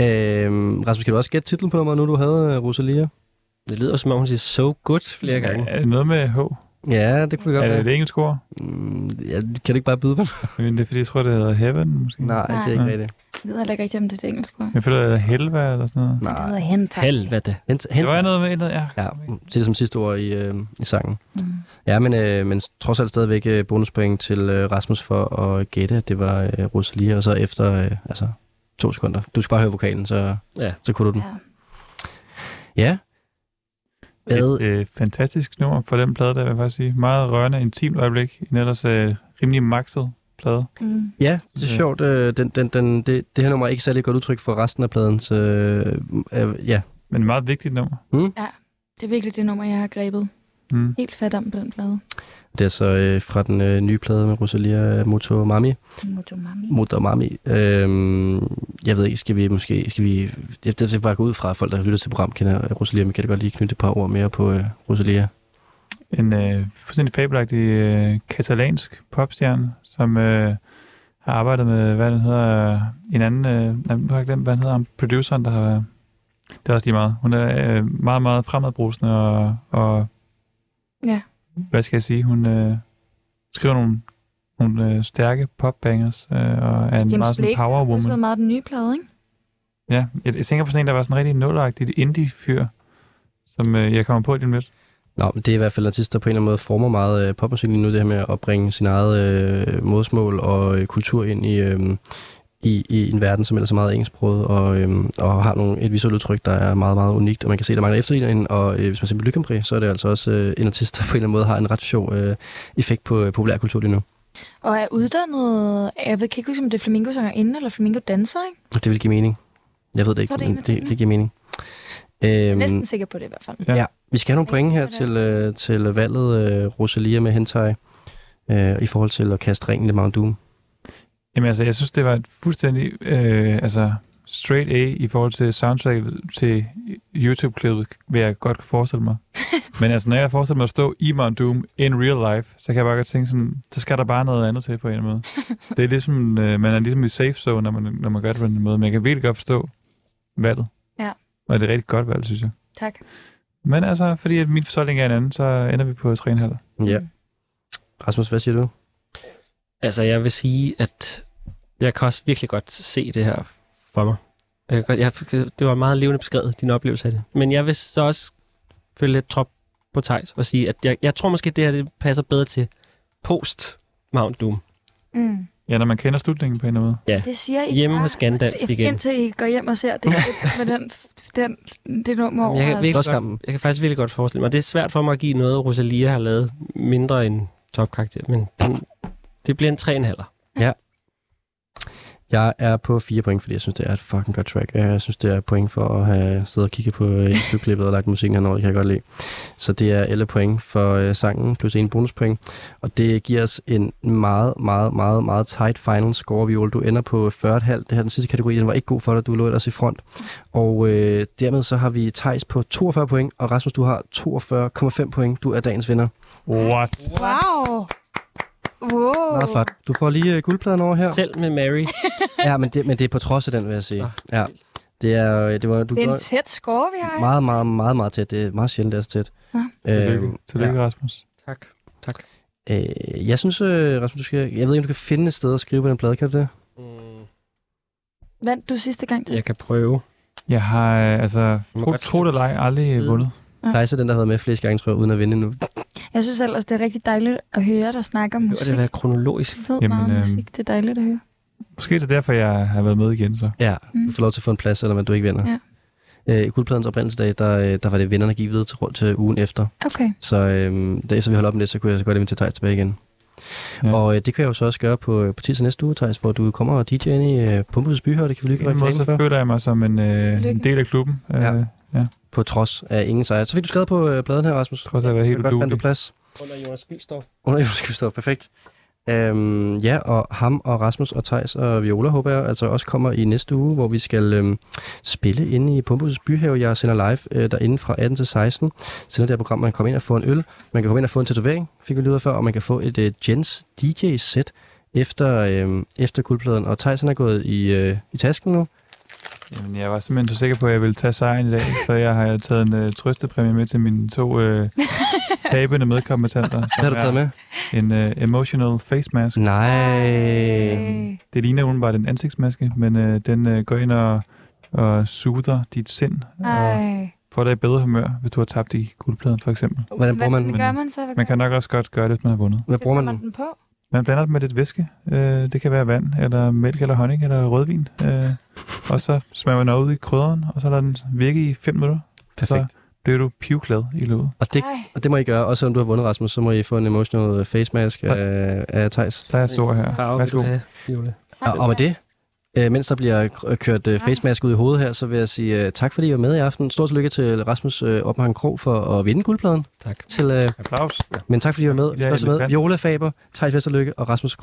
Øhm, Rasmus, kan du også gætte titlen på nummeret, nu du havde øh, Rosalia? Det lyder som om, hun siger so good flere gange. Er det noget med H? Ja, det kunne det Er godt det et være. engelsk ord? Mm, ja, kan du ikke bare byde på det? (laughs) Men det er fordi, jeg tror, det hedder Heaven, måske. Nej, det er Nej. ikke Ja. rigtigt. Jeg ved heller ikke rigtig, om det er det engelske ord. Jeg føler, det hedder Helva eller sådan noget. Det Nej. hedder hentai. Helvede. Hent, Det var noget med et andet, ja. Ja, se det som sidste ord i, øh, i sangen. Mm. Ja, men, øh, men trods alt stadigvæk øh, bonuspoint til øh, Rasmus for at gætte, at det var øh, Rosalia, og så efter øh, altså, to sekunder. Du skal bare høre vokalen, så, Ja. så kunne du den. Ja. Ja. Hvad? Et øh, fantastisk nummer for den plade, der vil jeg faktisk sige. Meget rørende, intimt øjeblik. En ellers øh, rimelig maxet plade. Mm. Ja, det er Ja. sjovt. Øh, den, den, den, det, det her nummer er ikke særlig godt udtryk for resten af pladen, så øh, øh, ja. Men et meget vigtigt nummer. Det er virkelig det nummer, jeg har grebet Mm. helt fat om på den plade. Det er så øh, fra den øh, nye plade med Rosalia Motomami. Motomami. Motomami. Øhm, jeg ved ikke, skal vi måske... Skal vi, jeg, det skal bare gå ud fra, at folk, der lytter til program, kender øh, Rosalia, men kan det godt lige knytte et par ord mere på øh, Rosalia. En øh, fuldstændig fabelagtig øh, katalansk popstjerne, som øh, har arbejdet med, hvad den hedder, øh, en anden, øh, nu har jeg glemt, hvad den hedder, produceren, der har været, det er også lige meget. Hun er øh, meget, meget fremadbrusende, og, og Ja. hvad skal jeg sige, hun øh, skriver nogle, nogle øh, stærke popbangers, øh, og er en James meget sådan power Det er woman. meget den nye plade, ikke? Ja, jeg, jeg tænker på sådan en, der var sådan en rigtig nulagtig indie-fyr, som øh, jeg kommer på lige lidt. Nå, men det er i hvert fald en artist, der på en eller anden måde former meget øh, popmusik lige nu, det her med at bringe sin eget øh, modersmål og øh, kultur ind i, øh, i, i en verden, som ellers er meget engelsksproget, og, øhm, og har nogle, et visuelt udtryk, der er meget, meget unikt, og man kan se, at der mangler efterligner hende, og øh, hvis man ser på Lykke Prix, så er det altså også øh, en artist, der på en eller anden måde har en ret sjov øh, effekt på øh, populærkultur lige nu. Og er uddannet, jeg ved ikke huske, om det er flamingo-sangerinde eller flamingo-danser, ikke? Og det vil give mening. Jeg ved det ikke, Så er det men det, det giver mening. Jeg er Øhm, næsten sikker på det i hvert fald. Ja. ja, vi skal have nogle point her til, øh, til valget øh, Rosalia med Hentai øh, i forhold til at kaste ringen i Mount Doom. Jamen altså, jeg synes, det var et fuldstændig øh, altså, straight A i forhold til soundtracket til YouTube-klippet, vil jeg godt kunne forestille mig. (laughs) Men altså, når jeg forestiller mig at stå i Mount Doom in real life, så kan jeg bare godt tænke sådan, så skal der bare noget andet til på en eller anden måde. (laughs) Det er ligesom, øh, man er ligesom i safe zone, når man, når man gør det på den måde. Men jeg kan virkelig godt forstå valget. Ja. Og det er et rigtig godt valg, synes jeg. Tak. Men altså, fordi at min fortolkning er en anden, så ender vi på 3,5. Ja. Rasmus, hvad siger du? Altså, jeg vil sige, at jeg kan også virkelig godt se det her for mig. Jeg, kan godt- jeg, det var meget levende beskrevet, din oplevelse af det. Men jeg vil så også følge lidt trop på Thijs og sige, at jeg, jeg tror måske, det her det passer bedre til post Mount Doom. Mm. Ja, når man kender slutningen på en eller anden måde. Ja. Det siger I Hjemme bare, hos Gandalf igen. Indtil I går hjem og ser det (laughs) med den, den, det nummer over. Jeg kan, Slåskampen. godt, jeg kan faktisk virkelig godt forestille mig. Det er svært for mig at give noget, Rosalia har lavet mindre end topkarakter, men den, det bliver en 3,5. Jeg er på fire point, fordi jeg synes, det er et fucking godt track. Jeg synes, det er point for at have siddet og kigget på øh, YouTube-klippet og lagt musikken henover. Det kan jeg godt lide. Så det er 11 point for øh, sangen, plus en bonuspoint. Og det giver os en meget, meget, meget, meget tight final score, Viol. Du ender på 40,5. Det her er den sidste kategori. Den var ikke god for dig. Du lå ellers i front. Og øh, dermed så har vi Thijs på 42 point, og Rasmus, du har 42,5 point. Du er dagens vinder. What? Wow. Wow. Meget flot. Du får lige øh, guldpladen over her. Selv med Mary. (laughs) Ja, men det, men det er på trods af den, vil jeg sige. Nå, Ja. Det er, øh, det var, du Det er en tæt score, vi har. Meget, meget, meget, meget tæt. Det er meget sjældent, det er så tæt. Ja. Tillykke, Øhm, Tillykke ja. Rasmus. Tak. Tak. Øh, jeg synes, øh, Rasmus, du skal, jeg ved ikke, om du kan finde et sted at skrive på den plade, kan du det? Mm, Vandt du sidste gang til? jeg kan prøve. Jeg har, øh, altså, tro, tro det eller ej, aldrig vundet. Ja. Er den, der har været med flest gange, tror jeg, uden at vinde endnu. Jeg synes ellers, det er rigtig dejligt at høre dig snakke om musik. det være kronologisk. Ved Jamen, meget øhm, musik. Det er dejligt at høre. Måske er det derfor, jeg har været med igen, så. Ja, Mm. du får lov til at få en plads, selvom du ikke vinder. Ja. Øh, I guldpladens oprindelsesdag, der, øh, der var det vinderne, der gik videre til, til ugen efter. Okay. Så øh, da efter vi holdt op med det, så kunne jeg så godt invitere Thijs tilbage igen. Ja. Og øh, det kan jeg jo så også gøre på, på tirsdag næste uge, Thijs, hvor du kommer og DJ'er ind i øh, Pumpehus Byhør. Det kan vi lige gøre reklame så for. føler jeg mig som en, øh, en del af klubben. Ja. Øh, ja. På trods af ingen sejr. Så fik du skrevet på øh, pladen her, Rasmus. Trods af at være helt Godt fandt du plads. Under Jonas Gyldstorff. Under Jonas Gustav, perfekt. Øhm, ja, og ham og Rasmus og Tejs og Viola håber jeg altså også kommer i næste uge, hvor vi skal øhm, spille inde i Pumpehusets Byhave. Jeg sender live øh, derinde fra 18 til 16. Sender det her program, man kan komme ind og få en øl. Man kan komme ind og få en tatovering, fik vi lyder før, og man kan få et øh, Jens DJ-sæt efter, øh, efter guldpladen. Og Thijs han er gået i, øh, i tasken nu. Jamen, jeg var simpelthen så sikker på, at jeg ville tage sejren i dag, så jeg har taget en uh, trøstepræmie med til mine to uh, (laughs) tabende medkompetenter. Hvad har du taget med? En uh, emotional face mask. Nej. Det ligner udenbart en ansigtsmaske, men uh, den uh, går ind og, og soother dit sind og Ej. får dig i bedre humør, hvis du har tabt i guldpladen for eksempel. Hvordan bruger man den? gør man så? Man kan nok også godt gøre det, hvis man har vundet. Hvad bruger man den på? Man blander det med lidt væske. Øh, det kan være vand, eller mælk, eller honning, eller rødvin. Øh, og så smager man ud i krydderen, og så lader den virke i 5 minutter. Perfekt. Så bliver du pivglad i løbet. Og det, Ej. og det må I gøre, også selvom du har vundet, Rasmus, så må I få en emotional face mask af, af Thijs. Der er sår her. Farve, Værsgo. Og, og med det, øh, mens der bliver kørt øh, face mask ud i hovedet her, så vil jeg sige øh, tak, fordi I var med i aften. Stort tillykke til Rasmus øh, Oppenheim Krog for at vinde guldpladen. Tak. Til, øh, Applaus. men tak, fordi I var med. Ja, med. Viola Faber, Thijs Vesterlykke og Rasmus